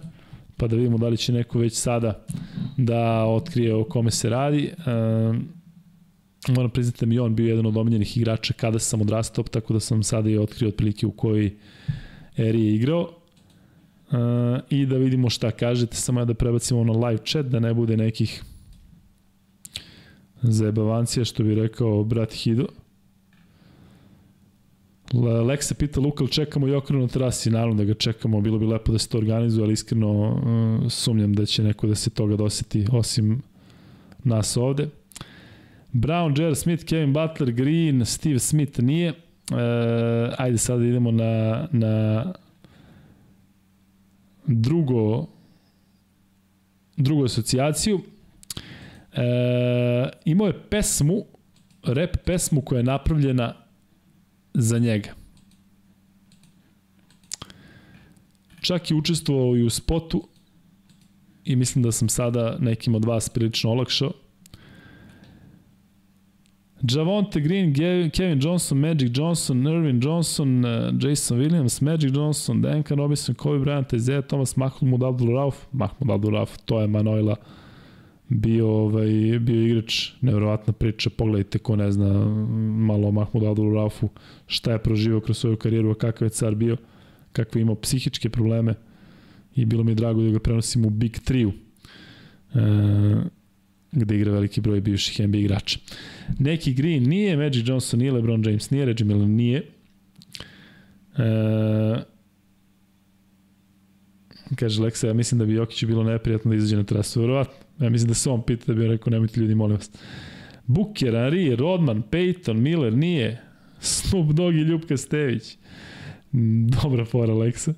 pa da vidimo da li će neko već sada da otkrije o kome se radi. Uh, moram priznati da mi on bio jedan od omiljenih igrača kada sam odrastao, tako da sam sada i otkrio otprilike u kojoj eri je igrao. Uh, I da vidimo šta kažete, samo da prebacimo na live chat, da ne bude nekih Zajebavancija, što bi rekao brat Hido. Lek se pita Luka, čekamo Jokrenu na terasi? Naravno da ga čekamo, bilo bi lepo da se to organizuje, ali iskreno uh, sumnjam da će neko da se toga doseti, osim nas ovde. Brown, J.R. Smith, Kevin Butler, Green, Steve Smith nije. Uh, ajde sada idemo na, na drugo drugu asocijaciju. E, imao je pesmu, rap pesmu koja je napravljena za njega. Čak i učestvovao i u spotu i mislim da sam sada nekim od vas prilično olakšao. Javonte Green, Kevin Johnson, Magic Johnson, Irvin Johnson, uh, Jason Williams, Magic Johnson, Duncan Robinson, Kobe Bryant, Isaiah Thomas, Mahmoud Abdul Rauf, Mahmoud Abdul Rauf, to je Manojla bio, ovaj, bio igrač, nevjerovatna priča, pogledajte ko ne zna malo o Mahmoud Abdul Raufu, šta je proživao kroz svoju karijeru, a kakav je car bio, kakve imao psihičke probleme i bilo mi je drago da ga prenosim u Big 3-u. E, gde igra veliki broj bivših NBA igrača. Neki Green nije, Magic Johnson nije, LeBron James nije, Reggie Miller nije. E, kaže Leksa, ja mislim da bi Jokiću bilo neprijatno da izađe na trasu, verovatno. Ja mislim da se on pita da bi rekao, nemojte ljudi, molim vas. Booker, Henry, Rodman, Peyton, Miller, nije. Snoop Dogg i Ljubka Stević. Dobra fora, Leksa.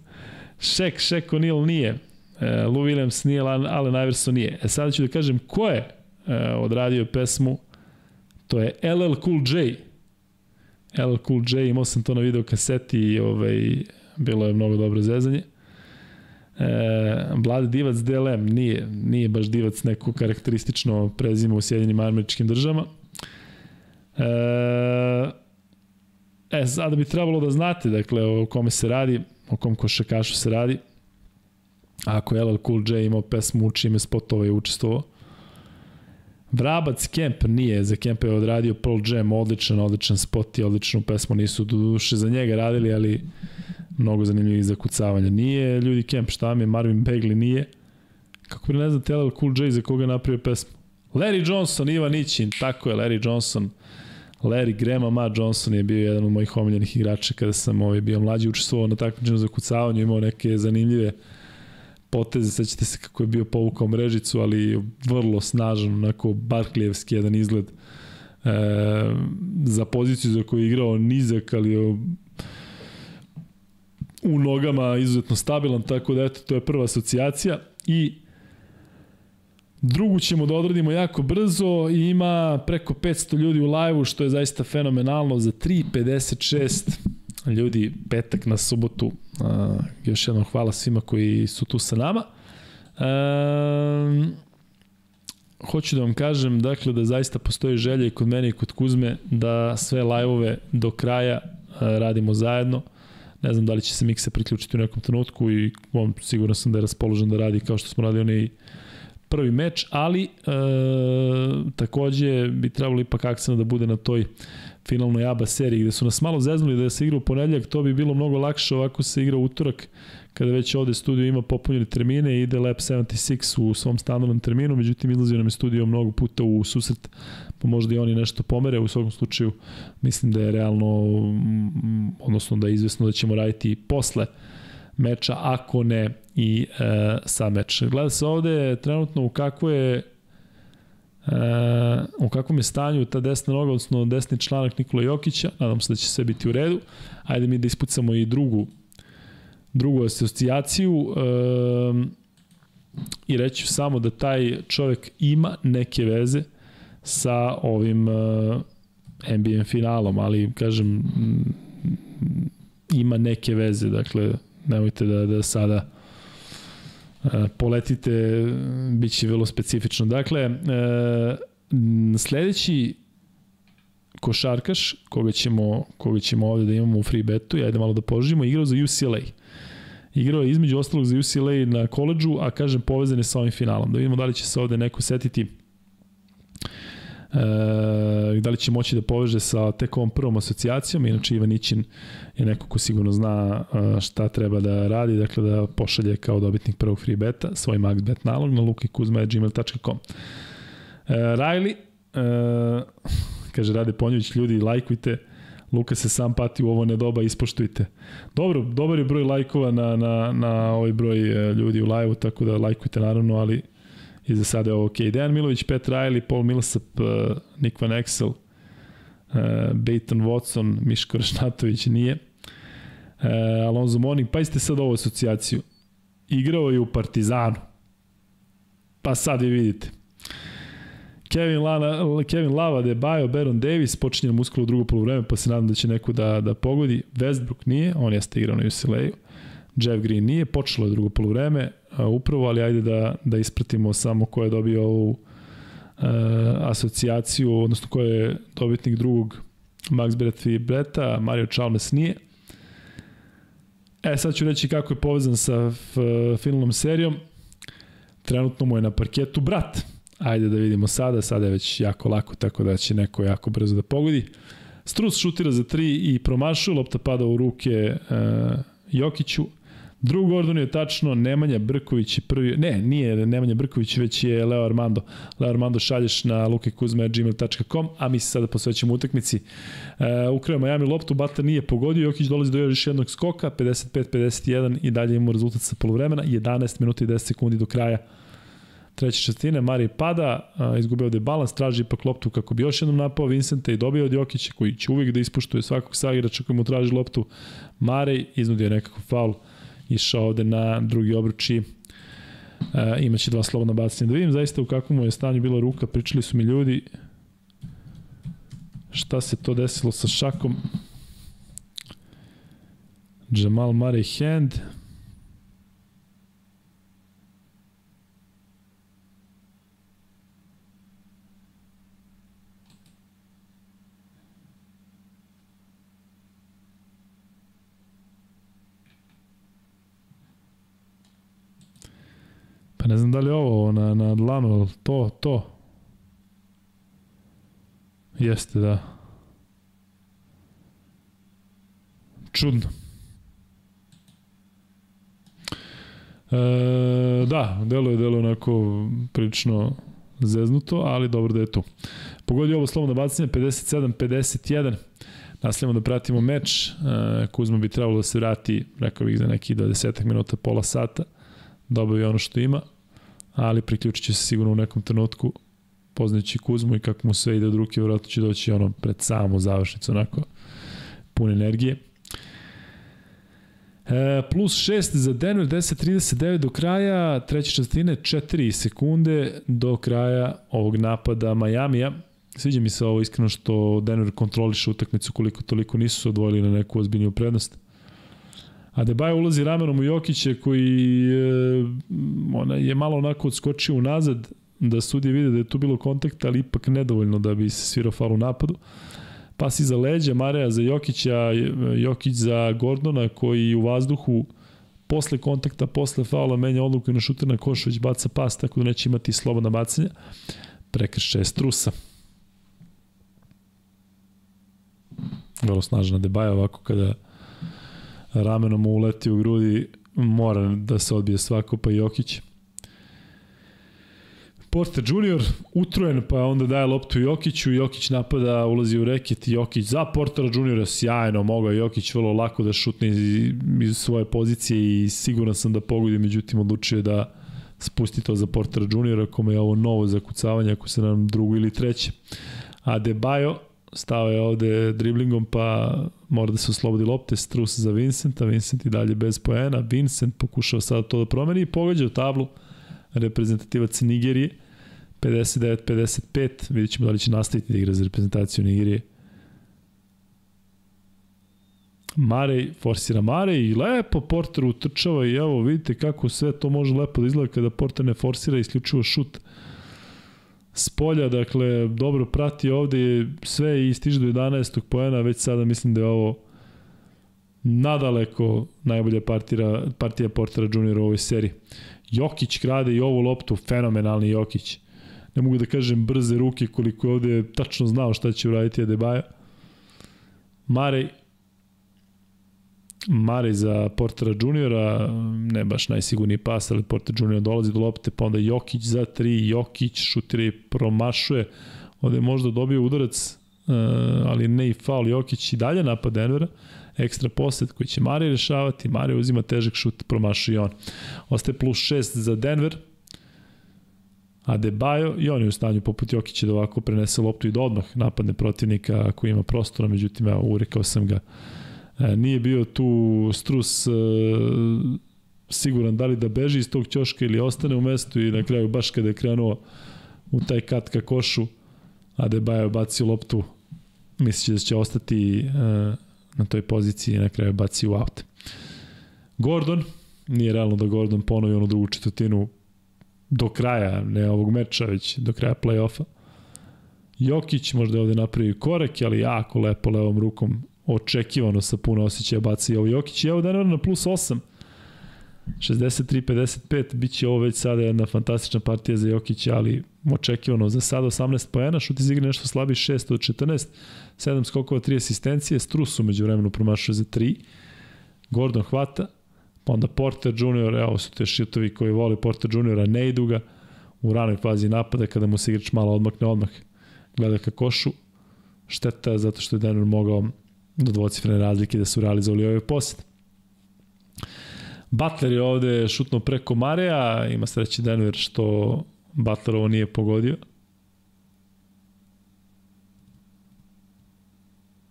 Shaq, Shaq O'Neal nije. E, Lou Williams nije, Allen Iverson nije. E sada ću da kažem ko je e, odradio pesmu, to je LL Cool J. LL Cool J, imao sam to na video kaseti i ovaj, bilo je mnogo dobro zezanje. E, Vlad Divac DLM nije, nije baš Divac neko karakteristično prezime u Sjedinim američkim državama. E, e, sada bi trebalo da znate, dakle, o kome se radi, o kom košakašu se radi. Ako je LL Cool J imao pesmu u čime spotova je učestvovao. Vrabac Kemp nije, za Kemp je odradio Pearl Jam, odličan, odličan spot i odličnu pesmu, nisu duše za njega radili, ali mnogo zanimljivih zakucavanja. Nije ljudi Kemp, šta mi je, Marvin Bagley nije. Kako bi ne znam, Telel Cool J za koga napravio pesmu? Larry Johnson, Ivan Ićin, tako je, Larry Johnson. Larry Graham, Ma Johnson je bio jedan od mojih omiljenih igrača kada sam ovaj, bio mlađi, učestvovao na takmičenju za kucavanju, imao neke zanimljive poteze, sećate se kako je bio povukao mrežicu, ali vrlo snažan, onako Barklijevski jedan izgled e, za poziciju za koju je igrao nizak, ali u nogama izuzetno stabilan, tako da eto, to je prva asocijacija i Drugu ćemo da odradimo jako brzo i ima preko 500 ljudi u live-u, što je zaista fenomenalno za 3.56 ljudi petak na subotu. Uh, još jednom hvala svima koji su tu sa nama. Uh, hoću da vam kažem dakle da zaista postoji želja i kod mene i kod Kuzme da sve live-ove do kraja uh, radimo zajedno. Ne znam da li će se Mikse priključiti u nekom trenutku i on sigurno sam da je raspoložen da radi kao što smo radili onaj prvi meč, ali e, takođe bi trebalo ipak akcena da bude na toj finalnoj ABA seriji gde su nas malo zeznuli da se igra u ponedljak, to bi bilo mnogo lakše ovako se igra utorak kada već ovde studio ima popunjene termine ide Lab 76 u svom standardnom terminu, međutim izlazio nam je studio mnogo puta u susret, pa možda i oni nešto pomere, u svakom slučaju mislim da je realno, mm, odnosno da je izvesno da ćemo raditi posle meča, ako ne i e, sa meč. Gleda se ovde trenutno u kako je u kakvom je stanju ta desna noga, odnosno desni članak Nikola Jokića, nadam se da će sve biti u redu. Ajde mi da ispucamo i drugu drugu asocijaciju e, i reći samo da taj čovek ima neke veze sa ovim e, NBA finalom, ali kažem ima neke veze, dakle nemojte da, da sada poletite, bit će vrlo specifično. Dakle, e, sledeći košarkaš, koga ćemo, koga ćemo ovde da imamo u free betu, ajde malo da poživimo, igrao za UCLA. Igrao je između ostalog za UCLA na koleđu, a kažem povezane sa ovim finalom. Da vidimo da li će se ovde neko setiti e, da li će moći da poveže sa tek ovom prvom asocijacijom, inače Ivan Ićin je neko ko sigurno zna e, šta treba da radi, dakle da pošalje kao dobitnik prvog free beta svoj max bet nalog na lukikuzma.gmail.com e, Riley e, kaže Rade Ponjović, ljudi lajkujte Luka se sam pati u ovo nedoba, ispoštujte. Dobro, dobar je broj lajkova na, na, na ovaj broj e, ljudi u live-u, tako da lajkujte naravno, ali I za sada je ovo ok. Dejan Milović, Pet Riley, Paul Millsap, uh, Nick Van Exel, uh, Baton Watson, Miško Rašnatović nije. Uh, Alonso Moning, pa ste sad ovu asocijaciju. Igrao je u Partizanu. Pa sad je vidite. Kevin, Lana, Kevin Lava, De Bajo, Baron Davis, počinje muskulu u drugo polovreme, pa se nadam da će neko da, da pogodi. Westbrook nije, on jeste igrao na UCLA-u. Jeff Green nije, počelo je drugo polovreme, upravo, ali ajde da, da ispratimo samo ko je dobio ovu uh, asocijaciju, odnosno ko je dobitnik drugog Max Bretfi Breta, Mario Chalmers nije. E, sad ću reći kako je povezan sa finalnom serijom. Trenutno mu je na parketu brat. Ajde da vidimo sada, sada je već jako lako, tako da će neko jako brzo da pogodi. Strus šutira za tri i promašuje, lopta pada u ruke uh, Jokiću. Drug Gordon je tačno, Nemanja Brković je prvi, ne, nije Nemanja Brković, već je Leo Armando. Leo Armando šalješ na lukekuzme.gmail.com, a mi se sada posvećamo utakmici. Uh, Ukrao Miami loptu, Bata nije pogodio, Jokić dolazi do još jednog skoka, 55-51 i dalje imamo rezultat sa polovremena, 11 minuta i 10 sekundi do kraja treće četvrtine, Mari pada, a, izgubio ovde balans, traži ipak loptu kako bi još jednom napao Vincenta i dobio od Jokića koji će uvijek da ispuštuje svakog sagrača koji mu traži loptu. Mare iznudio nekako faul, išao ovde na drugi obruči, e, imaće dva slobodna bacanja. Da vidim zaista u kakvom je stanju bila ruka, pričali su mi ljudi šta se to desilo sa šakom. Jamal Murray hand, ne znam da li ovo na, na dlanu, to, to. Jeste, da. Čudno. E, da, delo je delo onako prilično zeznuto, ali dobro da je tu. Pogodio ovo slobodno bacanje, 57-51. Nastavljamo da pratimo meč. E, Kuzma bi trebalo da se vrati, rekao bih, za neki 20 minuta, pola sata. Dobio je ono što ima ali priključit će se sigurno u nekom trenutku poznajući Kuzmu i kako mu sve ide od ruke, vjerojatno će doći ono pred samu završnicu, onako pun energije. E, plus 6 za Denver, 10.39 do kraja, treće častine, 4 sekunde do kraja ovog napada Majamija. Sviđa mi se ovo iskreno što Denver kontroliše utakmicu koliko toliko nisu se odvojili na neku ozbiljniju prednost. Adebayo ulazi ramenom u Jokića koji je, ona je malo onako odskočio unazad da sudije vide da je tu bilo kontakta, ali ipak nedovoljno da bi se svirao fal u napadu. Pas iza leđa, Mareja za Jokića, Jokić za Gordona koji u vazduhu posle kontakta, posle faula menja odluku i na šuter na koš već baca pas, tako da neće imati slobodna bacanja. Prekršaj Strusa. Vrlo snažna Debaja ovako kada ramenom mu uleti u grudi, mora da se odbije svako, pa Jokić. Porter Junior utrojen, pa onda daje loptu Jokiću, Jokić napada, ulazi u reket, Jokić za Portera Juniora sjajno, mogao Jokić vrlo lako da šutne iz, iz svoje pozicije i siguran sam da pogodi, međutim odlučio da spusti to za Portera Juniora, kome je ovo novo zakucavanje, ako se nam drugo ili treće. A Debajo stao je ovde driblingom, pa mora da se oslobodi lopte, strus za Vincenta, Vincent i dalje bez poena, Vincent pokušao sada to da promeni i pogađa u tablu reprezentativac Nigerije, 59-55, vidjet ćemo da li će nastaviti da igra za reprezentaciju Nigerije. Marej forsira Marej i lepo Porter utrčava i evo vidite kako sve to može lepo da izgleda kada Porter ne forsira isključivo šut s polja, dakle, dobro prati ovde sve i stiže do 11. poena, već sada mislim da je ovo nadaleko najbolja partija, partija Portera Juniora u ovoj seriji. Jokić krade i ovu loptu, fenomenalni Jokić. Ne mogu da kažem brze ruke koliko je ovde tačno znao šta će uraditi Adebayo. Marej Mare za Portera juniora, ne baš najsigurniji pas, ali Porter junior dolazi do lopte, pa onda Jokić za tri, Jokić šutira i promašuje, ovde je možda dobio udarac, uh, ali ne i faul, Jokić i dalje napad Denvera, ekstra posed koji će Mare rešavati, Mare uzima težak šut, promašuje on. Ostaje plus 6 za Denver, Adebayo i on je u stanju poput Jokića da ovako prenese loptu i da odmah napadne protivnika ako ima prostora, međutim ja urekao sam ga. uh, E, nije bio tu Strus e, siguran da li da beži iz tog ćoška ili ostane u mestu i na kraju baš kada je krenuo u taj kat ka košu a da je bacio loptu misleći da će ostati e, na toj poziciji i na kraju baci u aut. Gordon, nije realno da Gordon ponovi onu drugu četvrtinu do kraja, ne ovog meča, već do kraja play-offa. Jokić možda je ovde napravi korak, ali jako lepo levom rukom očekivano sa puno osjećaja baci ovo Jokić. Evo Denver na plus 8. 63-55, bit će ovo već sada jedna fantastična partija za Jokića, ali očekivano za sada 18 poena, šut iz igre nešto slabi 6 od 14, 7 skokova, 3 asistencije, Strus umeđu vremenu promašuje za 3, Gordon hvata, pa onda Porter Jr., evo su te šitovi koji vole Porter Jr., ne idu ga u ranoj fazi napada kada mu se igrač malo odmakne odmah, gleda ka košu, šteta zato što je Denver mogao do dvocifrene razlike da su realizovali ovaj posjet. Butler je ovde šutno preko Mareja, ima sreće Denver što Butler ovo nije pogodio.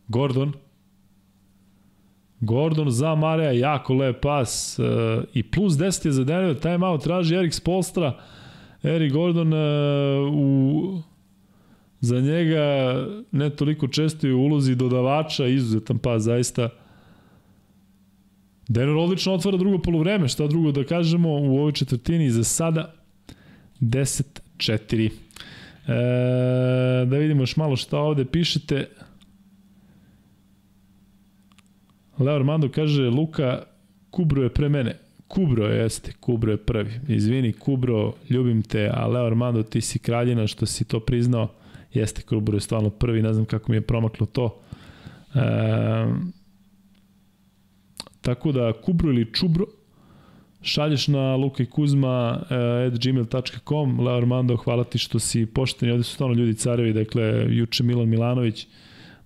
Gordon. Gordon za Mareja, jako lep pas uh, i plus 10 je za Denver, timeout traži Erik Spolstra. Erik Gordon uh, u za njega ne toliko često je u ulozi dodavača, izuzetan pas zaista. Denver odlično otvara drugo polovreme, šta drugo da kažemo u ovoj četvrtini za sada 10-4. E, da vidimo još malo šta ovde pišete. Leo Armando kaže, Luka, Kubro je pre mene. Kubro jeste, Kubro je prvi. Izvini, Kubro, ljubim te, a Leo Armando, ti si kraljina što si to priznao. Jeste, Kubro je stvarno prvi, ne znam kako mi je promaklo to. E, Tako da Kubro ili Čubro šalješ na Luka i Kuzma eh, Leo Armando, hvala ti što si pošteni, ovde su stvarno ljudi carevi, dakle, juče Milan Milanović,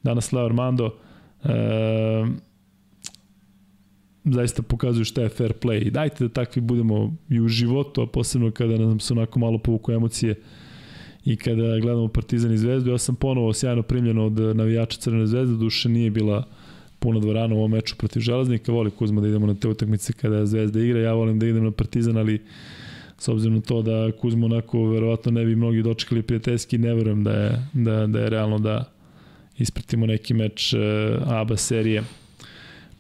danas Leo Armando, e, zaista pokazuju šta je fair play. I dajte da takvi budemo i u životu, a posebno kada nam se onako malo povuku emocije i kada gledamo Partizan i Zvezdu. Ja sam ponovo sjajno primljen od navijača Crvene zvezde, duše nije bila puno dvorana u ovom meču protiv Železnika, voli Kuzma da idemo na te utakmice kada Zvezda igra, ja volim da idem na Partizan, ali s obzirom na to da Kuzma onako verovatno ne bi mnogi dočekali prijateljski, ne verujem da je, da, da je realno da ispratimo neki meč uh, ABA serije.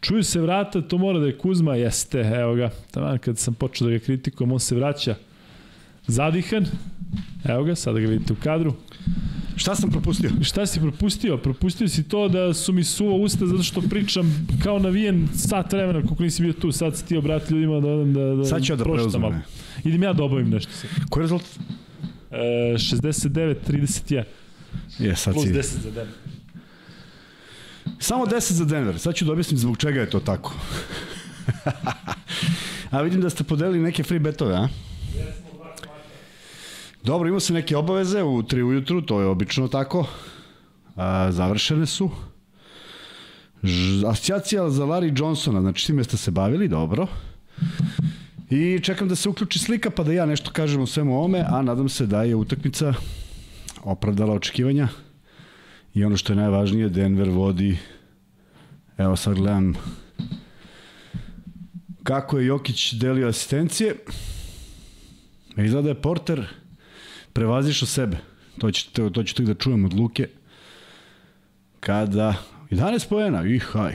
Čuju se vrata, to mora da je Kuzma, jeste, evo ga, tamo kad sam počeo da ga kritikujem, on se vraća zadihan, evo ga, sada ga vidite u kadru, Šta sam propustio? Šta si propustio? Propustio si to da su mi suva usta zato što pričam kao navijen sat vremena koliko nisi bio tu, sad si ti obrati ljudima da da da Sad ću ja da preuzmem. malo. Idem ja da obavim nešto sad. Koji je rezultat? E, 69 31 Je, sad plus si. 10 za Denver. Samo 10 za Denver. Sad ću da objasnim zbog čega je to tako. a vidim da ste podelili neke free betove, a? Dobro, imao se neke obaveze u 3 ujutru, to je obično tako. A, završene su. Ž, asocijacija za Larry Johnsona, znači time ste se bavili, dobro. I čekam da se uključi slika pa da ja nešto kažem o svemu ovome, a nadam se da je utakmica opravdala očekivanja. I ono što je najvažnije, Denver vodi, evo sad gledam kako je Jokić delio asistencije. Izgleda da je Porter prevazišao sebe. To, će, to, tek da čujem od Luke. Kada... 11 pojena, ih, haj.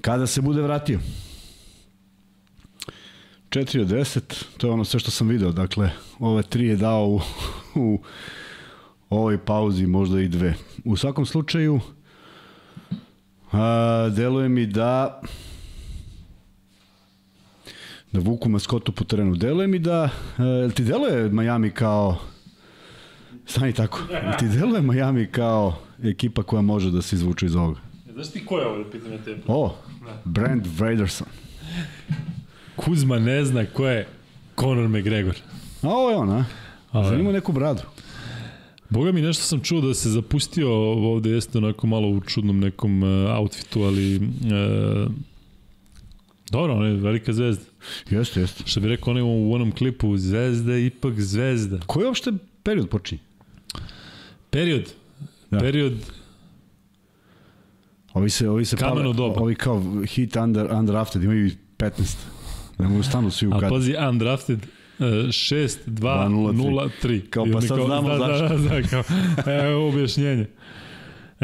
Kada se bude vratio. 4 od 10, to je ono sve što sam video. Dakle, ove tri je dao u, u ovoj pauzi, možda i dve. U svakom slučaju, a, deluje mi da da vuku maskotu po terenu. Deluje mi da, e, ti deluje Miami kao Stani tako. Jel ti deluje Miami kao ekipa koja može da se izvuče iz ovoga? Znaš ti ko je ovo, pitam ja tebe? O, Brand Vaderson. Kuzma ne zna ko je Conor McGregor. A ovo je on, a? Zanima neku bradu. Boga mi nešto sam čuo da se zapustio ovde jeste onako malo u čudnom nekom uh, outfitu, ali uh, dobro, on je velika zvezda. Jeste, jeste. Što bi rekao onaj u onom klipu, zvezda je ipak zvezda. Koji uopšte period počinje? Period. Da. Period Ovi se, ovi se Kameno doba. Ovi kao hit under, undrafted imaju i 15. Ne mogu stanu svi u A kad. pazi, undrafted, uh, 6, 2, 0, 3. Kao, pa sad znamo da, zašto. Da, da, kao, evo objašnjenje.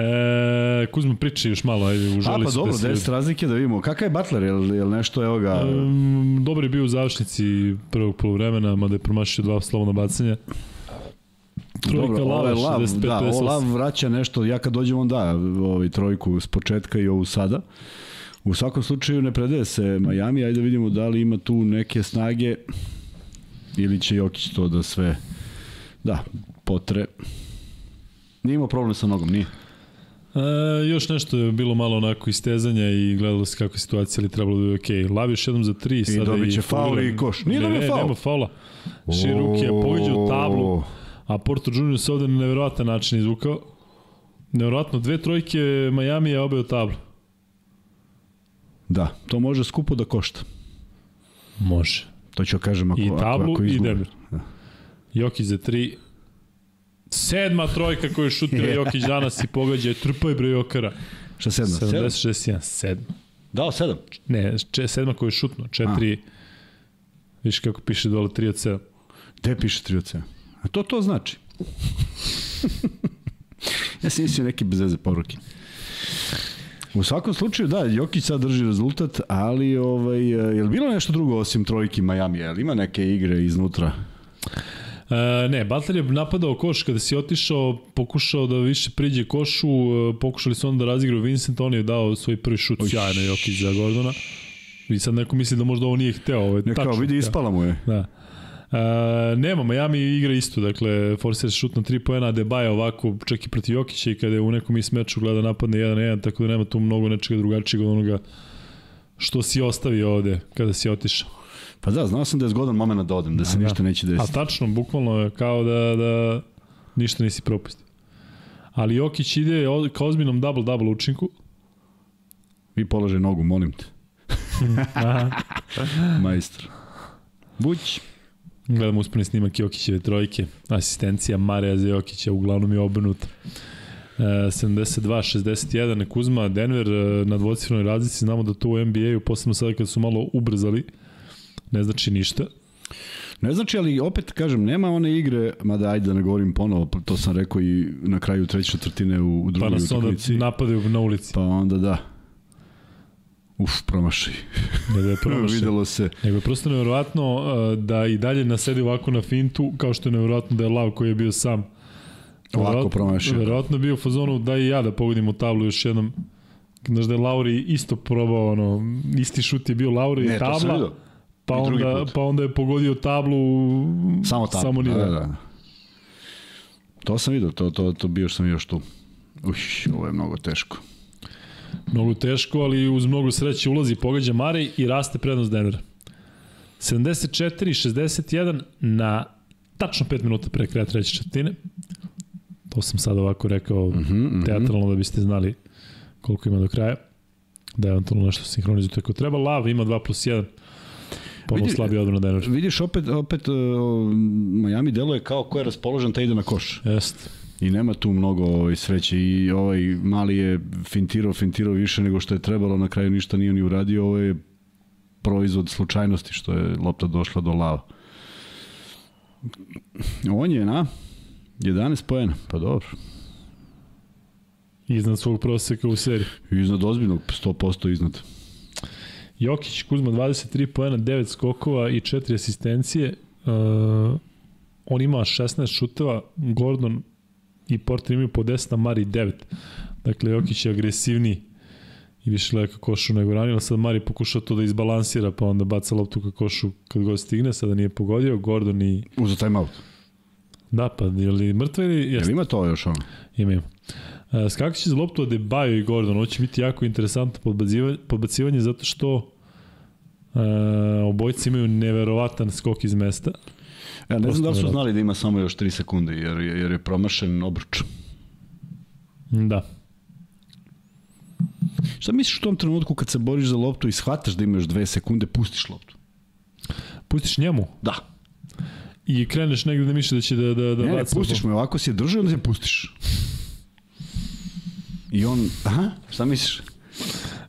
E, Kuzma priči još malo, ajde, užali A pa dobro, da se- 10 razlike da vidimo. Kakav je Butler? Jel, jel nešto, evo ga... Um, dobar je bio u završnici prvog polovremena, mada je promašio dva slobodna bacanja. Trojka Dobro, Lava, ovaj Lav, 65 da, ovo 58. Lav vraća nešto, ja kad dođem on da ovaj, trojku s početka i ovu sada. U svakom slučaju ne predaje se Miami, ajde da vidimo da li ima tu neke snage ili će Jokić to da sve da, potre. Nije imao problem sa nogom, nije. E, još nešto je bilo malo onako istezanja i gledalo se kako je situacija, ali trebalo da je okej. Okay. Lav još jednom za tri. sada dobit će faul i koš. Nije dobio faul. nema faula. Širuki je u tablu, a Porto Junior se ovde na neverovatan način izvukao. Neverovatno, dve trojke Miami je obeo tablu. Da, to može skupo da košta. Može. To ću kažem ako, I tablu ako, ako i. Denver. Da. Jokić za tri. Sedma trojka koju šutira Jokić danas i pogađa. Trpaj bre Jokara. Šta sedma? Sedam? 76-1. Sedma. Dao sedam. Ne, če, sedma koju je šutno. Četiri. Viš kako piše dole 3 od 7. Gde piše 3 od 7? A to to znači. ja sam mislio neke bezveze poruke. U svakom slučaju, da, Jokić sad drži rezultat, ali ovaj, je li bilo nešto drugo osim trojki Miami? Je li ima neke igre iznutra? E, ne, Butler je napadao koš kada si otišao, pokušao da više priđe košu, e, pokušali su onda da razigraju Vincent, on je dao svoj prvi šut sjajno Jokić za Gordona. I sad neko misli da možda ovo nije hteo, ovo je Ne tačno. kao, vidi, hteo. ispala mu je. Da. E, nema, Miami igra isto, dakle, Forcer šut na 3 poena, Debaja ovako, čak i protiv Jokića i kada je u nekom is meču gleda napadne 1 na 1, tako da nema tu mnogo nečega drugačijeg od onoga što si ostavio ovde kada si otišao. Pa da, znao sam da je zgodan moment da odem, da se Da, da. ništa neće A desiti. tačno, bukvalno je kao da, da ništa nisi propustio. Ali Jokić ide ka ozbiljnom double-double učinku. Vi položaj nogu, molim te. Aha. Majstor. Buć. Gledamo uspani snimak Jokićeve trojke. Asistencija Mareja za Jokića, uglavnom je obrnuta. E, 72-61 Kuzma, Denver e, na dvocifrenoj razlici, znamo da to u NBA-u, posebno sada kad su malo ubrzali, ne znači ništa. Ne znači, ali opet kažem, nema one igre, mada ajde da ne govorim ponovo, pa to sam rekao i na kraju treće četvrtine u, u Pa drugoj nas onda utakmici. napadaju na ulici. Pa onda da. Uf, promašaj. Ne da je promašaj. Videlo se. Nego je prosto nevjerovatno uh, da i dalje nasedi ovako na fintu, kao što je nevjerovatno da je Lav koji je bio sam. Ovako promašio. Verovatno je bio u fazonu da i ja da pogodim u tablu još jednom. Znaš da je Lauri isto probao, ono, isti šut je bio Lauri Ne, i to sam tabla, vidio. Pa I drugi onda, put. pa onda je pogodio tablu Samo tamo. samo ni da, da, da. To sam vidio, to, to, to bio sam još tu. Uš, ovo je mnogo teško. Mnogo teško, ali uz mnogo sreće ulazi, pogađa Marej i raste prednost Denvera. 74-61 na tačno 5 minuta pre kraja treće četvrtine. To sam sad ovako rekao mm Mhm, mhm. teatralno da biste znali koliko ima do kraja. Da eventualno nešto sinhronizujete ako treba. Lav ima 2 plus 1. Ponovno Vidi- slabi odbrana Denver. Vidiš, opet, opet uh, Miami deluje kao ko je raspoložen, ta ide na koš. Jest. I nema tu mnogo ovaj, sreće i ovaj mali je fintirao, fintirao više nego što je trebalo, na kraju ništa nije ni uradio, ovo je proizvod slučajnosti što je lopta došla do lava. On je na 11 poena, pa dobro. Iznad svog proseka u seriji. Iznad ozbiljnog, 100% iznad. Jokić, Kuzma 23 poena, 9 skokova i 4 asistencije. Uh, on ima 16 šuteva, Gordon i Porter imaju po 10, a Mari 9. Dakle, Jokić je agresivniji i više gleda ka košu nego ranije, sad Mari pokušao to da izbalansira, pa onda baca loptu ka košu kad god stigne, sada nije pogodio, Gordon i... Uzo timeout. Da, pa je li mrtva ili... Jel Jeste, ima to još ono? ima ima. Uh, skakaće za loptu od Debajo i Gordon, ovo će biti jako interesantno podbacivanje, zato što uh, obojice imaju neverovatan skok iz mesta. Ja ne znam da li su znali da ima samo još 3 sekunde, jer, je- jer je promašen obruč. Da. Šta misliš u tom trenutku kad se boriš za loptu i shvataš da imaš 2 sekunde, pustiš loptu? Pustiš njemu Da. i kreneš negde da misliš da će da, da, da Ne, ne, pustiš me, ovako si je držao, onda se pustiš. I on, aha, šta misliš?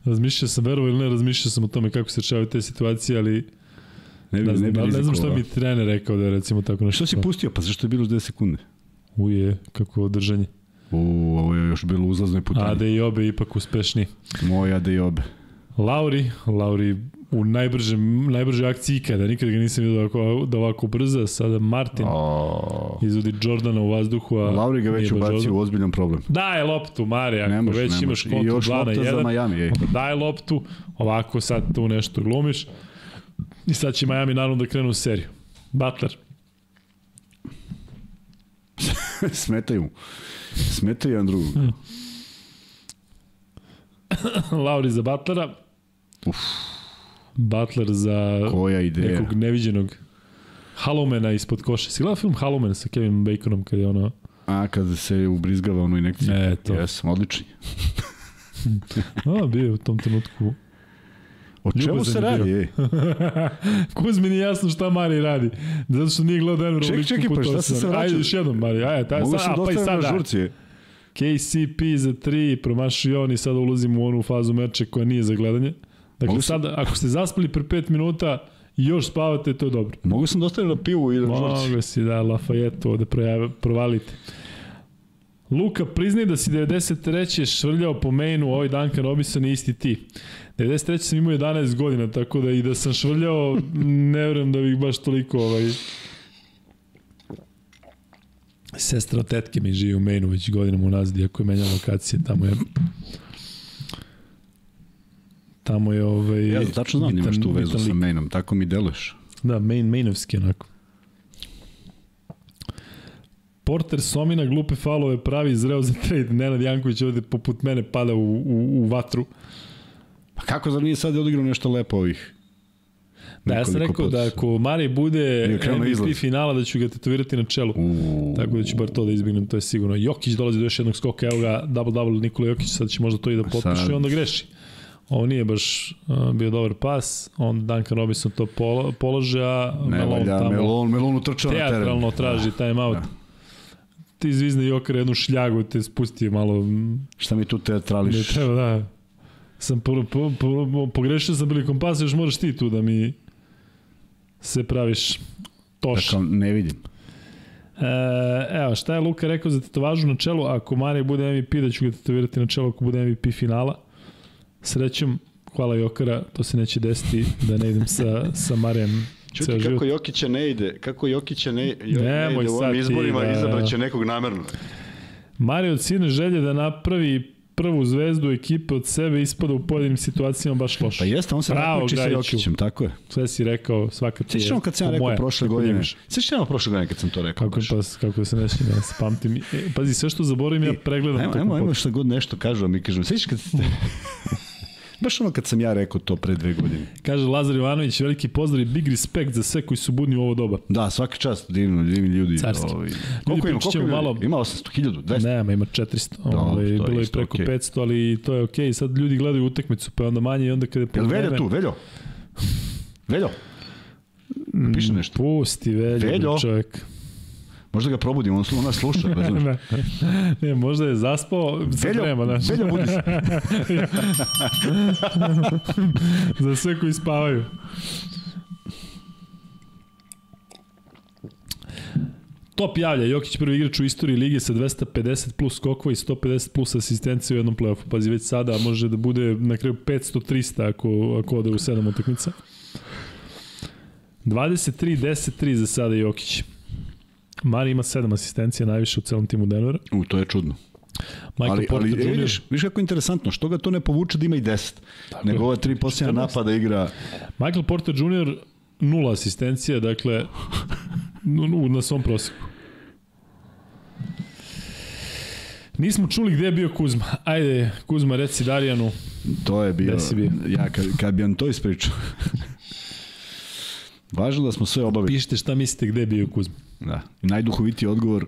Razmišljao sam, verovo ili ne, razmišljao sam o tome kako se rešavaju te situacije, ali Ne, bi, ne, ne, znam, bi ne, ne znam šta mi trener rekao da je recimo tako nešto. Što si pustio? Pa zašto je bilo 2 sekunde? Uje, kako držanje. U, ovo je još bilo uzlaznoj putanji. Ade i obe ipak uspešni. Moj Ade i obe. Lauri, Lauri u najbržem, najbržoj akciji ikada, nikad ga nisam vidio da ovako, da ovako brza, sada Martin O, izvodi Jordana u vazduhu, a Lauri ga već ubacio u ozbiljan problem. Daj loptu, Mare, ako Ne može, već ne imaš može. I kontru još 2 na lopta za 1, Miami, ej. daj loptu, ovako sad tu nešto glumiš i sad će Miami naravno da krenu u seriju. Butler, Smetaju mu. Smetaju jedan drugog. Lauri za Butlera, Uf, Butler za koja ideja. nekog neviđenog Halomena ispod koša. Si gledao film Halomen sa Kevin Baconom kad je ono... A, kada se ubrizgava ono inekciju. E, to. Jesam, odlični. A, bio je u tom trenutku. O čemu Ljubazan se radi? Kuzmi nije jasno šta Mari radi. Zato što nije gledao Denver Ček, ovoliko čekaj, pa puta šta se vraćao? Ajde još jednom, Mari. Ajde, taj, Mogu sad, a, pa i sada. žurci. KCP za 3, promašio on i sada ulazimo u onu fazu meča koja nije za gledanje. Dakle, Mogu sada, ako ste zaspali pre 5 minuta i još spavate, to je dobro. Mogu sam dosta na pivu i na žurci. Mogu si da Lafayette ovde projave, provalite. Luka, priznaj da si 93. švrljao po mainu, ovaj Duncan Robinson je isti ti. 93. sam imao 11 godina, tako da i da sam švrljao, ne verujem da bih baš toliko ovaj... Sestra tetke mi živi u mainu već godinama unazad, iako je menjala lokacije, tamo je... Tamo je ovaj... Ja tačno znam da imaš tu vezu bitan sa mainom, tako mi deluješ. Da, main, mainovski onako. Porter Somina glupe falove pravi zreo za trade. Nenad Janković ovde poput mene pada u, u, u vatru. Pa kako zar nije sad odigrao nešto lepo ovih? Da, ja sam rekao puta? da ako Mari bude MVP izlaz. finala da ću ga tetovirati na čelu. U, Tako da ću bar to da izbignem, to je sigurno. Jokić dolazi do još jednog skoka, evo ga, double-double Nikola Jokić, sad će možda to i da potpiše i onda greši. Ovo nije baš uh, bio dobar pas, on Duncan Robinson to polo, polože, a ne Melon valja, tamo Melon, Melon utrčao na teren. teatralno traži time out. Da. Ti zvizne Jokar jednu šljagu, te spusti malo, Šta mi tu ne teatrališ? treba da... Sam po, po, po, pogrešio sam prilikom pasa, još moraš ti tu da mi se praviš toš. Dakle, ne vidim. E, evo, šta je Luka rekao za tetovažu na čelu? Ako Marija bude MVP, da ću ga tetovirati na čelu ako bude MVP finala. Srećom, hvala Jokara, to se neće desiti da ne idem sa, sa Marijem Čuti život. kako Jokića ne ide, kako Jokića ne, jo, Nemoj ne ide u ovim ti izborima, da- da... izabraće nekog namerno. Mario od sine želje da napravi prvu zvezdu ekipe od sebe ispada u pojedinim situacijama baš loše. Pa jeste, on se takmiči sa. Jokićem, tako je. Sve si rekao, svaka ti je. Kad sam ja rekao moja, prošle godine. Sjećamo prošle godine kad sam to rekao. Kako, pa, kako se ne sjećam, ja se pamtim. E, pazi, sve što zaboravim, ja pregledam. Ajmo, ajmo, ajmo šta god nešto kažu, a mi kažemo, sjećaš kad ste... Baš ono kad sam ja rekao to pre dve godine. Kaže Lazar Jovanović, veliki pozdrav i big respekt za sve koji su budni u ovo doba. Da, svaka čast, divno, divni ljudi. Carski. Ovaj. Koliko ima, koliko ima? malo-. Ima 800, 1000, 200. Nema, ima 400. Dobro, ovaj, bilo je isto preko okej. 500, ali to je okej. Sad ljudi gledaju utakmicu, pa onda manje i onda kada je Jel Veljo tu, Veljo? Veljo? Piše nešto. Pusti Veljo, Veljo. čovjek. Možda ga probudimo, on, nas sluša. ne, ne, možda je zaspao, sad Veljo, nema, znaš. Veljo, budi se. Za sve koji spavaju. Top javlja, Jokić prvi igrač u istoriji lige sa 250 plus skokova i 150 plus asistencije u jednom play-offu. Pazi, već sada može da bude na kraju 500-300 ako, ako ode u 7 utakmica. 23-10-3 za sada Jokić. Mari ima 7 asistencija, najviše u celom timu Denvera. U, to je čudno. Michael ali, Porter ali e, Jr. vidiš, vidiš kako je interesantno, što ga to ne povuče da ima i 10, Tako nego ova tri posljednja 14. napada igra Michael Porter Jr. nula asistencija, dakle, na svom proseku. Nismo čuli gde je bio Kuzma. Ajde, Kuzma, reci Darijanu. To je bio, bio? ja kad, kad bi vam to ispričao. Važno da smo sve obavili. Pišite šta mislite gde je bio Kuzma. Da. I najduhovitiji odgovor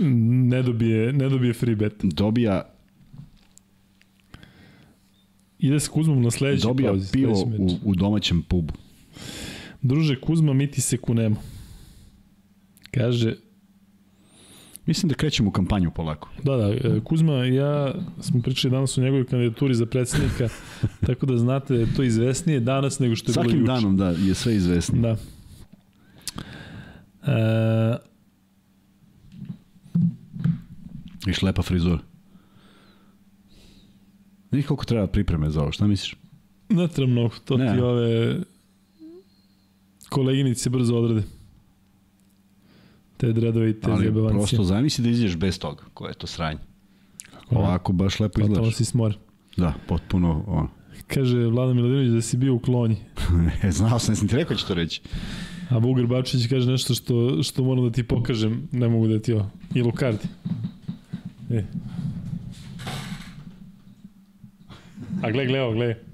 Ne dobije, ne dobije free bet. dobija, Ide sa Kuzmom na sledeći dobija pauzi. pivo u, u domaćem pubu. Druže, Kuzma, mi ti se kunemo. Kaže, Mislim da krećemo u kampanju polako. Da, da, e, Kuzma i ja smo pričali danas o njegovoj kandidaturi za predsednika, tako da znate da je to izvesnije danas nego što je bilo Svakim juče. danom da je sve izvesno. Da. E, I šlepa frizura. Vidiš koliko treba pripreme za ovo, šta misliš? Ne treba mnogo, to Ne. ti ove koleginice brzo odrade. Te dredove i te Ali zjebavancije. prosto zamisli da izađeš bez toga, koje je to sranje. Kako ne? Ovako baš lepo izgledaš. si smor. Da, potpuno ono. Kaže Vlada Miladinović da si bio u klonji. E, Znao sam, jesam ti rekao da će to reći. A Bugar Bačević kaže nešto što, što moram da ti pokažem, ne mogu da ti ovo. I Lukardi. E. A gle, gle, ovo, gle.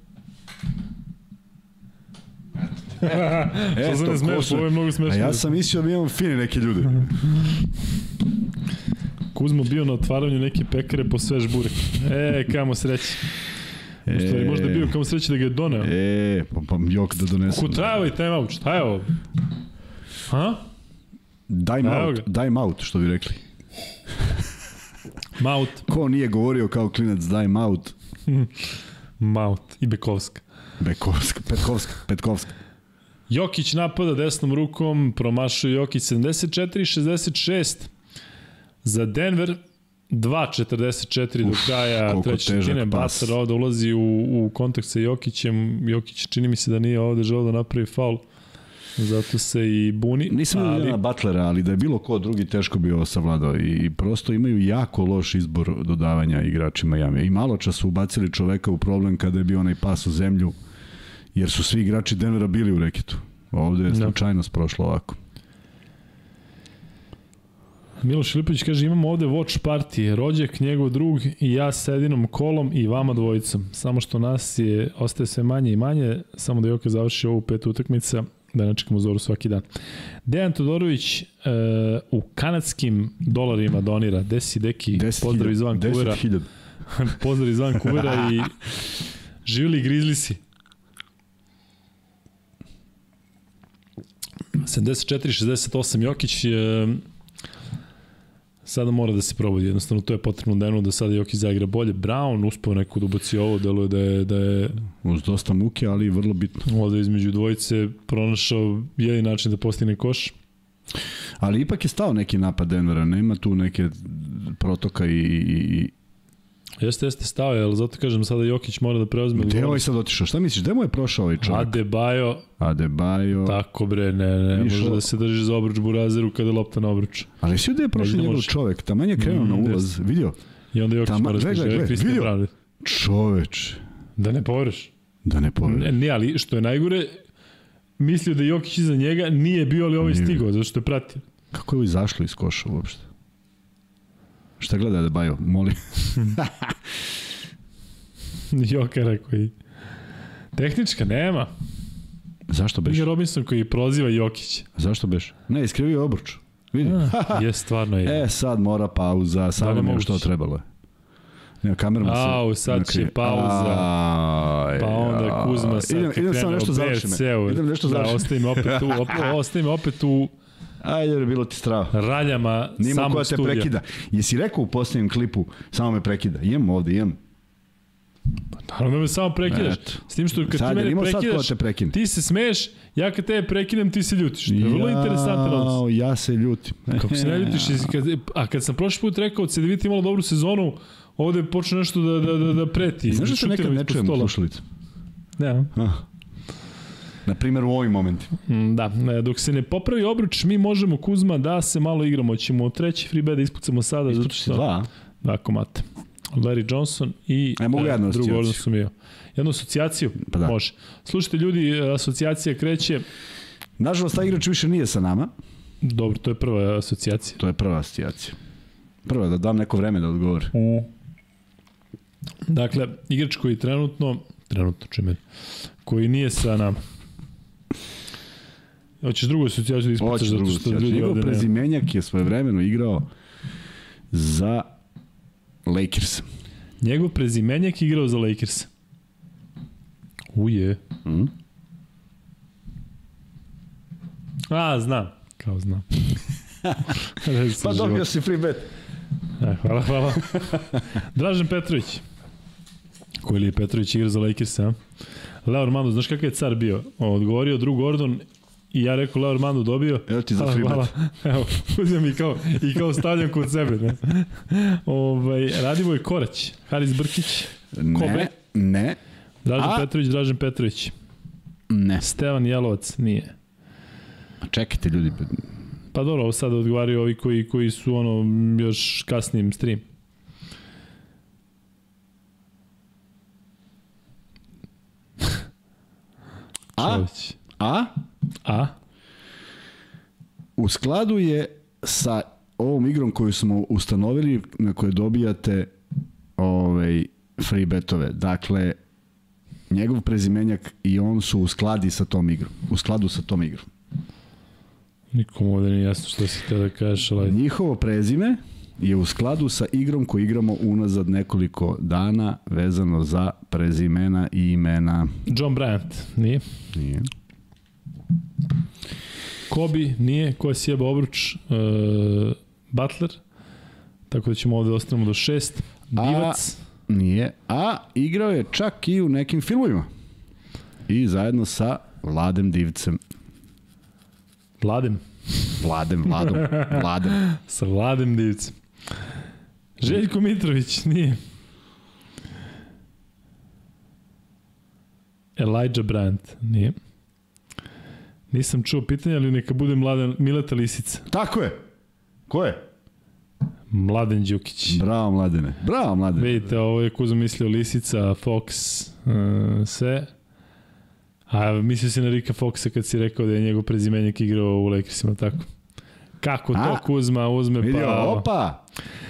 E, to se ne smeš, ovo je mnogo A smešno. ja sam mislio da mi imamo fine neke ljude. Kuzmo bio na otvaranju neke pekare po svež burek. E, kamo sreće. U stvari, možda je bio kamo sreće da ga je doneo. E, pa, pa jok da donesem. Kutrava i time out, šta je ovo? Ha? Dime Evo out, ga. dime out, što bi rekli. Maut. Ko nije govorio kao klinac dime out? Maut. I Bekovska. Bekovska, Petkovska, Petkovska. Jokić napada desnom rukom, promašuje Jokić 74-66 za Denver, 2.44 do kraja treće četvrtine. pas. Bacar ovde ulazi u, u kontakt sa Jokićem. Jokić čini mi se da nije ovde želeo da napravi faul. Zato se i buni. Nisam ali... na Butlera, ali da je bilo ko drugi teško bi ovo savladao i prosto imaju jako loš izbor dodavanja igračima Jame. I malo čas su ubacili čoveka u problem kada je bio onaj pas u zemlju, jer su svi igrači Denvera bili u reketu. Ovde je Da. slučajnost prošlo ovako. Miloš Filipović kaže imamo ovde watch party, rođak, njegov drug i ja s Edinom kolom i vama dvojicom. Samo što nas je, ostaje sve manje i manje, samo da Joka završi ovu petu utakmica, da ne čekamo zoru svaki dan. Dejan Todorović e, u kanadskim dolarima donira. Desi Deki, pozdrav iz Vancouvera. 10.000. pozdrav iz Vancouvera i živjeli Grizzliesi. 74-68 Jokić je sada mora da se probudi, jednostavno to je potrebno Denu da sada Jokić zaigra bolje. Brown uspao neku da ubaci ovo, deluje da je, da je Uz dosta muke, ali vrlo bitno. ovde između dvojice pronašao jedin način da postigne koš. Ali ipak je stao neki napad Denvera, nema tu neke protoka i, i Jeste, jeste stao je, ali zato kažem sada Jokić mora da preuzme Gde je ovaj sad otišao? Šta misliš? Gde mu je prošao ovaj čovjek? Adebayo, Adebayo. tako bre, ne, ne, Vidiš može da se drži za obruč Burazeru kada je lopta na obruč. Ali svi gde je prošao njegov može. čovjek? Taman je krenuo Mm, na ulaz. Vidio? I onda Jokić Tama- mora da e, Christian vidio? Brown. Čoveč. Da ne povreš. Da ne poveš. Ne, ne, ali što je najgore, mislio da Jokić iza njega, nije bio ali ovaj stigao, zato što je pratio. Kako je ovo izašlo iz koša uopšte? Šta gleda Adebayo? Molim. Joka rekao i... Tehnička nema. Zašto beš? Iga Robinson koji proziva Jokić. Zašto beš? Ne, iskrivio obruč. Vidi. je, stvarno je. E, sad mora pauza. Sad Da nam je što trebalo je. Nema, kamerman se... Au, sad će nakrivi. pauza. Aj, Pa onda. Kuzma sad idem, idem samo nešto o završim. BRC-u. Idem nešto Da, završim. ostavi me opet tu, opet, ostavi me opet u Ajde, je bilo ti strava. raljama Nima samog koja te studija. prekida. Jesi rekao u posljednjem klipu, samo me prekida. Imam ovde, imam. Naravno me samo prekidaš. Eto. S tim što kad Sad, ti mene da prekidaš, te prekine? ti se smeješ, ja kad tebe prekidam, ti se ljutiš. To je vrlo interesantan odnos. Ja se ljutim. Kako se ne ljutiš, kad, a kad sam prošli put rekao, da vidite imalo dobru sezonu, ovde počeo nešto da, da, da, da preti. Znaš da se nekad ne ispod čujem u stola. slušalicu? Na primjer u ovim momentima. Mm, Da, e, dok se ne popravi obruč, mi možemo Kuzma da se malo igramo. Ćemo treći free bet da ispucamo sada. zato Ispući što- dva. Dva komata. Larry Johnson i E, mogu jednu drugu asocijaciju. odnosu mi Jednu asocijaciju? Pa da. Može. Slušajte ljudi, asocijacija kreće, Nažalost, taj igrač više nije sa nama. dobro, to je prva asocijacija. To je prva asocijacija. Prva, da dam neko vreme da odgovori. Dakle, igrač koji trenutno, trenutno čime, koji nije sa nama. Hoćeš drugu asocijaciju da ispucaš Hoće zato drugu što asocijaciju. ljudi Njegov prezimenjak je svojevremeno igrao za Lakers. Njegov prezimenjak je igrao za Lakers. Uje. Mm? A, znam. Kao znam. Pa dobio si free bet. E, hvala, hvala. Dražen Petrović. Koji li je Petrović igra za Lakers, a? Leo Armando, znaš kakav je car bio? Odgovorio Drew Gordon I ja rekao, Leo Armando dobio. Evo ti za Hvala, free hvala. Evo, uzem i kao, i kao stavljam kod sebe. Ne? Ovaj, Radivoj Korać, Haris Brkić, Kobe? Ne, ne, Dražen A? Petrović, Dražen Petrović, ne. Stevan Jelovac, nije. A Čekajte ljudi, Pa dobro, ovo sad odgovaraju ovi koji, koji su ono još kasnijim stream. a, Čović. a, A? u skladu je sa ovom igrom koju smo ustanovili na kojoj dobijate ovaj, free betove. Dakle, njegov prezimenjak i on su u skladi sa tom igrom. U skladu sa tom igrom. Nikom ovde nije jasno što si te da kažeš, ali... Njihovo prezime je u skladu sa igrom koju igramo unazad nekoliko dana vezano za prezimena i imena. John Bryant, nije. Nije. Kobe, nije. Ko je sjeba obruč? Uh, Butler. Tako da ćemo ovde ostanemo do šest. A- Divac. Nije. A igrao je čak i u nekim filmovima. I zajedno sa Vladem Divcem. Vladem. Vladem, Vladom, Vladem. Sa Vladem Divcem. Željko Mitrović, nije. Elijah Brandt, nije. Nisam čuo pitanja, ali neka bude Mladen, Mileta Lisica. Tako je. Ko je? Mladen Đukić. Bravo, Mladene. Bravo, Mladene. Vidite, ovo je Kuzo mislio Lisica, Fox, uh, sve. A mislio si na Rika Foxa kad si rekao da je njegov prezimenjak igrao u Lakersima, tako? Kako to A? Kuzma uzme Vidio, pa... opa.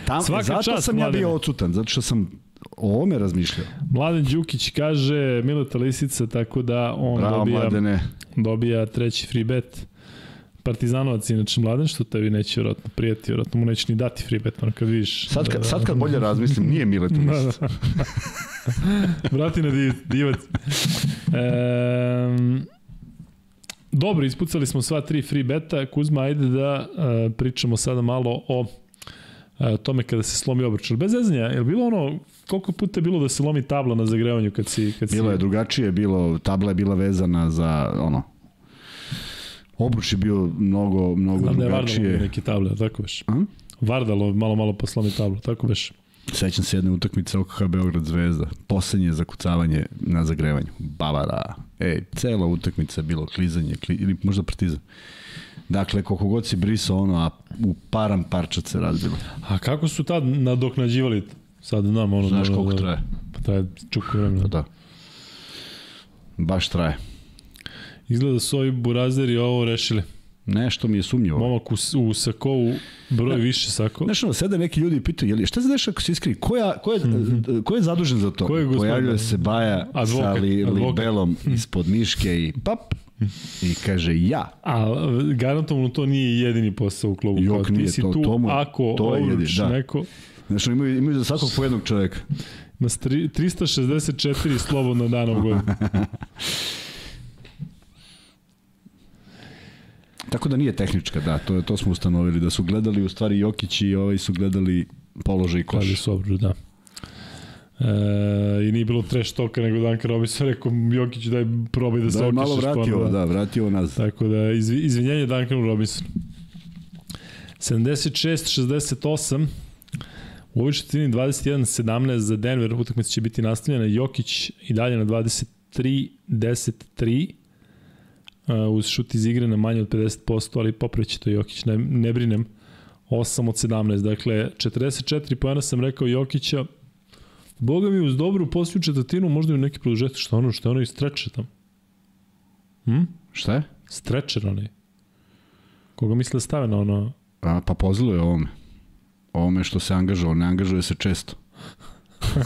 Tam, Svaka zato čast, sam ja Mladene. bio odsutan, zato što sam o ovome razmišljao. Mladen Đukić kaže Mileta Lisica, tako da on Bravo, dobija, Mladene. dobija treći free bet. Partizanovac inače mladen, što tebi neće vjerojatno prijeti, vjerojatno mu neće ni dati free bet, ono kad vidiš. Sad kad, sad kad bolje razmislim, nije Milet Da, Ulis. da. Vrati na div, divac. Um, dobro, ispucali smo sva tri free beta. Kuzma, ajde da uh, pričamo sada malo o uh, tome kada se slomi obruč. Ali Bez zezanja, je bilo ono, koliko puta je bilo da se lomi tabla na zagrevanju kad si... Kad Bilo si... je drugačije, bilo, tabla je bila vezana za, ono, obruč je bio mnogo, mnogo Znam da je Vardalo drugačije. neke table, a tako veš. A? Vardalo malo, malo poslomi tablu, tako veš. Sećam se jedne utakmice OKH Beograd Zvezda. Poslednje zakucavanje na zagrevanju. Bavara. Ej, cela utakmica je bilo klizanje, kli, ili možda partizan. Dakle, koliko god si brisao ono, a u param parčat se razbilo. A kako su tad nadoknađivali? Sad znam ono... Znaš koliko da- traje? Pa traje čuku vremena. Pa da. Baš traje. Izgleda da su ovi burazeri ovo rešili. Nešto mi je sumnjivo. Momak u, u Sakovu broj više Sako. Znaš, ono, sede neki ljudi i pitaju, je li, šta se dešava ako se iskri? Ko je, ko je, ko je zadužen za to? Ko je? Pojavljuje se Baja Advokat, sa li, advokat. libelom ispod miške i pap i kaže ja. A garantovno to nije jedini posao u klubu. Jok, Kao, ti nije, si to- tu, to mu- ako to je jedini, da. neko, Znaš, ono, imaju, imaju za svakog po jednog čoveka. stri- 364 slobodno dana u godinu. Tako da nije tehnička, da, to, to smo ustanovili, da su gledali u stvari Jokić i ovaj su gledali položaj Kaže koš. su obruč, da. E, I nije bilo trash toka, nego Duncan Robinson rekao Jokić daj probaj da, se Da, je okišeš. malo vratio, ponovo, da, vratio nas. Tako da, izvi, izvinjenje Duncanu Robinsonu. 76-68, u ovoj četvrtini 21-17 za Denver, utakmica će biti nastavljena, Jokić i dalje na 23-10-3, uh, uz šut iz igre na manje od 50%, ali popraviće to Jokić, ne, ne brinem, 8 od 17, dakle 44 pojena sam rekao Jokića, Boga mi uz dobru posliju četvrtinu, možda i neki produžetak, što ono, što ono i streče tamo. Hm? Šta je? Strečer onaj. Koga misle da stave na ono... A, pa pozlio je ovome. Ovome što se angažovao, ne angažuje se često.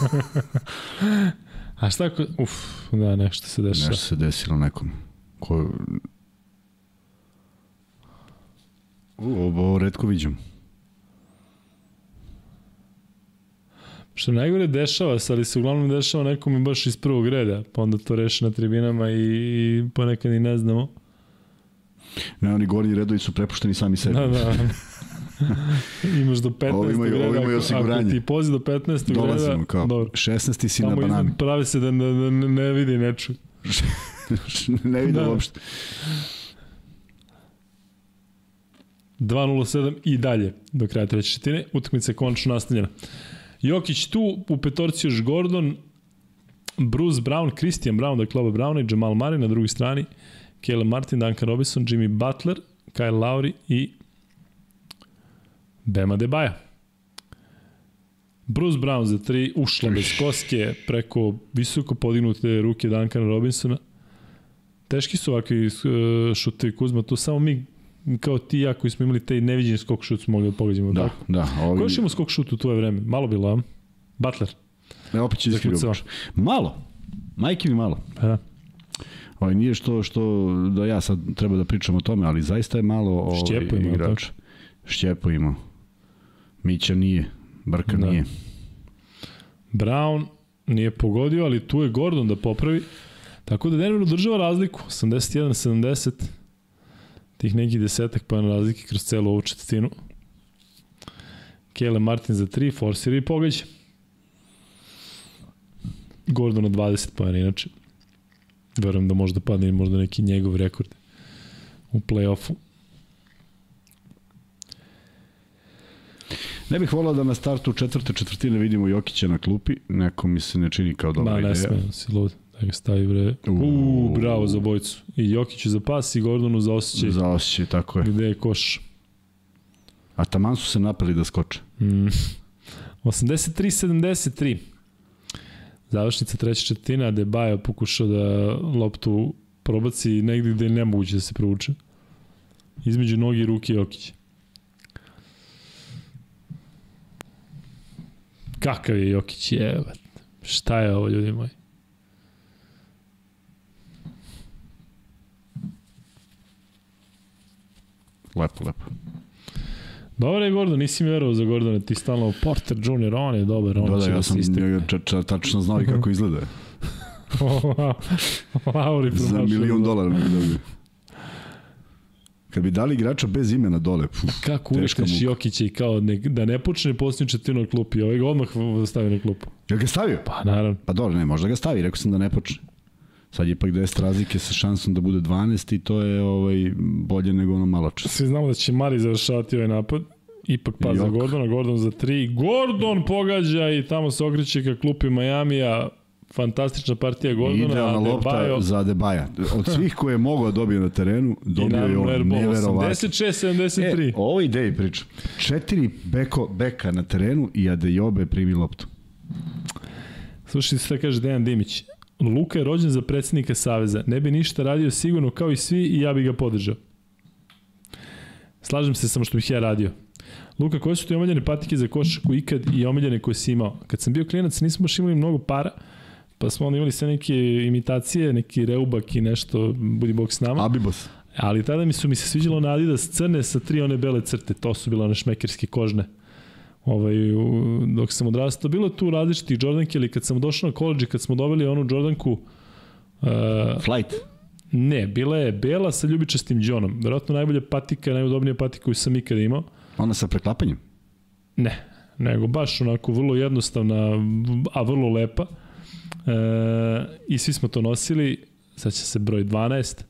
A šta ako... Uf, da, nešto se dešava. Nešto se desilo nekom. Ko... U, ovo, redko viđam. Što najgore dešava se, ali se uglavnom dešava nekom baš iz prvog reda, pa onda to reše na tribinama i, i ponekad i ne znamo. Ne, oni gornji redovi su prepušteni sami sebi. Da, da. Imaš do 15. Ovi imaju- ovi imaju osiguranje. Ako ti pozi do 15. reda, Dolazimo kao, dobro. 16. si na Tamo banani. iznad prave se da ne, ne, ne vidi, ne čuje. ne vidim Da. uopšte. 2.07 i dalje do kraja treće četine. Utakmica je konačno nastavljena. Jokić tu, u petorci još Gordon, Bruce Brown, Christian Brown, dakle oba Browna i Jamal Murray na drugoj strani, Caleb Martin, Duncan Robinson, Jimmy Butler, Kyle Lowry i Bema Debaja. Bruce Brown za tri, ušla bez koske preko visoko podignute ruke Duncana Robinsona. Teški su ovakvi uh, šutevi Kuzma, to samo mi kao ti ja koji smo imali taj neviđeni skok šut smo mogli da pogađamo. Da, tako? da. Ovi... Ko još imao skok šut u tvoje vreme? Malo bilo, a? Butler. Ne, opet će iskri Malo. Majke mi malo. Da. Ovaj, nije što, što da ja sad treba da pričam o tome, ali zaista je malo ovaj, Šćepo ima, igrač. Tako? Šćepo ima. Mića nije. Brka da. nije. Brown nije pogodio, ali tu je Gordon da popravi. Tako da Denver udržava razliku, 81-70, tih nekih desetak pa na razlike kroz celu ovu četvrtinu. Kele Martin za 3, forsira i pogađa. Gordon na 20 pojena inače. Verujem da možda padne možda neki njegov rekord u play-offu. Ne bih volao da na startu četvrte četvrtine vidimo Jokića na klupi, neko mi se ne čini kao dobra Ma, ideja. Ma ne sme, si lud. Da ga stavi bre. Uuu, bravo za bojicu. I Jokiću za pas i Gordonu za osjećaj. Za osjećaj, tako je. Gde je koš. A taman su se napali da skoče. Mm. 83-73. Završnica treća četvrtina, Debajo pokušao da loptu probaci negde gde je nemoguće da se provuče. Između nogi i ruke Jokića. Kakav je Jokić, je, šta je ovo ljudi moji? Lepo, lepo. Dobar je Gordon, nisi mi verovao za Gordona, ti stalno Porter Jr., on je dobar, on da, da, će ja da sam č, č, tačno znao i kako izgleda. Lauri za milion dolara bi dobio. Kad bi dali igrača bez imena dole. Puf, Kako urešteš Jokića i kao ne, da ne počne posljednju četvrtinu na klupi, ovaj ga odmah stavi na klupu. Jel ga stavio? Pa naravno. Pa dobro, ne, možda ga stavi, rekao sam da ne počne. Sad je ipak 10 razlike sa šansom da bude 12 i to je ovaj, bolje nego ono malo čas. Svi znamo da će Mari završavati ovaj napad. Ipak pa za Gordona, Gordon za 3. Gordon pogađa i tamo se okreće ka klupi Majamija. Fantastična partija Gordona. Idealna lopta Adebayo. za Adebaja. Od svih koje je mogao da dobije na terenu, dobio je on neverovatno. 86-73. E, o ovoj ideji pričam. Četiri beko, beka na terenu i Adejobe primi loptu. Slušajte šta kaže Dejan Dimić. Luka je rođen za predsednika Saveza. Ne bi ništa radio sigurno kao i svi i ja bi ga podržao. Slažem se samo što bih ja radio. Luka, koje su ti omiljene patike za košaku ikad i omiljene koje si imao? Kad sam bio klinac nismo baš imali mnogo para, pa smo onda imali sve neke imitacije, neki reubak i nešto, budi bok s nama. Abibos. Ali tada mi su mi se sviđalo na Adidas crne sa tri one bele crte, to su bile one šmekerske kožne. Ovaj, dok sam odrastao, bilo tu različitih Jordanke, ali kad sam došao na koleđe, kad smo dobili onu Jordanku... Uh, Flight. Ne, bila je bela sa ljubičastim džonom. Verovatno najbolja patika, najudobnija patika koju sam ikada imao. Ona sa preklapanjem? Ne, nego baš onako vrlo jednostavna, a vrlo lepa. E, I svi smo to nosili, sad će se broj 12.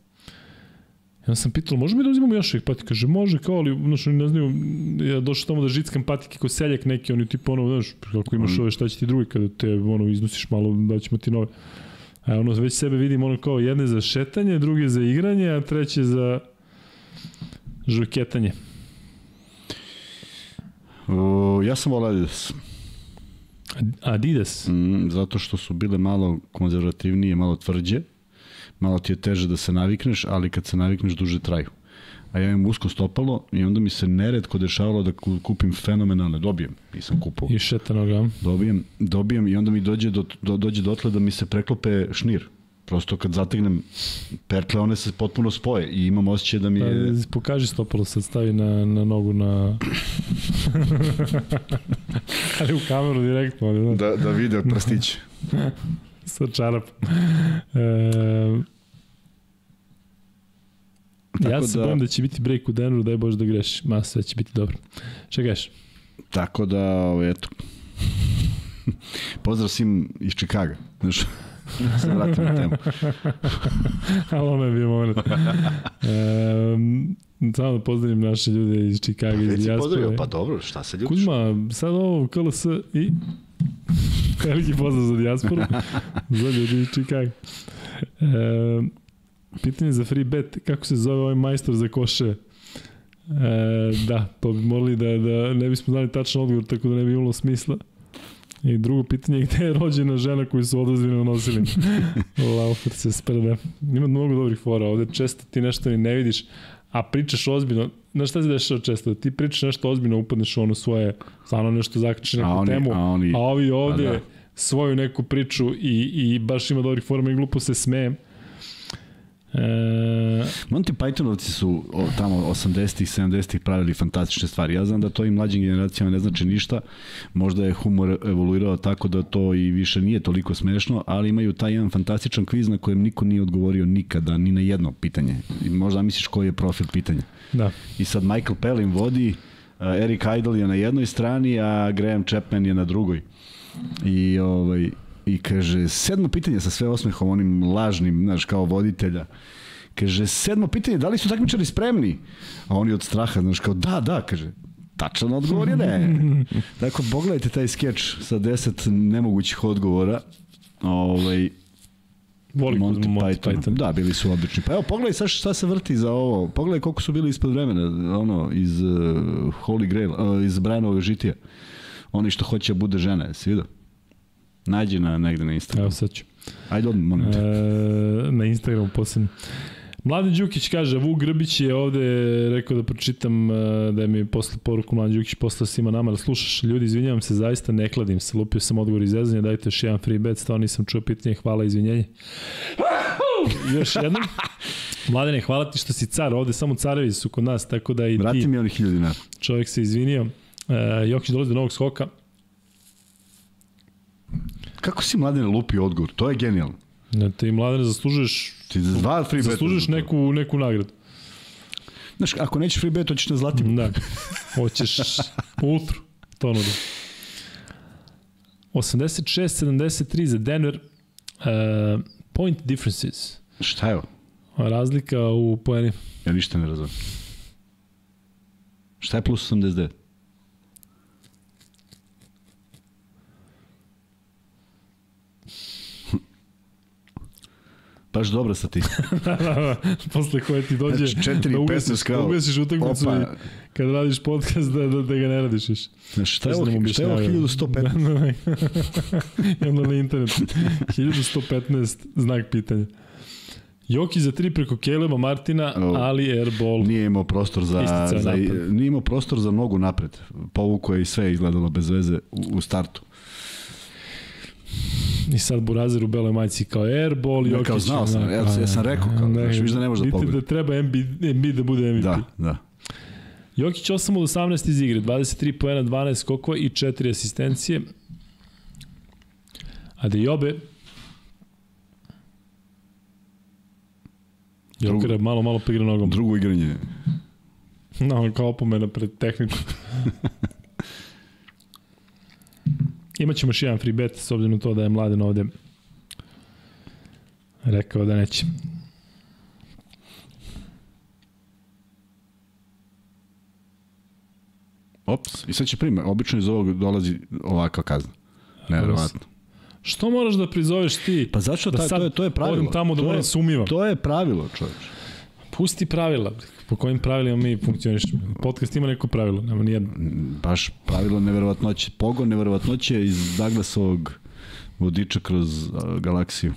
Ja sam pitao, možemo mi da uzimamo još ovih patika? Kaže, može, kao, ali, znaš, oni ne znaju, ja došao tamo da žickam patike ko seljak neki, oni tipa, ono, znaš, kako imaš ove, šta će ti drugi, kada te, ono, iznosiš malo, da ćemo ti nove. A ono, već sebe vidim, ono, kao, jedne za šetanje, druge za igranje, a treće za žurketanje. O, ja sam volao Adidas. Adidas? Mm, zato što su bile malo konzervativnije, malo tvrđe. Malo ti je teže da se navikneš, ali kad se navikneš duže traju. A ja imam usko stopalo i onda mi se neredko dešavalo da kupim fenomenalne, dobijem, nisam kupao. I šetanoga. Dobijem, dobijem i onda mi dođe do, do, dođe dotle da mi se preklope šnir. Prosto kad zategnem pertle, one se potpuno spoje i imam osjećaj da mi je... Pa, pokaži stopalo, sad stavi na, na nogu na... ali u kameru direktno. Ali, da, da vide prstić. Sa čarapom. E, Tako ja se da, bojim da će biti break u Denveru, daj Bože da greši. Ma, sve će biti dobro. Šta? Tako da, eto. Pozdrav svim iz Čikaga. Znaš, se vratim na temu. Ali ono je bio moment. E, Samo da pozdravim naše ljude iz Čikaga, iz si Dijaspore. pozdravio, pa dobro, šta se ljubiš? Kuzma, sad ovo KLS i veliki pozdrav za dijasporu, za ljudi iz Čikaga. E, pitanje za free bet, kako se zove ovaj majstor za koše? E, da, to bi morali da, da ne bismo znali tačan odgovor, tako da ne bi imalo smisla. I drugo pitanje je gde je rođena žena koju su odazvino nosili? Laufer se sprda. Ima mnogo dobrih fora ovde, često ti nešto ni ne vidiš, a pričaš ozbiljno, znaš šta se dešava često, ti pričaš nešto ozbiljno, upadneš u ono svoje, stvarno nešto zakačeš neku A oni- temu, a oni- a ovi ovde Pa da. svoju neku priču i, i baš ima dobrih forma i glupo se smeje. E, Monty Pythonovci su o, tamo 80-ih, 70-ih pravili fantastične stvari. Ja znam da to i mlađim generacijama ne znači ništa. Možda je humor evoluirao tako da to i više nije toliko smešno, ali imaju taj jedan fantastičan kviz na kojem niko nije odgovorio nikada, ni na jedno pitanje. I možda misliš koji je profil pitanja. da. I sad Michael Pelin vodi, uh, Eric Idle je na jednoj strani, a Graham Chapman je na drugoj. I ovaj i kaže sedmo pitanje sa sve osmehom onim lažnim, znaš, kao voditelja. Kaže sedmo pitanje, da li su takmičari spremni? A oni od straha, znaš, kao da, da, kaže. Tačan odgovor je ne. Tako, pogledajte taj skeč sa deset nemogućih odgovora. Ovaj, Volim Monty, Monty, Python. Python. Da, bili su odlični. Pa evo, pogledaj sad šta se vrti za ovo. Pogledaj koliko su bili ispod vremena, ono, iz uh, Holy Grail, uh, iz Brianovog žitija. Oni što hoće da bude žena, jesi vidio? Nađi na negde na Instagramu. Evo sad ću. Ajde, odmah, molim te. E, na Instagramu posebno. Mladen Đukić kaže, Vuk Grbić je ovde rekao da pročitam e, da je mi posle poruku Mladen Đukić poslao svima nama da slušaš. Ljudi, izvinjavam se, zaista ne kladim se. Lupio sam odgovor iz zezanja, dajte još jedan free bet, stvarno nisam čuo pitanje, hvala, izvinjenje. još jednom. Mladene, hvala ti što si car, ovde samo carevi su kod nas, tako da i Vrati ti, mi onih hiljadu dinara. čovjek se izvinio. E, Jokić dolazi do novog skoka. Kako si mladine lupi odgovor? To je genijalno. Ne, ti mladene zaslužuješ, Ti za dva free zaslužuješ neku, neku nagradu. Znaš, ako nećeš free bet, hoćeš na zlati. Da. Hoćeš ultru, to nudim. 86-73 za Denver. Uh, point differences. Šta je ovo? Razlika u poenima. Ja ništa ne razumem. Šta je plus 89? Baš dobra statistika. Posle koje ti dođe Znači, četiri da ugasiš, kao, da ugasiš utakmicu i kad radiš podcast da, da, da ga ne radiš više. Znaš, šta je ovo, šta je ovo objašnjavaju. 1115? I onda na internetu. 1115 znak pitanja. Joki za tri preko Keleba Martina, O. ali airball. Nije imao prostor za, za nije imao prostor za nogu napred. Povuko je i sve izgledalo bez veze u, u startu. I sad Burazer u beloj majici kao airball, Ne, Jokić. kao znao sam, ja ja sam rekao kao, znaš, vidiš da ne možeš da pogodi. da treba MB, MB da bude MVP. Da, da. Jokić 8 od 18 iz igre, 23 poena, 12 skokova i 4 asistencije. A da Jobe Jokera malo, malo pigra nogom. Drugo igranje. No, kao opomena pred tehniku. Imaćemo još jedan free bet, s obzirom na to da je Mladen ovde rekao da neće. Ops, i sad će prima. Obično iz ovog dolazi ovakva kazna. Neverovatno. Što moraš da prizoveš ti? Pa zašto Da ta, sad to je to je pravilo. odem tamo da to moram sumivam. To je pravilo, čoveče. Pusti pravila. Po kojim pravilima mi funkcionišemo? Podcast ima neko pravilo, nema nijedno. Baš pravilo neverovatnoće. Pogon neverovatnoće iz Douglasovog vodiča kroz a, galaksiju.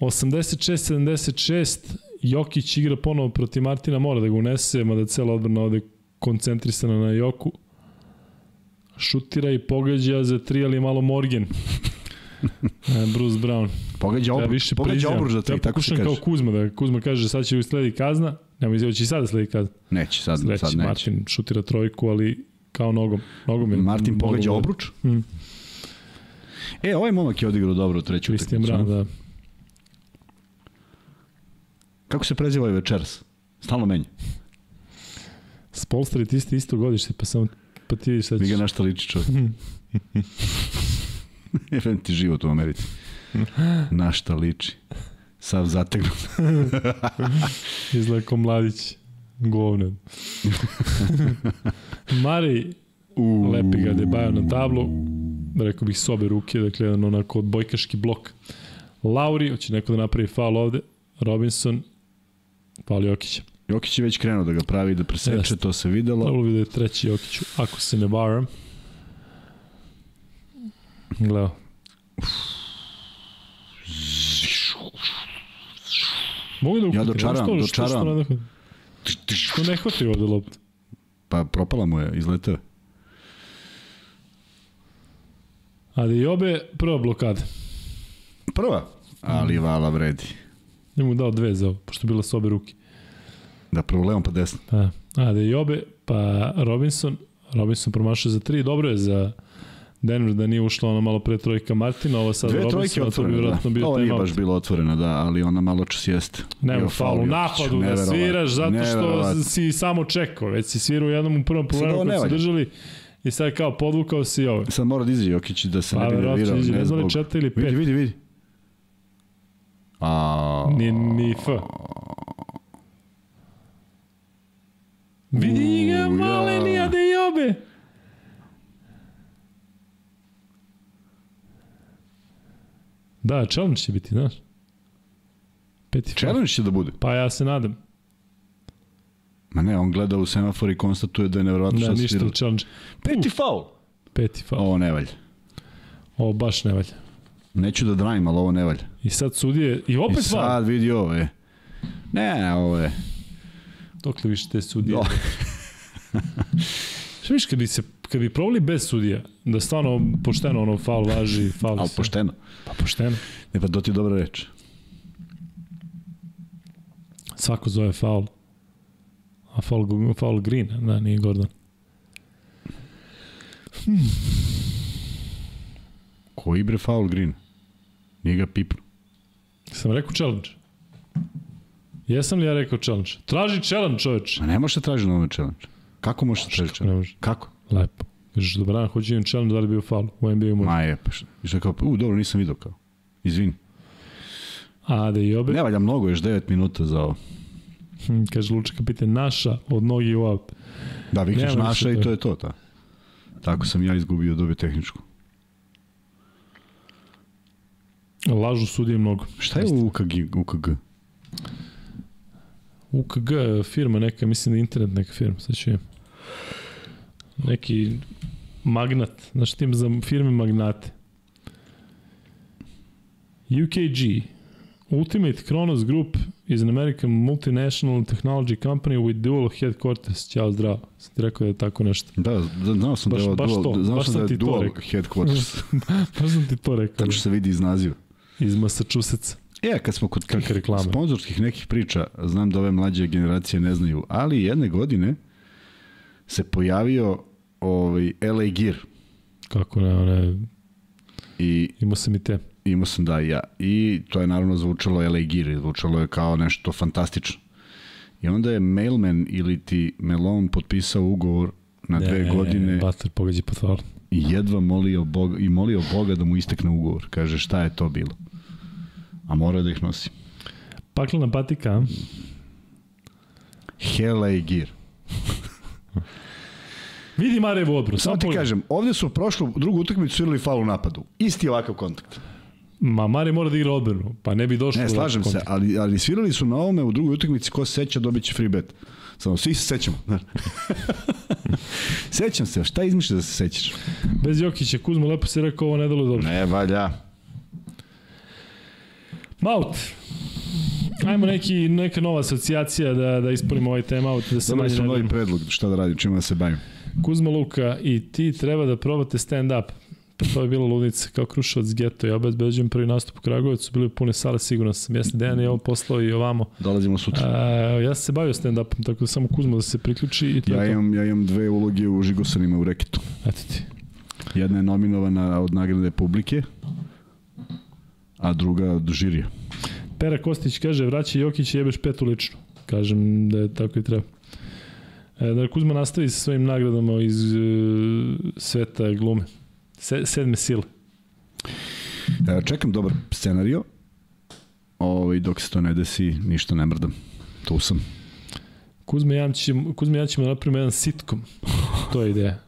86-76, Jokić igra ponovo protiv Martina, mora da ga unese, mada cela odbrana ovde koncentrisana na Joku. Šutira i pogađa za tri, ali malo Morgan. E, Bruce Brown. Pogađa Ja obruč, više pogađa obruč za Ja tri, tako se pokušam kao kaže. Kuzma, da Kuzma kaže sad će mi sledi kazna. Nema izjava će i sada sledi kazna. Neće, sad, Sledeći sad neće. Martin šutira trojku, ali kao nogom. nogom je Martin pogađa obruč. Mm. E, ovaj momak je odigrao dobro u treću Christian utakmicu. Brown, a? da. Kako se preziva ovaj večeras? Stalno menja. Spolstra i ti ste isto godište, pa samo pa ti vidiš sad Mi ćeš. ga našta liči čovjek. Jebem ti život u Americi. Našta liči. Sav zategnut. Izgleda kao mladić. Govne. Mari, lepi ga debajo na tablu. Rekao bih sobe ruke, dakle, jedan onako odbojkaški blok. Lauri, hoće neko da napravi faul ovde. Robinson, faul Jokića. Jokić je već krenuo da ga pravi, da preseče, Jeste. to se videlo. Trebalo bi da je treći Jokiću, ako se ne varam. Gledao. Mogu da Ja ukutim, dočaram, što- dočaram. Što, što, što, što ne hvati ovde loptu? Pa propala mu je, izleteo je. Ali i obe, prva blokada. Prva, ali vala vredi. Ja mu dao dve za ovo, pošto je bila s obe ruke. Da, prvo levom pa desno. Pa, a da i obe, pa Robinson, Robinson promašao za tri, dobro je za Denver da nije ušla ona malo pre trojka Martina, ovo sad Dve Robinson, trojke a to bi otvorene, vjerojatno da. bio Ovo nije baš bilo otvoreno, da, ali ona malo čas jeste. Nema faul u napadu da sviraš zato što si samo čekao, već si svirao u jednom u prvom problemu kad su držali i sad kao podvukao si ovo. Sad mora da izađe Jokić da se Pa, ne bi nervirao. ne znam li četiri ili Vidi, pet. vidi, vidi. A, Ni, ni F. Vidi ga, ja. a da i Da, challenge će biti, znaš. Peti. Challenge će da bude. Pa ja se nadam. Ma ne, on gleda u semafor i konstatuje da je nevjerojatno Da, šta se ništa challenge. Peti faul. Peti faul. Ovo ne valja. Ovo baš ne valja. Neću da dravim, ali ovo ne valja. I sad sudije, i I opet faul. sad vidi ovo je. Ne, ovo je. Dokle više te sudije? Do. Šta viš kad bi se kad bi provali bez sudija, da stvarno pošteno ono faul važi, faul Ali se- pošteno. Pa pošteno. Ne, pa to ti dobra reč. Svako zove faul. A faul, faul green, da, nije Gordon. Koji bre faul green? Nije ga pipnu. Sam rekao challenge. Jesam li ja rekao challenge? Traži challenge, čoveč. Ma ne možeš da traži ovome challenge. Kako možeš da traži challenge? Kako? Lepo. Kažeš, dobra, hoću jedan challenge, da li bio faul? U NBA može. Ma je, pa šta? I šta kao, u, dobro, nisam vidio kao. Izvini. A, da i obe. Ne valja mnogo, još 9 minuta za ovo. Hm, kaže Luča kapiten, naša od nogi u aut. Da, vikneš naša i to. je to, ta. Tako sam ja izgubio dobio tehničku. Lažu sudije mnogo. Šta je u UKG? UKG? UKG firma neka, mislim da je internet neka firma, sad ću je. Neki magnat, znaš tim za firme magnate. UKG, Ultimate Kronos Group is an American multinational technology company with dual headquarters. Ćao, zdravo. Sam ti rekao da je tako nešto. Da, znao sam Baš- da je baš dual, to, znao baš sam da je dual headquarters. Pa sam ti to rekao. Tako što se vidi iz naziva. Iz Massachusettsa. E, kad smo kod tih reklame? sponzorskih nekih priča, znam da ove mlađe generacije ne znaju, ali jedne godine se pojavio ovaj LA Gear Kako ne, one, i imao sam i te. imao sam da i ja. I to je naravno zvučalo LA Gear, i zvučalo je kao nešto fantastično. I onda je Mailman ili ti Melon potpisao ugovor na dve Ne, godine Bater pogađa po faul. i jedva molio Boga, i molio Boga da mu istekne ugovor. Kaže šta je to bilo? A mora da ih nosi. Paklena patika, a? LA Gear. Vidi Marevu odbranu. Samo ti kažem, ovde su prošlu drugu utakmicu svirali faul u napadu. Isti ovakav kontakt. Ma Mare mora da igra odbranu, pa ne bi došlo. Ne, slažem se, ali, ali svirali su na ovome u drugoj utakmici, ko se seća dobit će free bet. Samo, svi se sećamo. Sećam se, šta izmišljaš da se sećaš? Bez Jokića, Kuzma lepo si rekao, ovo ne dalo dobro. Ne, valja. Maut. Ajmo neki, neka nova asocijacija da, da ispunimo ovaj timeout. Da se Dobili smo novi predlog, šta da radim, čima da se bavim. Kuzma Luka i ti treba da probate stand-up. Pa to je bila ludnica kao Kruševac geto. Ja obezbeđujem prvi nastup u Kragujevcu, bili pune sale, sigurno sam. Jasni, Dejan je ovo poslao i ovamo. Dolazimo sutra. A, ja sam se bavio stand-upom, tako da samo Kuzma da se priključi i to Ja imam, ja imam dve uloge u Žigosanima u reketu. Eto ti. Jedna je nominovana od nagrade publike, a druga od žirija. Pera Kostić kaže, vraća Jokić i jebeš petu lično. Kažem da je tako i treba. E, da Kuzma nastavi sa svojim nagradama iz e, sveta glume. Se, sedme sile. E, Čekam dobar scenario. Ovaj, dok se to ne desi, ništa ne mrdam. Tu sam. Kuzma i ja ćemo, Kuzma i ja ćemo da napravimo jedan sitkom. To je ideja.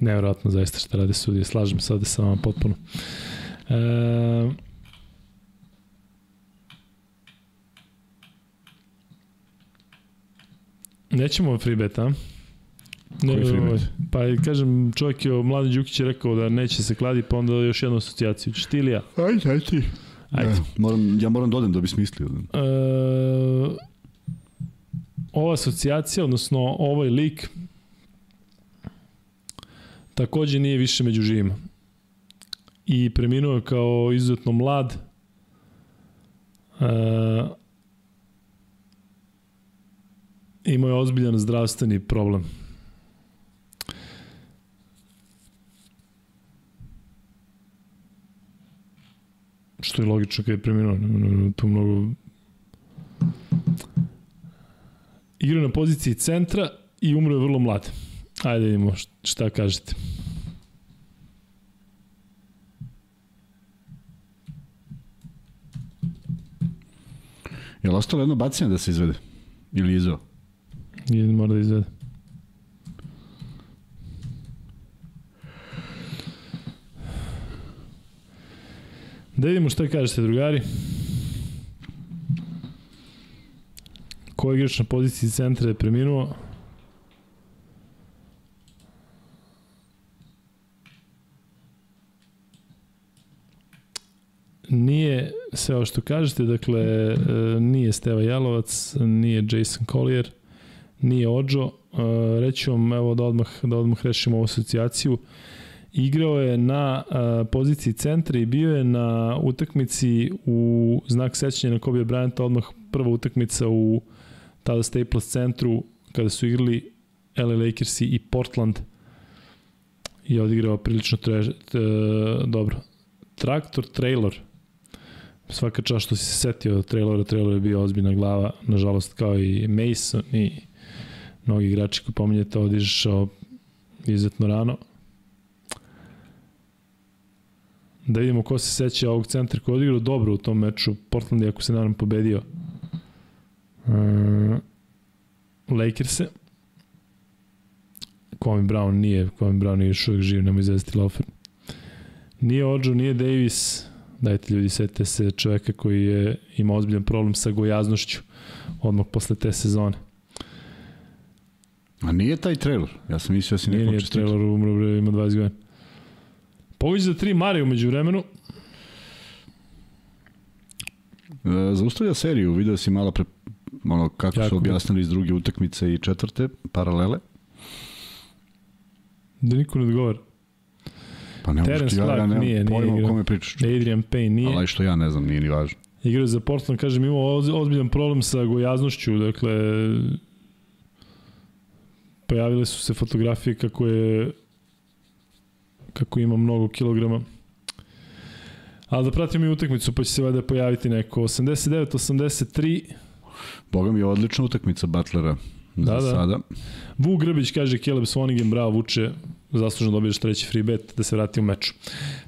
Nevjerojatno zaista šta rade sudije. Slažem se ovde sa vama potpuno. E, Nećemo free bet, a? Ne, Koji free bet? Pa kažem, čovjek je, Mladen Đukić je rekao da neće se kladi, pa onda još jednu asocijaciju. Češ ti ili ja? Ajde, ajde ti. Ajde. Ja, moram, ja moram dodem da, da bi smislio. E, ova asocijacija, odnosno ovaj lik, takođe nije više među živima. I preminuo je kao izuzetno mlad. E, imao je ozbiljan zdravstveni problem. Što je logično kada je preminuo. Tu mnogo... Igra na poziciji centra i umro je vrlo mlad. Ajde vidimo šta kažete. Je li ostalo jedno bacanje da se izvede? Ili izveo? Jedan mora da izvede. Da vidimo šta kažete, drugari. Ko je igrač na poziciji centra je preminuo? Nije sve ovo što kažete, dakle, e, nije Steva Jalovac, nije Jason Collier, nije Ođo. E, reći vam, evo da odmah, da odmah rešimo ovu asocijaciju. Igrao je na e, poziciji centra i bio je na utakmici u znak sećanja na Kobe Bryanta, odmah prva utakmica u tada Staples centru kada su igrali LA Lakersi i Portland je odigrao prilično tre, te, dobro. Traktor, trailer, svaka čast što si se setio trailera, trailer je bio ozbiljna glava, nažalost kao i Mason i mnogi igrači koji pominjete odišao izuzetno rano. Da vidimo ko se seća ovog centra koji je odigrao dobro u tom meču. Portland je, ako se naravno pobedio uh, Lakers-e. Kwame Brown nije, Kwame Brown nije još uvijek živ, nemoj izvezati Laufer. Nije Ođo, nije Davis, dajte ljudi, setite se čoveka koji je ima ozbiljan problem sa gojaznošću odmah posle te sezone. A nije taj trailer? Ja sam mislio da si nekom čestito. Nije, nije trailer, umro, ima 20 godina. Pogođe za tri Mare umeđu vremenu. E, zaustavlja seriju, video si malo pre, ono, kako jako su objasnili iz druge utakmice i četvrte, paralele. Da niko ne odgovara. Pa ne Terence ja, ja nije, pojma nije o kome pričaš. Adrian Payne nije. Ali što ja ne znam, nije ni važno. Igra za Portland, kažem, imao ozbiljan problem sa gojaznošću, dakle, pojavile su se fotografije kako je kako ima mnogo kilograma. Ali da pratimo i utakmicu, pa će se valjda pojaviti neko 89-83. Boga mi je odlična utakmica Butlera da, za da. sada. Vuk Grbić kaže Caleb Swanigan, bravo Vuče, zaslužno dobiješ treći free bet da se vrati u meču.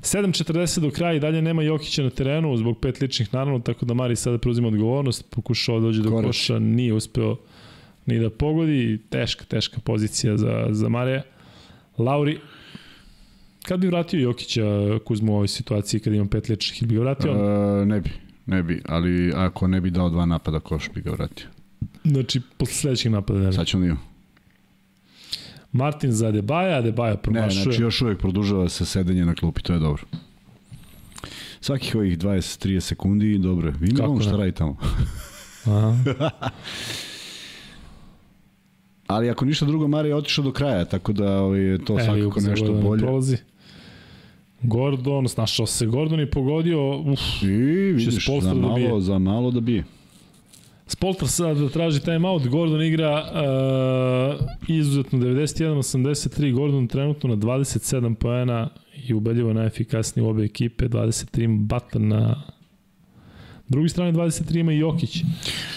7.40 do kraja i dalje nema Jokića na terenu zbog pet ličnih naravno, tako da Mari sada preuzima odgovornost, pokušao da dođe do Koreć. koša, nije uspeo ni da pogodi, teška, teška pozicija za, za Marija. Lauri, kad bi vratio Jokića Kuzmu u ovoj situaciji kad imam pet ili bi ga vratio? Uh, ne bi, ne bi, ali ako ne bi dao dva napada, koš bi ga vratio. Znači, posle sledećeg napada ne Sad ćemo da Martin za Adebaja, Adebaja promašuje. Ne, znači još uvek produžava se sedenje na klupi, to je dobro. Svakih ovih 20-30 sekundi, dobro. Ima on šta radi tamo. Aha. Ali ako ništa drugo, Mari je otišao do kraja, tako da ovaj, to e, svakako nešto bolje. Prolazi. Gordon, snašao se Gordon i pogodio, uf, I vidiš, za da malo, da za malo da bije. Spoltar sad da traži time out, Gordon igra uh, izuzetno 91-83, Gordon trenutno na 27 poena i ubedljivo najefikasniji u obe ekipe, 23 Butler na drugi strane 23 ima i Jokić,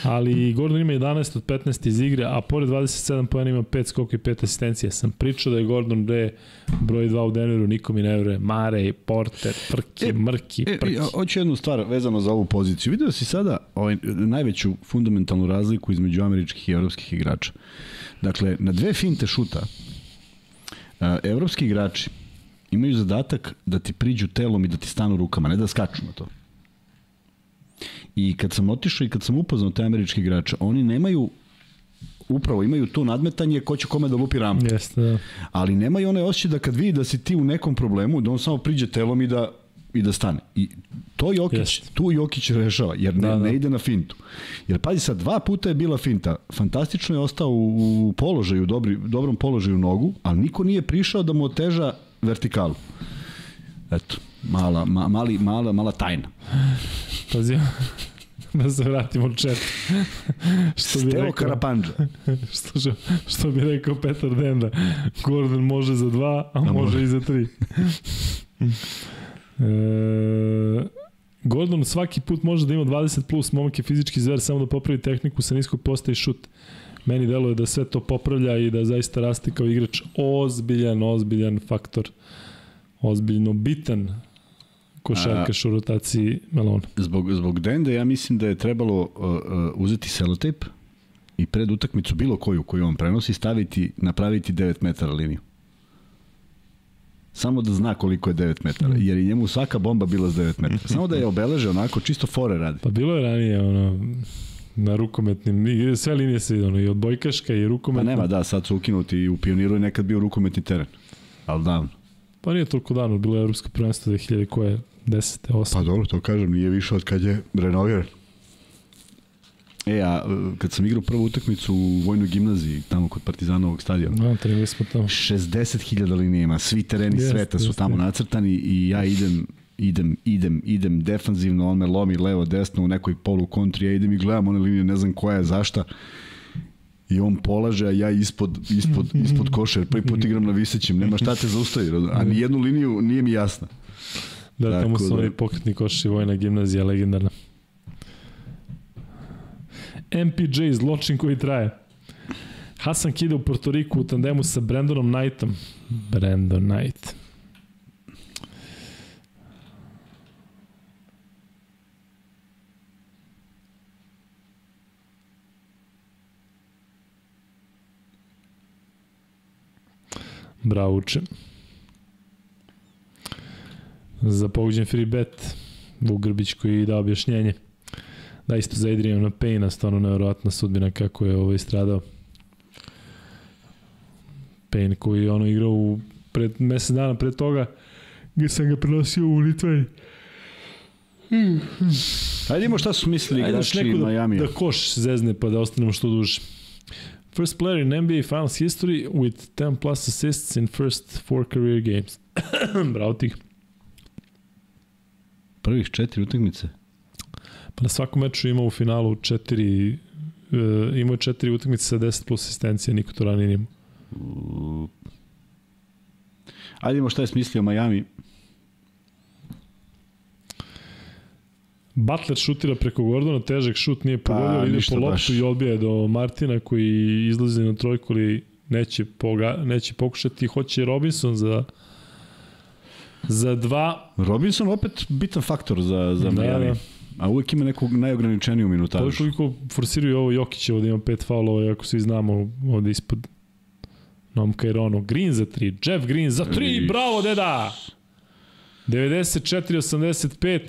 ali Gordon ima 11 od 15 iz igre, a pored 27 pojena ima 5 skoka i 5 asistencija. Sam pričao da je Gordon Bre broj 2 u Denveru, niko mi ne veruje. Mare, Porter, Prki, e, Mrki, Prki. E, hoću jednu stvar vezano za ovu poziciju. Vidio si sada ovaj, najveću fundamentalnu razliku između američkih i evropskih igrača. Dakle, na dve finte šuta, evropski igrači imaju zadatak da ti priđu telom i da ti stanu rukama, ne da skaču na to. I kad sam otišao i kad sam upoznao te američke igrače, oni nemaju upravo imaju to nadmetanje ko će kome da lupi rampu. Jeste, da. Ali nemaju onaj osjećaj da kad vidi da si ti u nekom problemu, da on samo priđe telom i da i da stane. I to Jokić, Jeste. tu Jokić rešava, jer ne, da, da. ne ide na fintu. Jer pazi sad, dva puta je bila finta, fantastično je ostao u, u položaju, dobri, dobrom položaju nogu, ali niko nije prišao da mu oteža vertikalu. Eto, mala, ma, mali, mala, mala tajna. Pazi, da se vratimo u čet. što bi rekao, Karapanđa. što, što bi rekao Petar Denda, Gordon može za dva, a, a može, može i za tri. e, Gordon svaki put može da ima 20 plus, momak je fizički zver, samo da popravi tehniku sa niskog posta i šut. Meni deluje da sve to popravlja i da zaista raste kao igrač ozbiljan, ozbiljan faktor. Ozbiljno bitan košarkaš u rotaciji Melona. Zbog, zbog Dende ja mislim da je trebalo uh, uh, uzeti selotejp i pred utakmicu bilo koju koju on prenosi staviti, napraviti 9 metara liniju. Samo da zna koliko je 9 metara, mm. jer je njemu svaka bomba bila s 9 metara. Samo da je obeleže onako, čisto fore radi. Pa bilo je ranije ono, na rukometnim, sve linije se ono, i odbojkaška i rukometna. Pa nema, da, sad su ukinuti i u pioniru je nekad bio rukometni teren. Ali davno. Pa nije toliko davno, bilo je evropsko prvenstvo 2000 koje 10. 8. Pa dobro, to kažem, nije više od kad je renoviran. E, a kad sam igrao prvu utakmicu u vojnoj gimnaziji, tamo kod Partizanovog stadiona, no, trenili smo tamo. 60.000 linija ima, svi tereni yes, sveta su tamo nacrtani i ja idem idem, idem, idem defanzivno, on me lomi levo, desno u nekoj polu kontri, ja idem i gledam one linije, ne znam koja je, zašta, i on polaže, a ja ispod, ispod, ispod koša, jer prvi put igram na visećem, nema šta te zaustavi, a ni jednu liniju nije mi jasna. Da, tamo su da... oni pokretni koši, vojna gimnazija, legendarna. MPJ, zločin koji traje. Hasan Kida u Portoriku u tandemu sa Brandonom Knightom. Brandon Knight. Bravo učem. Za poguđen free bet, Vuk Grbić koji da objašnjenje. Da, isto za Adriana Payna, stvarno nevjerojatna sudbina kako je ovaj stradao. Payne koji je ono igrao u pred mesec dana pred toga gde sam ga prenosio u Litvani. Ajde imamo šta su mislili igrači Miami. Da, da koš zezne pa da ostanemo što duže. First player in NBA Finals history with 10 plus assists in first four career games. Bravo tih. Prvih četiri utakmice? Pa na svakom meču ima u finalu četiri, uh, imao je četiri utakmice sa 10 plus asistencije, niko to ranije nima. Ajde imamo šta je smislio Miami. Butler šutira preko Gordona, težak šut nije pogodio, pa, ide po loptu baš. i odbija do Martina koji izlazi na trojku ali neće, poga, neće pokušati. Hoće Robinson za za dva. Robinson opet bitan faktor za, za da, Miami. Da. A uvek ima nekog najograničeniju minutažu. To je koliko forsiraju ovo Jokićevo da ima pet faulova, ako svi znamo ovde ispod Nom Kaironu. Green za tri, Jeff Green za tri, bravo deda! 94-85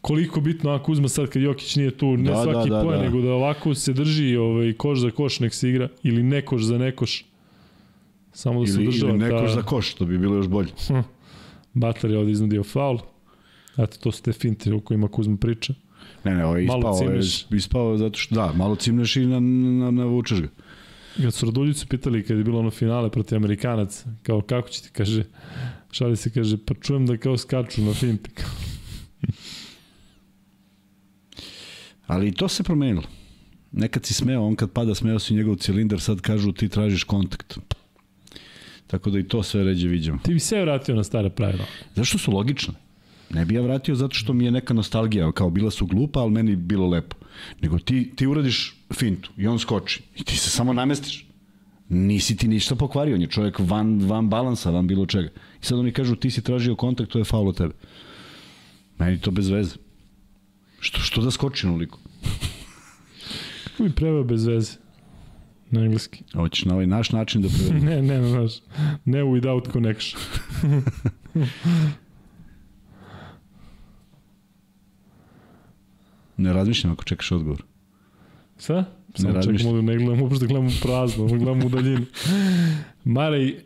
koliko bitno ako uzma sad kad Jokić nije tu, ne da, svaki da, da, poen, da. nego da ovako se drži ovaj, koš za koš nek se igra, ili nekoš za nekoš. Samo da se država. Ili nekoš ta... za koš, to bi bilo još bolje. Hm. Butler je ovde iznudio faul. Eto, to su te finte o kojima Kuzma priča. Ne, ne, ovo je ispao, je ispao zato što, da, malo cimneš i na, na, na vučeš ga. Kad su Raduljicu pitali kad je bilo ono finale protiv Amerikanac, kao kako će ti, kaže, šali se, kaže, pa čujem da kao skaču na finte. Ali to se promenilo. Nekad si smeo, on kad pada smeo si njegov cilindar, sad kažu ti tražiš kontakt. Tako da i to sve ređe viđamo. Ti bi se vratio na stare pravila. Zašto su logične? Ne bi ja vratio zato što mi je neka nostalgija, kao bila su glupa, ali meni bilo lepo. Nego ti, ti uradiš fintu i on skoči i ti se samo namestiš. Nisi ti ništa pokvario, on je čovjek van, van balansa, van bilo čega. I sad oni kažu ti si tražio kontakt, to je faul od tebe. Meni to bez veze. Što, što da skoči noliko? Kako bi preveo bez veze? Na engleski. Hoćeš na ovaj naš način da prevedem. Ne, ne, ne, naš. Ne without connection. Ne razmišljam ako čekaš odgovor. Samo razmišljam. čekamo da ne gledamo, uopšte gledamo prazno, gledamo u daljinu. Marej,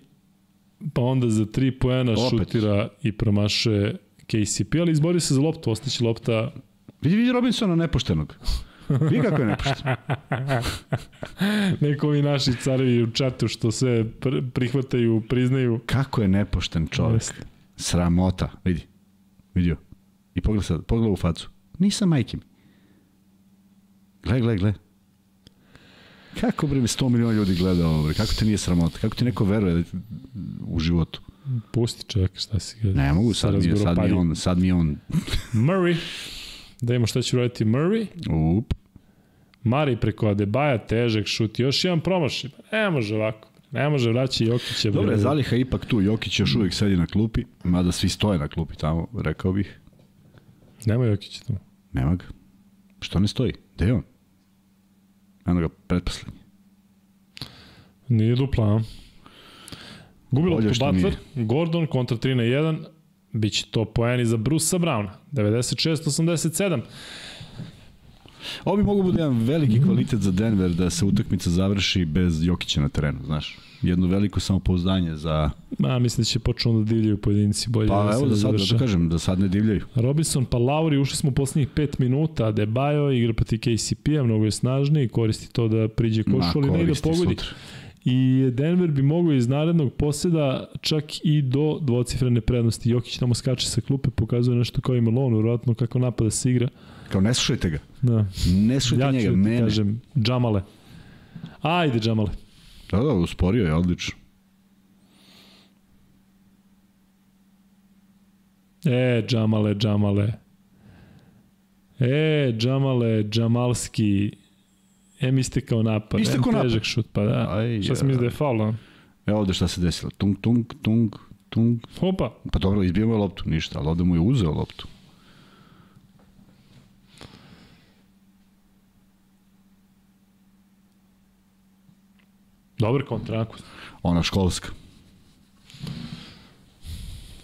pa onda za tri poena Opet. šutira i promaše KCP, ali izborio se za loptu, ostaće lopta Vidi, vidi Robinsona nepoštenog. Vidi kako je nepošten. neko ovi naši carevi u čatu što pr prihvataju, priznaju. Kako je nepošten čovjek. Sramota. Vidi. Vidio. I pogledaj sad, pogledaj u facu. Nisam majke mi. Gle, gle, gle. Kako bre mi 100 miliona ljudi gleda ovo bre? Kako te nije sramota? Kako ti neko veruje u životu? Pusti čovjek, šta si ga... Ne mogu, sad mi, je, sad mi on, sad mi on. Murray. Da imamo šta će uraditi Murray. Up. Mari preko Adebaja, težak šut. Još jedan promašaj. Ne može ovako. Ne može vraći Jokića. bre. Dobro, je Zaliha ipak tu. Jokić još uvijek sedi na klupi, mada svi stoje na klupi tamo, rekao bih. Nema Jokića tu. Nema ga. Što ne stoji? Gde je on? Eno ga pretposlednji. Nije dupla, a? Gubi Bolje loptu Butler, Gordon kontra 3 na 1, biće to poeni za Brusa Browna, 96-87. Ovo bi mogu bude jedan veliki kvalitet za Denver da se utakmica završi bez Jokića na terenu, znaš. Jedno veliko samopouzdanje za... Ma, mislim da će počnu da divljaju pojedinci bolje. Pa se evo da sad, da kažem, da sad ne divljaju. Robinson pa Lauri, ušli smo u poslednjih 5 minuta, Adebayo igra proti KCP-a, mnogo je snažniji, koristi to da priđe košu, ali ne i da pogodi. sutra. I Denver bi mogao iz narednog poseda čak i do dvocifrene prednosti. Jokić tamo skače sa klupe, pokazuje nešto kao i Malone, vjerojatno kako napada se igra. Kao ne slušajte ga. Da. Ne slušajte Ja njega, da mene. kažem, Džamale. Ajde, Džamale. Da, da, usporio je, odlično. E, Džamale, Džamale. E, Džamale, Džamalski. E, mi istekao napad. Istekao Em, napad. Težak šut, pa da. Aj, Šta sam mislio da je faul? Evo ovde šta se desilo. Tung, tung, tung, tung. Opa. Pa dobro, izbio mu je loptu, ništa, ali ovde mu je uzeo loptu. Dobar kontrak. Ona školska.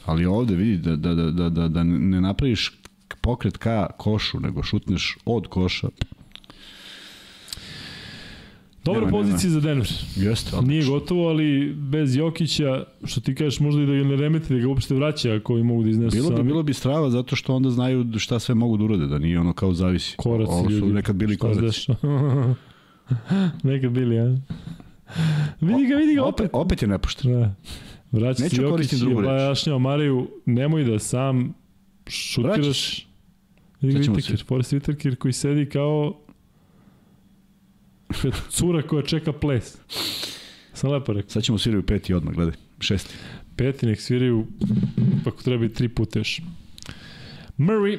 Ali ovde vidi da, da, da, da, da, da ne napraviš pokret ka košu, nego šutneš od koša. Dobra Nema, pozicija za Denver. Jeste, Nije odlično. gotovo, ali bez Jokića, što ti kažeš, možda i da ga ne remeti, da ga uopšte vraća ako i mogu da iznesu Bilo bi, sami. bilo bi strava zato što onda znaju šta sve mogu da urade, da nije ono kao zavisi. Koraci Ovo su ljudi. nekad bili Šta koraci. nekad bili, a? Vidi ga, vidi ga opet. Opet, opet je nepošten. Da. Vraća Neću se Jokić i obajašnjava Mariju, nemoj da sam šutiraš. Vraćaš. Vidi ga Whittaker, Forrest Whittaker koji sedi kao cura koja čeka ples. Sam lepo rekao. Sad ćemo sviraju peti odmah, gledaj. Šesti. Peti nek sviraju ako treba i tri puta još. Murray.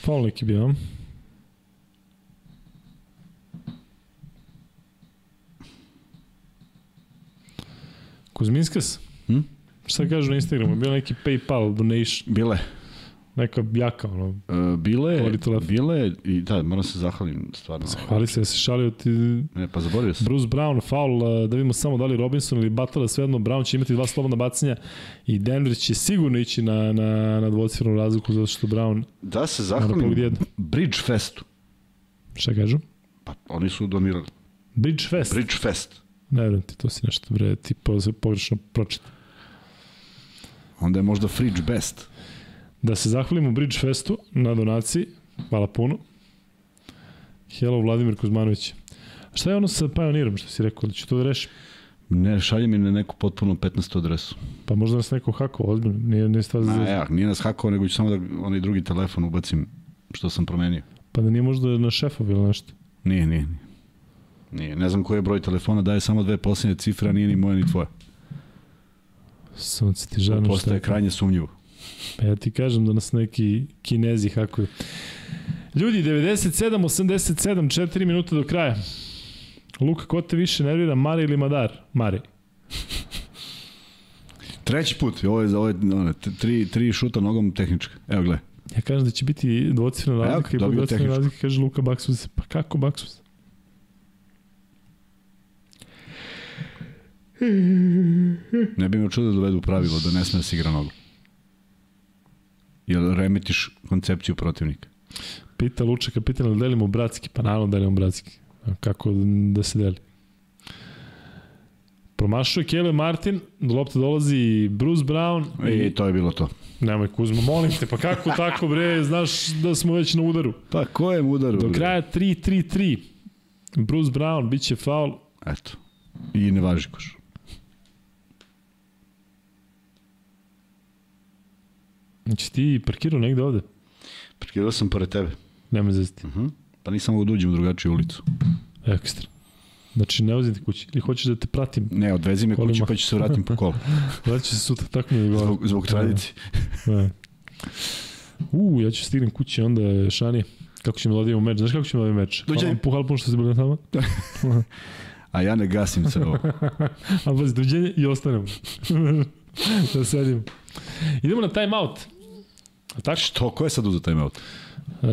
Faul neki bio? Kuzminskas? Hm? Šta kažu na Instagramu? Bio neki PayPal donation, Bile. neka jaka, ono. Uh, bile, bile, i da, moram se zahvalim stvarno. Hvali se da se šalio ti Ne, pa zaboravio sam. Bruce Brown, faul, uh, da vidimo samo da li Robinson ili Butler, svejedno Brown će imati dva slobodna bacanja i Denver će sigurno ići na, na, na dvocifrenu razliku zato što Brown, Da se zahvalim. Bridge Festu. šta kažu? Pa oni su donirali. Bridge Fest. Bridge Fest. Ne vjerujem ti, to si nešto bre, ti po, pogrešno pročita. Onda je možda Fridge Best. Da se zahvalimo Bridge Festu na donaciji, hvala puno. Hello Vladimir Kuzmanović. Šta je ono sa Pionirom, što si rekao, da ću to da rešim? Ne, šalje mi na neku potpuno 15. adresu. Pa možda nas neko hakao, ozbiljno, nije, nije stvar za... A, ja, nije nas hakao, nego ću samo da onaj drugi telefon ubacim što sam promenio. Pa da nije možda na šefov ili nešto. Nije, nije, nije. Nije. Ne znam koji je broj telefona, daje samo dve posljednje cifre, a nije ni moja ni tvoja. Sunce ti žarno Postaje krajnje sumnjivo. Pa ja ti kažem da nas neki kinezi hakuju. Ljudi, 97, 87, 4 minuta do kraja. Luka, ko te više nervira, Mari ili Madar? Mari. Treći put, ovo je za ove one, tri, tri šuta nogom tehnička. Evo gle. Ja kažem da će biti dvocifrena razlika i po dvocifrena razlika kaže Luka Baksus. Pa kako Baksus? Ne bi me čudo da dovedu pravilo da ne sme da se igra nogu. Jel remetiš koncepciju protivnika? Pita Luča kapitan da delimo bratski, pa naravno delimo bratski. Kako da se deli? Promašuje Kele Martin, do lopta dolazi Bruce Brown. I, I to je bilo to. Nemoj Kuzma, molim te, pa kako tako bre, znaš da smo već na udaru. Pa ko je udaru? Do kraja 3-3-3. Bruce Brown, bit će faul. Eto. I ne važi koš. Znači ti parkirao negde ovde? Parkirao sam pored tebe. Nema zesti. Uh -huh. Pa nisam mogu da uđem u drugačiju ulicu. Ekstra. Znači, ne vozim te kući. Ili hoćeš da te pratim? Ne, odvezi me Kolima. kući pa ću se vratim po kolu. Vratit ću se sutra, tako mi je glava. Zbog, zbog tradicije. Ne. U, ja ću stignem kući, onda je Šanije. Kako ćemo da odijemo meč? Znaš kako ćemo da odijemo meč? Dođe. Puhal puno što se bili tamo. A ja ne gasim se ovo. A bazi, dođenje i ostanemo. da sedimo. Idemo na time out. Tako? Što? Ko je sad uzao time out? Uh,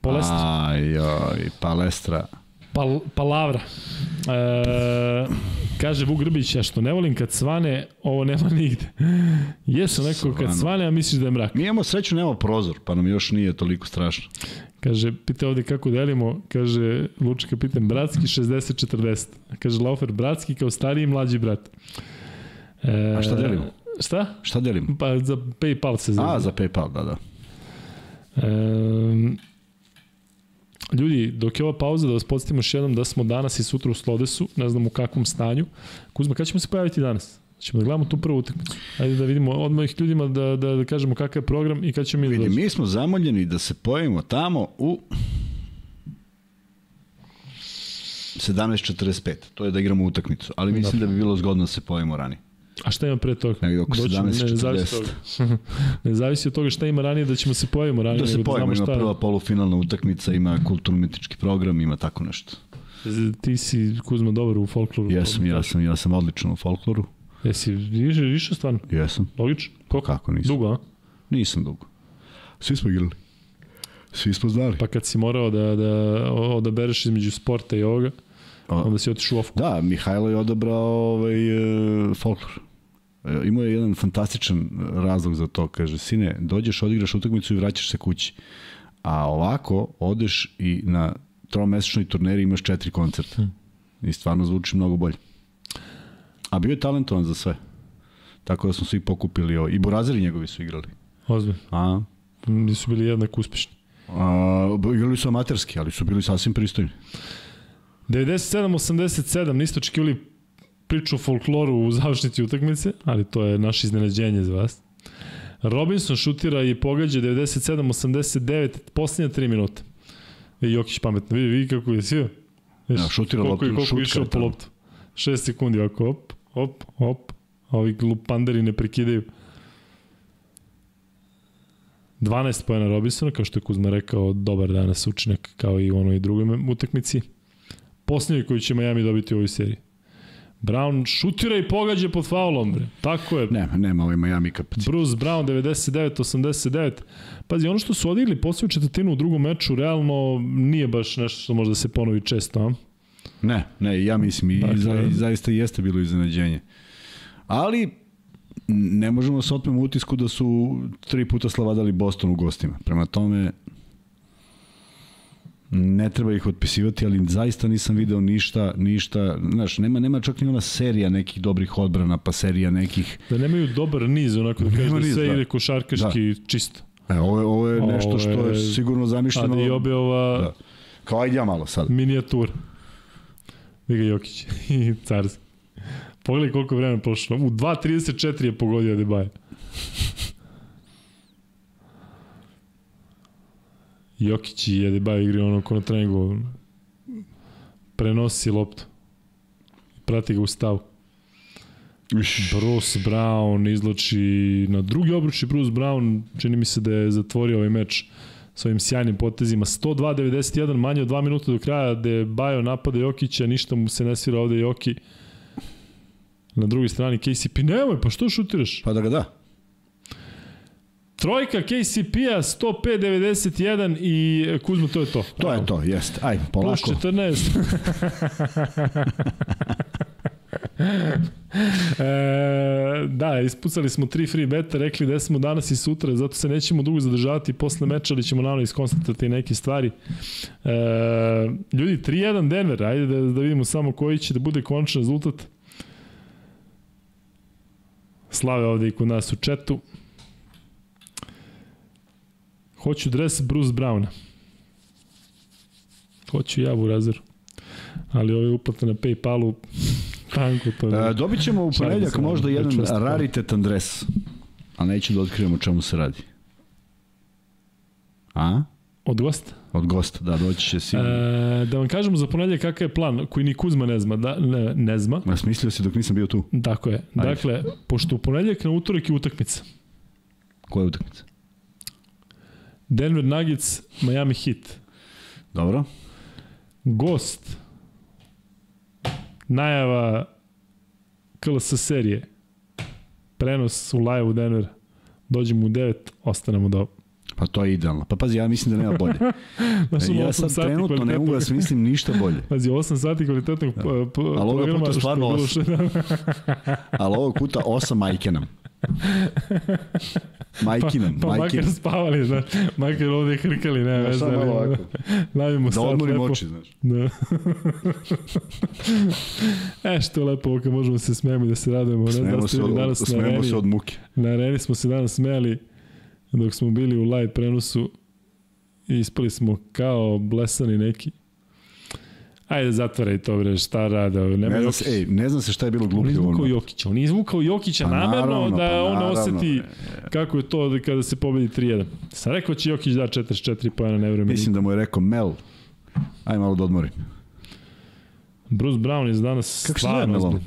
palestra. Aj, aj, palestra. Pal, palavra. E, kaže Vuk Grbić, ja što ne volim kad svane, ovo nema nigde. Jesu neko kad svane, a misliš da je mrak. Mi imamo sreću, nemamo prozor, pa nam još nije toliko strašno. Kaže, pita ovde kako delimo, kaže Lučka, pitam, bratski 60-40. Kaže Laufer, bratski kao stariji i mlađi brat. E, a šta delimo? Šta? Šta delimo? Pa za Paypal se zove. A, za Paypal, da, da. E, Ljudi, dok je ova pauza, da vas podsjetimo još jednom da smo danas i sutra u Slodesu, ne znam u kakvom stanju. Kuzma, kada ćemo se pojaviti danas? Ćemo da gledamo tu prvu utakmicu. Ajde da vidimo odmah ih ljudima da, da, da kažemo kakav je program i kada ćemo mi Vidi, mi smo zamoljeni da se pojavimo tamo u 17.45. To je da igramo utakmicu, ali mislim da bi bilo zgodno da se pojavimo ranije. A šta ima pre toga? Negde oko 17.40. Ne, ne zavisi od toga šta ima ranije da ćemo se pojavimo ranije. Da se da pojavimo, ima prva polufinalna utakmica, ima kulturno-umetički program, ima tako nešto. Ti si, Kuzma, dobar u folkloru. Jesam, ja sam, ja sam odličan u folkloru. Jesi više, više stvarno? Jesam. Logično? Koliko? Kako nisam? Dugo, a? Nisam dugo. Svi smo igrali. Svi smo znali. Pa kad si morao da, da odabereš između sporta i ovoga, onda si otišao u ofku. Da, Mihajlo je odabrao ovaj, uh, folklor. E, imao je jedan fantastičan razlog za to. Kaže, sine, dođeš, odigraš utakmicu i vraćaš se kući. A ovako, odeš i na tromesečnoj turneri imaš četiri koncerta. Hmm. I stvarno zvuči mnogo bolje. A bio je talentovan za sve. Tako da smo svi pokupili ovo. I Burazeri njegovi su igrali. Ozbiljno. A? Nisu bili jednak uspešni. A, igrali su amaterski, ali su bili sasvim pristojni. 97-87, niste očekivali priču o folkloru u završnici utakmice, ali to je naše iznenađenje za vas. Robinson šutira i pogađa 97-89, posljednja 3 minuta. I Jokić pametno, vidi, vidi kako je svio. Ja, šutira loptu, koliko, koliko išao po loptu. 6 sekundi, ovako, op, op, op, ovi glupanderi ne prekidaju. 12 pojena Robinsona, kao što je Kuzma rekao, dobar danas učinak kao i u onoj drugoj utakmici. Posljednji koji će Miami dobiti u ovoj seriji. Brown šutira i pogađa pod faulom, bre. Tako je. Nema, nema ovaj Miami kapacitet. Bruce Brown 99-89. Pazi, ono što su odigli posljednju četvrtinu u drugom meču, realno nije baš nešto što može da se ponovi često, a? Ne, ne, ja mislim i, dakle, za, i zaista jeste bilo iznenađenje. Ali ne možemo se otmemo utisku da su tri puta slavadali Boston u gostima. Prema tome, ne treba ih otpisivati, ali zaista nisam video ništa, ništa, znaš, nema, nema čak ni ona serija nekih dobrih odbrana, pa serija nekih... Da nemaju dobar niz, onako da kažeš da sve da. ide košarkaški da. čisto. E, ovo je, ovo je nešto ovo je, što je sigurno zamišljeno... A da i ova... Da. Kao ajde ja malo sad. Minijatur. Vega Jokić i Carski. Pogledaj koliko vremena prošlo. U 2.34 je pogodio Adebayo. Jokić i Adebayo igri ono ko na treningu prenosi loptu. Prati ga u stavu. Bruce Brown izloči na drugi obruč i Bruce Brown čini mi se da je zatvorio ovaj meč svojim sjajnim potezima. 102-91, manje od 2 minuta do kraja, gde Bajo napada Jokića, ništa mu se ne svira ovde Joki. Na drugoj strani KCP, nemoj, pa što šutiraš? Pa da ga da. Trojka KCP-a 105-91 i Kuzmo, to je to. To je to, jeste. Aj, polako. Plus 14. e, da, ispucali smo tri free beta, rekli da smo danas i sutra, zato se nećemo dugo zadržavati posle meča, ali ćemo naravno iskonstatati neke stvari. E, ljudi, 3-1 Denver, ajde da, da vidimo samo koji će da bude končan rezultat. Slave ovde i kod nas u četu. Hoću dres Bruce Browna. Hoću ja u razeru. Ali ove uplate na Paypalu tanko to. E, dobit ćemo u ponedljak možda jedan raritetan dres. A neću da otkrivamo čemu se radi. A? Od gosta? Od gosta, da, doći će sigurno. E, da vam kažemo za ponedljak kakav je plan, koji ni Kuzma ne zna. Da, ne, ne zna. Ja smislio si dok nisam bio tu. Tako je. Ajde. Dakle, pošto u ponedljak na utorak je utakmica. Koja je utakmica? Denver Nuggets, Miami Heat. Dobro. Gost. Najava KLS serije. Prenos u live u Denver. Dođemo u 9, ostanemo do Pa to je idealno. Pa pazi, ja mislim da nema bolje. Znaš, e, ja sad trenutno ne mogu da smislim ništa bolje. Pazi, 8 sati kvalitetnog da. Ali ovoga puta stvarno 8. Ali ovog puta 8 majke nam. Majkinan, pa, pa makar spavali, znaš, makar ovde hrkali, ne, veze. Samo ovako. Navimo da odmorim lepo. oči, znaš. Da. e, što je lepo, kad možemo se smijemo i da se radujemo. Ne, smijemo, da se od, danas areni, se od muke. Na areni smo se danas smijali dok smo bili u live prenosu i ispali smo kao blesani neki. Ajde, zatvaraj to, bre, šta rada. Nema ne, zna se, ej, ne zna se šta je bilo glupljivo. On izvukao Jokića. On izvukao Jokića pa namerno naravno, da pa on naravno, oseti kako je to kada se pobedi 3-1. Sam rekao će Jokić da 44 pojena, ne vreme. Mislim da mu je rekao Mel, aj malo da odmorim. Bruce Brown je danas Kako stvarno ozbilj.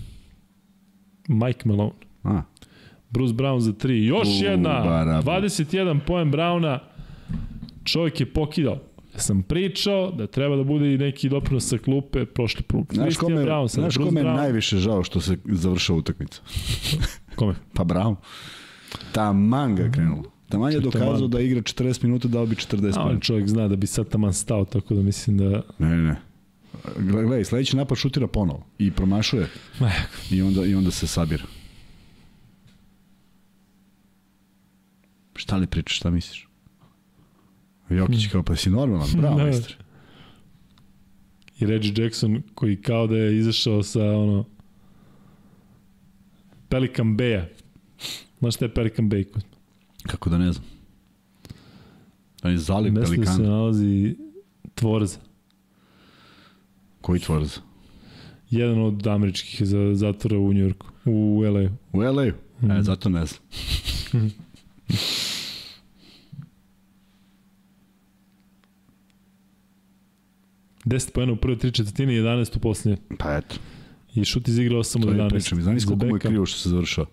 Mike Malone. A. Bruce Brown za 3. Još U, jedna, barabu. 21 poen Browna. Čovjek je pokidao sam pričao da treba da bude i neki doprinos sa klupe prošli put. Znaš kome, Brown, znaš kome je najviše žao što se završava utakmica? kome? pa Brown. Ta manga krenula. Taman je dokazao da igra 40 minuta, dao bi 40 minuta. čovjek zna da bi sad taman stao, tako da mislim da... Ne, ne, ne. Gledaj, sledeći napad šutira ponovo i promašuje. I onda, I onda se sabira. Šta li pričaš, šta misliš? Jokić kao, pa si normalan, bravo, da. mistre. I Reggie Jackson koji kao da je izašao sa ono Pelican Bay-a. Znaš šta je Pelican Bay? Kako da ne znam. Da je zaliv Mesto Pelikan. Mesto se nalazi Tvorza. Koji Tvorza? Jedan od američkih zatvora u Njujorku, u LA. U LA? Mm. E, zato ne znam. 10 pojena u prve tri četvrtine i 11 u posljednje. Pa eto. I šut izigrao 8 od 11. Pričam, znaš koliko mu je krivo što se završao?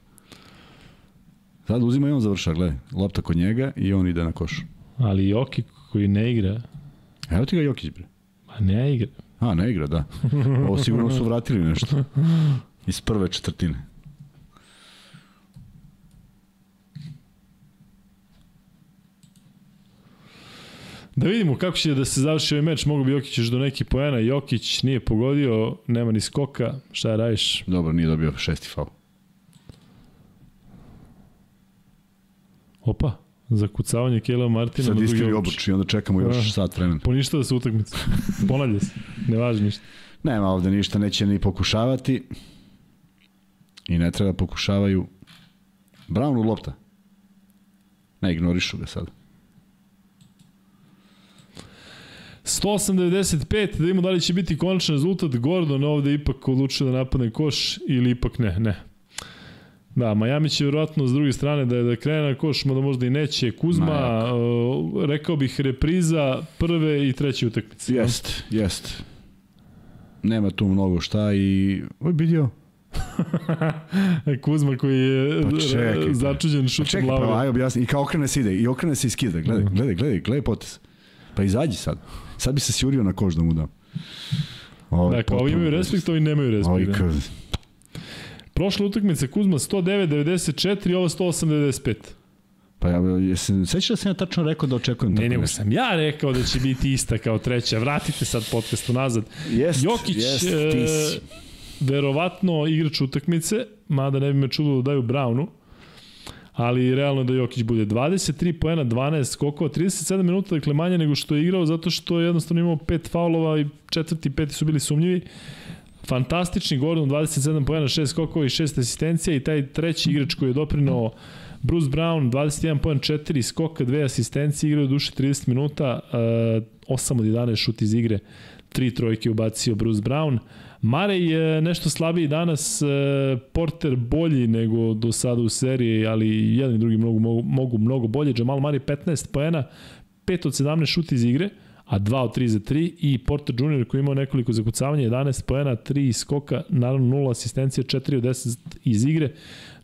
Sad uzima i on završa, gledaj. Lopta kod njega i on ide na koš. Ali Joki koji ne igra... Evo ti ga Jokić, bre. Ma ne igra. A, ne igra, da. Ovo sigurno su vratili nešto. Iz prve četvrtine. Da vidimo kako će da se završi ovaj meč, mogu bi Jokić još do neki poena, Jokić nije pogodio, nema ni skoka, šta radiš? Dobro, nije dobio šesti faul. Opa, za kucavanje Kela Martina Sad iskri obuč i onda čekamo još A, sat vremena. Poništa da se utakmica. Ponavlja se. Ne važi ništa. Nema ovde ništa, neće ni pokušavati. I ne treba pokušavaju. Brownu lopta. Ne ignorišu ga sada. 185, da vidimo da li će biti konačan rezultat. Gordon ovde ipak odlučio da napadne koš ili ipak ne, ne. Da, Miami će vjerojatno s druge strane da, da krene na koš, mada možda i neće. Kuzma, uh, rekao bih repriza prve i treće utakmice. Jest, jest. nema tu mnogo šta i oj vidio Kuzma koji je Pa čekaj, pa. začuđen Pa šutom čekaj, lave. pa aj objasni. I kao okrene se ide, i okrene se i skida. Gledaj, gledaj, gledaj, gledaj potez. Pa izađi sad. Sad bi se sjurio na kož da mu dam. Ovo je Dakle, ovi imaju respekt, ovi nemaju Ovi respekt. da. kao- Prošla utakmica Kuzma 109.94, ovo 108.95. Pa ja, jesam, sećaš da sam ja tačno rekao da očekujem Ne, tako nego nešto? sam ja rekao da će biti ista kao treća. Vratite sad podcast unazad. Jest, Jokić, jest, e, verovatno igrač utakmice, mada ne bi me čudilo da daju Brownu, ali realno da Jokić bude 23 poena, 12 skokova, 37 minuta, dakle manje nego što je igrao, zato što je jednostavno imao pet faulova i četvrti i peti su bili sumnjivi. Fantastični Gordon, 27 poena, 6 skokova i 6 asistencija i taj treći igrač koji je doprinao Bruce Brown, 21 poen, 4 skoka, 2 asistencije, igrao duše 30 minuta, uh, 8 od 11 šut iz igre, 3 trojke ubacio Bruce Brown. Marej je nešto slabiji danas, e, Porter bolji nego do sada u seriji, ali jedan i drugi mogu, mogu, mogu mnogo bolje. Jamal Murray 15 poena, 5 od 17 šut iz igre, a 2 od 3 za 3 i Porter Jr. koji imao nekoliko zakucavanja, 11 poena, 3 skoka, naravno 0 asistencija, 4 od 10 iz igre,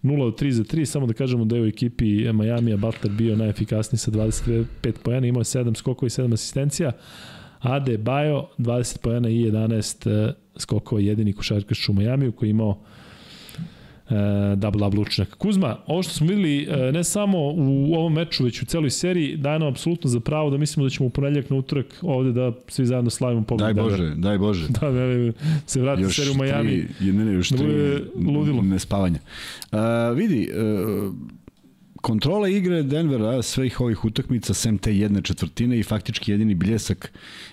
0 od 3 za 3, samo da kažemo da je u ekipi Miami-a Butler bio najefikasniji sa 25 poena, imao je 7 skokova i 7 asistencija, Ade Bajo 20 poena i 11 uh, skokova jedini košarkaš u Majamiju koji je imao uh, double učinaka. Kuzma, ovo što smo videli uh, ne samo u ovom meču, već u celoj seriji, daje nam apsolutno za pravo da mislimo da ćemo u ponedljak na utorak ovde da svi zajedno slavimo pobjedu. Daj. Bože, daj Bože. Da, da, da, se vrati još seriju u Miami. Tri, ne, ne, još Da tri ludilo. nespavanja. Uh, vidi, uh, kontrola igre Denvera svih ovih utakmica sem te jedne četvrtine i faktički jedini bljesak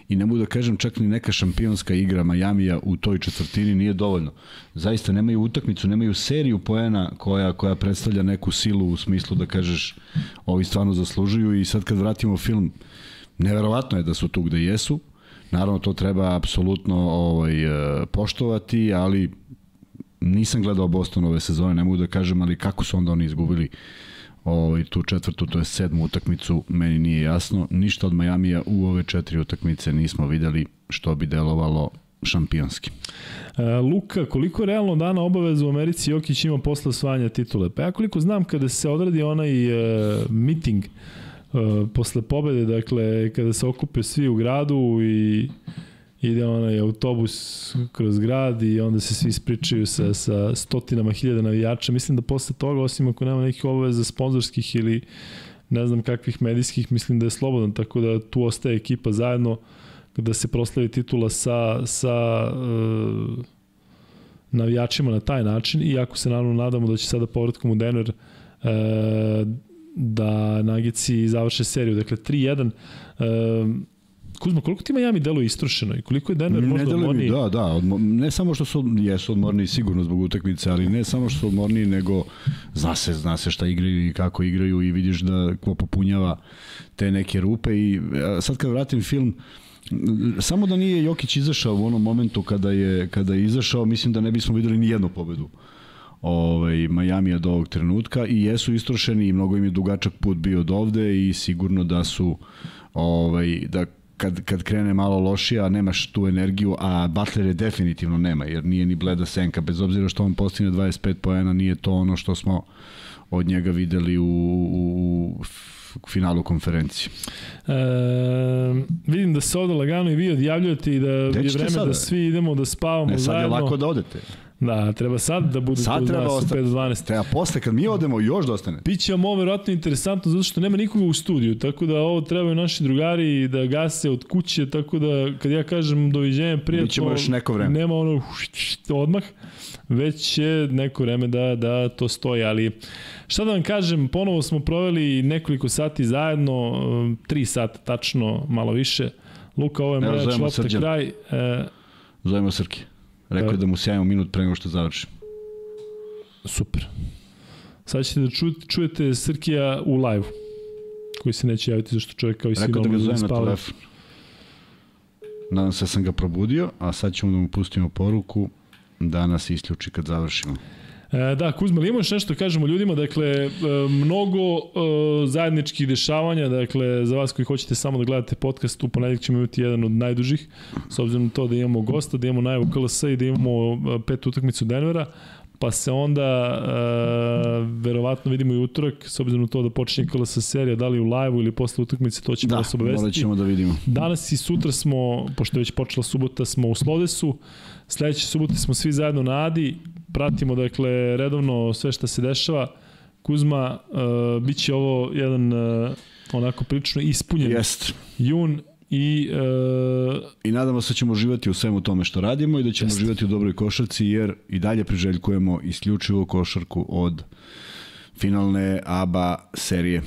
i ne mogu da kažem čak ni neka šampionska igra Majamija u toj četvrtini nije dovoljno. Zaista nemaju utakmicu, nemaju seriju poena koja, koja predstavlja neku silu u smislu da kažeš ovi stvarno zaslužuju i sad kad vratimo film neverovatno je da su tu gde jesu. Naravno to treba apsolutno ovaj, e, poštovati, ali nisam gledao Boston ove sezone, ne mogu da kažem, ali kako su onda oni izgubili ovaj, tu četvrtu, to je sedmu utakmicu, meni nije jasno. Ništa od Majamija u ove četiri utakmice nismo videli što bi delovalo šampionski. E, Luka, koliko je realno dana obaveza u Americi Jokić ima posle osvajanja titule? Pa ja koliko znam kada se odradi onaj e, miting e, posle pobede, dakle kada se okupe svi u gradu i ide onaj autobus kroz grad i onda se svi ispričaju sa, sa stotinama hiljada navijača. Mislim da posle toga, osim ako nema nekih obaveza sponzorskih ili ne znam kakvih medijskih, mislim da je slobodan, tako da tu ostaje ekipa zajedno da se proslavi titula sa, sa uh, navijačima na taj način, iako se naravno nadamo da će sada povratkom u Denver uh, da Nagici završe seriju. Dakle, 3-1. Uh, Kuzma, koliko ti Miami deluje istrošeno i koliko je Denver ne možda mi, odmorniji? da, da, odmo, ne samo što su, jesu odmorniji sigurno zbog utakmice, ali ne samo što su odmorniji, nego zna se, zna se šta igraju i kako igraju i vidiš da ko popunjava te neke rupe i sad kad vratim film, samo da nije Jokić izašao u onom momentu kada je, kada je izašao, mislim da ne bismo videli ni jednu pobedu ovaj, Majamija do ovog trenutka i jesu istrošeni i mnogo im je dugačak put bio od ovde i sigurno da su ovaj, da kad, kad krene malo lošije, a nemaš tu energiju, a Butler je definitivno nema, jer nije ni bleda senka, bez obzira što on postigne 25 poena, nije to ono što smo od njega videli u, u, u finalu konferencije. E, vidim da se ovde lagano i vi odjavljujete i da Gde je vreme sada? da svi idemo da spavamo Ne, sad zajedno. je lako da odete. Da, treba sad da bude Sad treba nas u ostati. 5 do 12. Treba posle, kad mi odemo, još da ostane. Biće vam ovo verovatno interesantno zato što nema nikoga u studiju, tako da ovo trebaju naši drugari da gase od kuće, tako da kad ja kažem doviđenja prijatno, Bićemo još neko vreme. nema ono odmah, već će neko vreme da, da to stoji, ali šta da vam kažem, ponovo smo proveli nekoliko sati zajedno, um, tri sata tačno, malo više. Luka, ovo je mreč, zovemo lopta, kraj. E, Zovemo Srki. Rekao je da mu sjajamo minut pre nego što završim. Super. Sad ćete da ču, čujete Srkija u live koji se neće javiti zašto čovjek kao i svi da ga normalni zovem na spava. telefon. Nadam se da sam ga probudio, a sad ćemo da mu pustimo poruku da nas isključi kad završimo. E, da, Kuzma, ali imaš nešto kažemo ljudima, dakle, e, mnogo e, zajedničkih dešavanja, dakle, za vas koji hoćete samo da gledate podcast, u ponedjeljak ćemo imati jedan od najdužih, s obzirom na to da imamo gosta, da imamo najavu KLS i da imamo pet utakmicu Denvera, pa se onda e, verovatno vidimo i utorak, s obzirom na to da počinje KLS serija, da li u live-u ili posle utakmice, to ćemo Da, vas obavestiti. morat ćemo da vidimo. Danas i sutra smo, pošto je već počela subota, smo u Slodesu, sledeće subote smo svi zajedno na Adi, pratimo dakle redovno sve što se dešava. Kuzma, uh, bit će ovo jedan uh, onako prilično ispunjen Jest. jun i uh, I nadamo se da ćemo uživati u svemu tome što radimo i da ćemo Jeste. uživati u dobroj košarci jer i dalje priželjkujemo isključivo košarku od finalne ABA serije.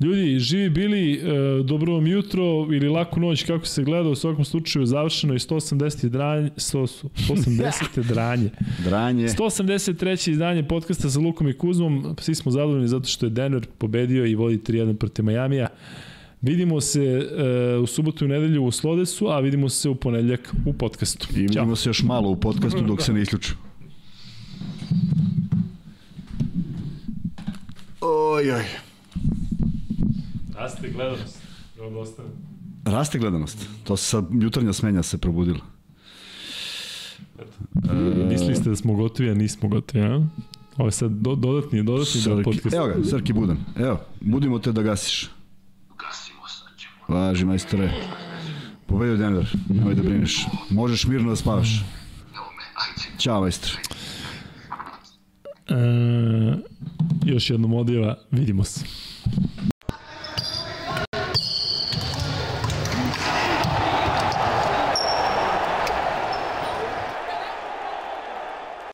Ljudi, živi bili, e, dobro vam jutro ili laku noć kako se gleda, u svakom slučaju završeno je 180. dranje, 100, 180. dranje. Dranje. 183. izdanje podcasta sa Lukom i Kuzmom. Svi smo zadovoljni zato što je Denver pobedio i vodi 3-1 protiv Majamija. Vidimo se e, u subotu i nedelju u Slodesu, a vidimo se u ponedljak u podcastu. I Ćao. vidimo se još malo u podcastu dok se ne isključu. Oj, oj. Raste gledanost. Da. Raste gledanost. To se sa jutarnja smenja se probudila. Mislili ste da smo gotovi, a nismo gotovi, a? Ovo je sad do, dodatni, dodatni Srki, podcasta. evo ga, Srki Budan. Evo, budimo te da gasiš. Gasimo sad ćemo. Važi, majstore. Pobedio Denver, nemoj da brineš. Možeš mirno da spavaš. Evo me, ajde. Ćao, majstore. E, još jednom odjeva, vidimo se.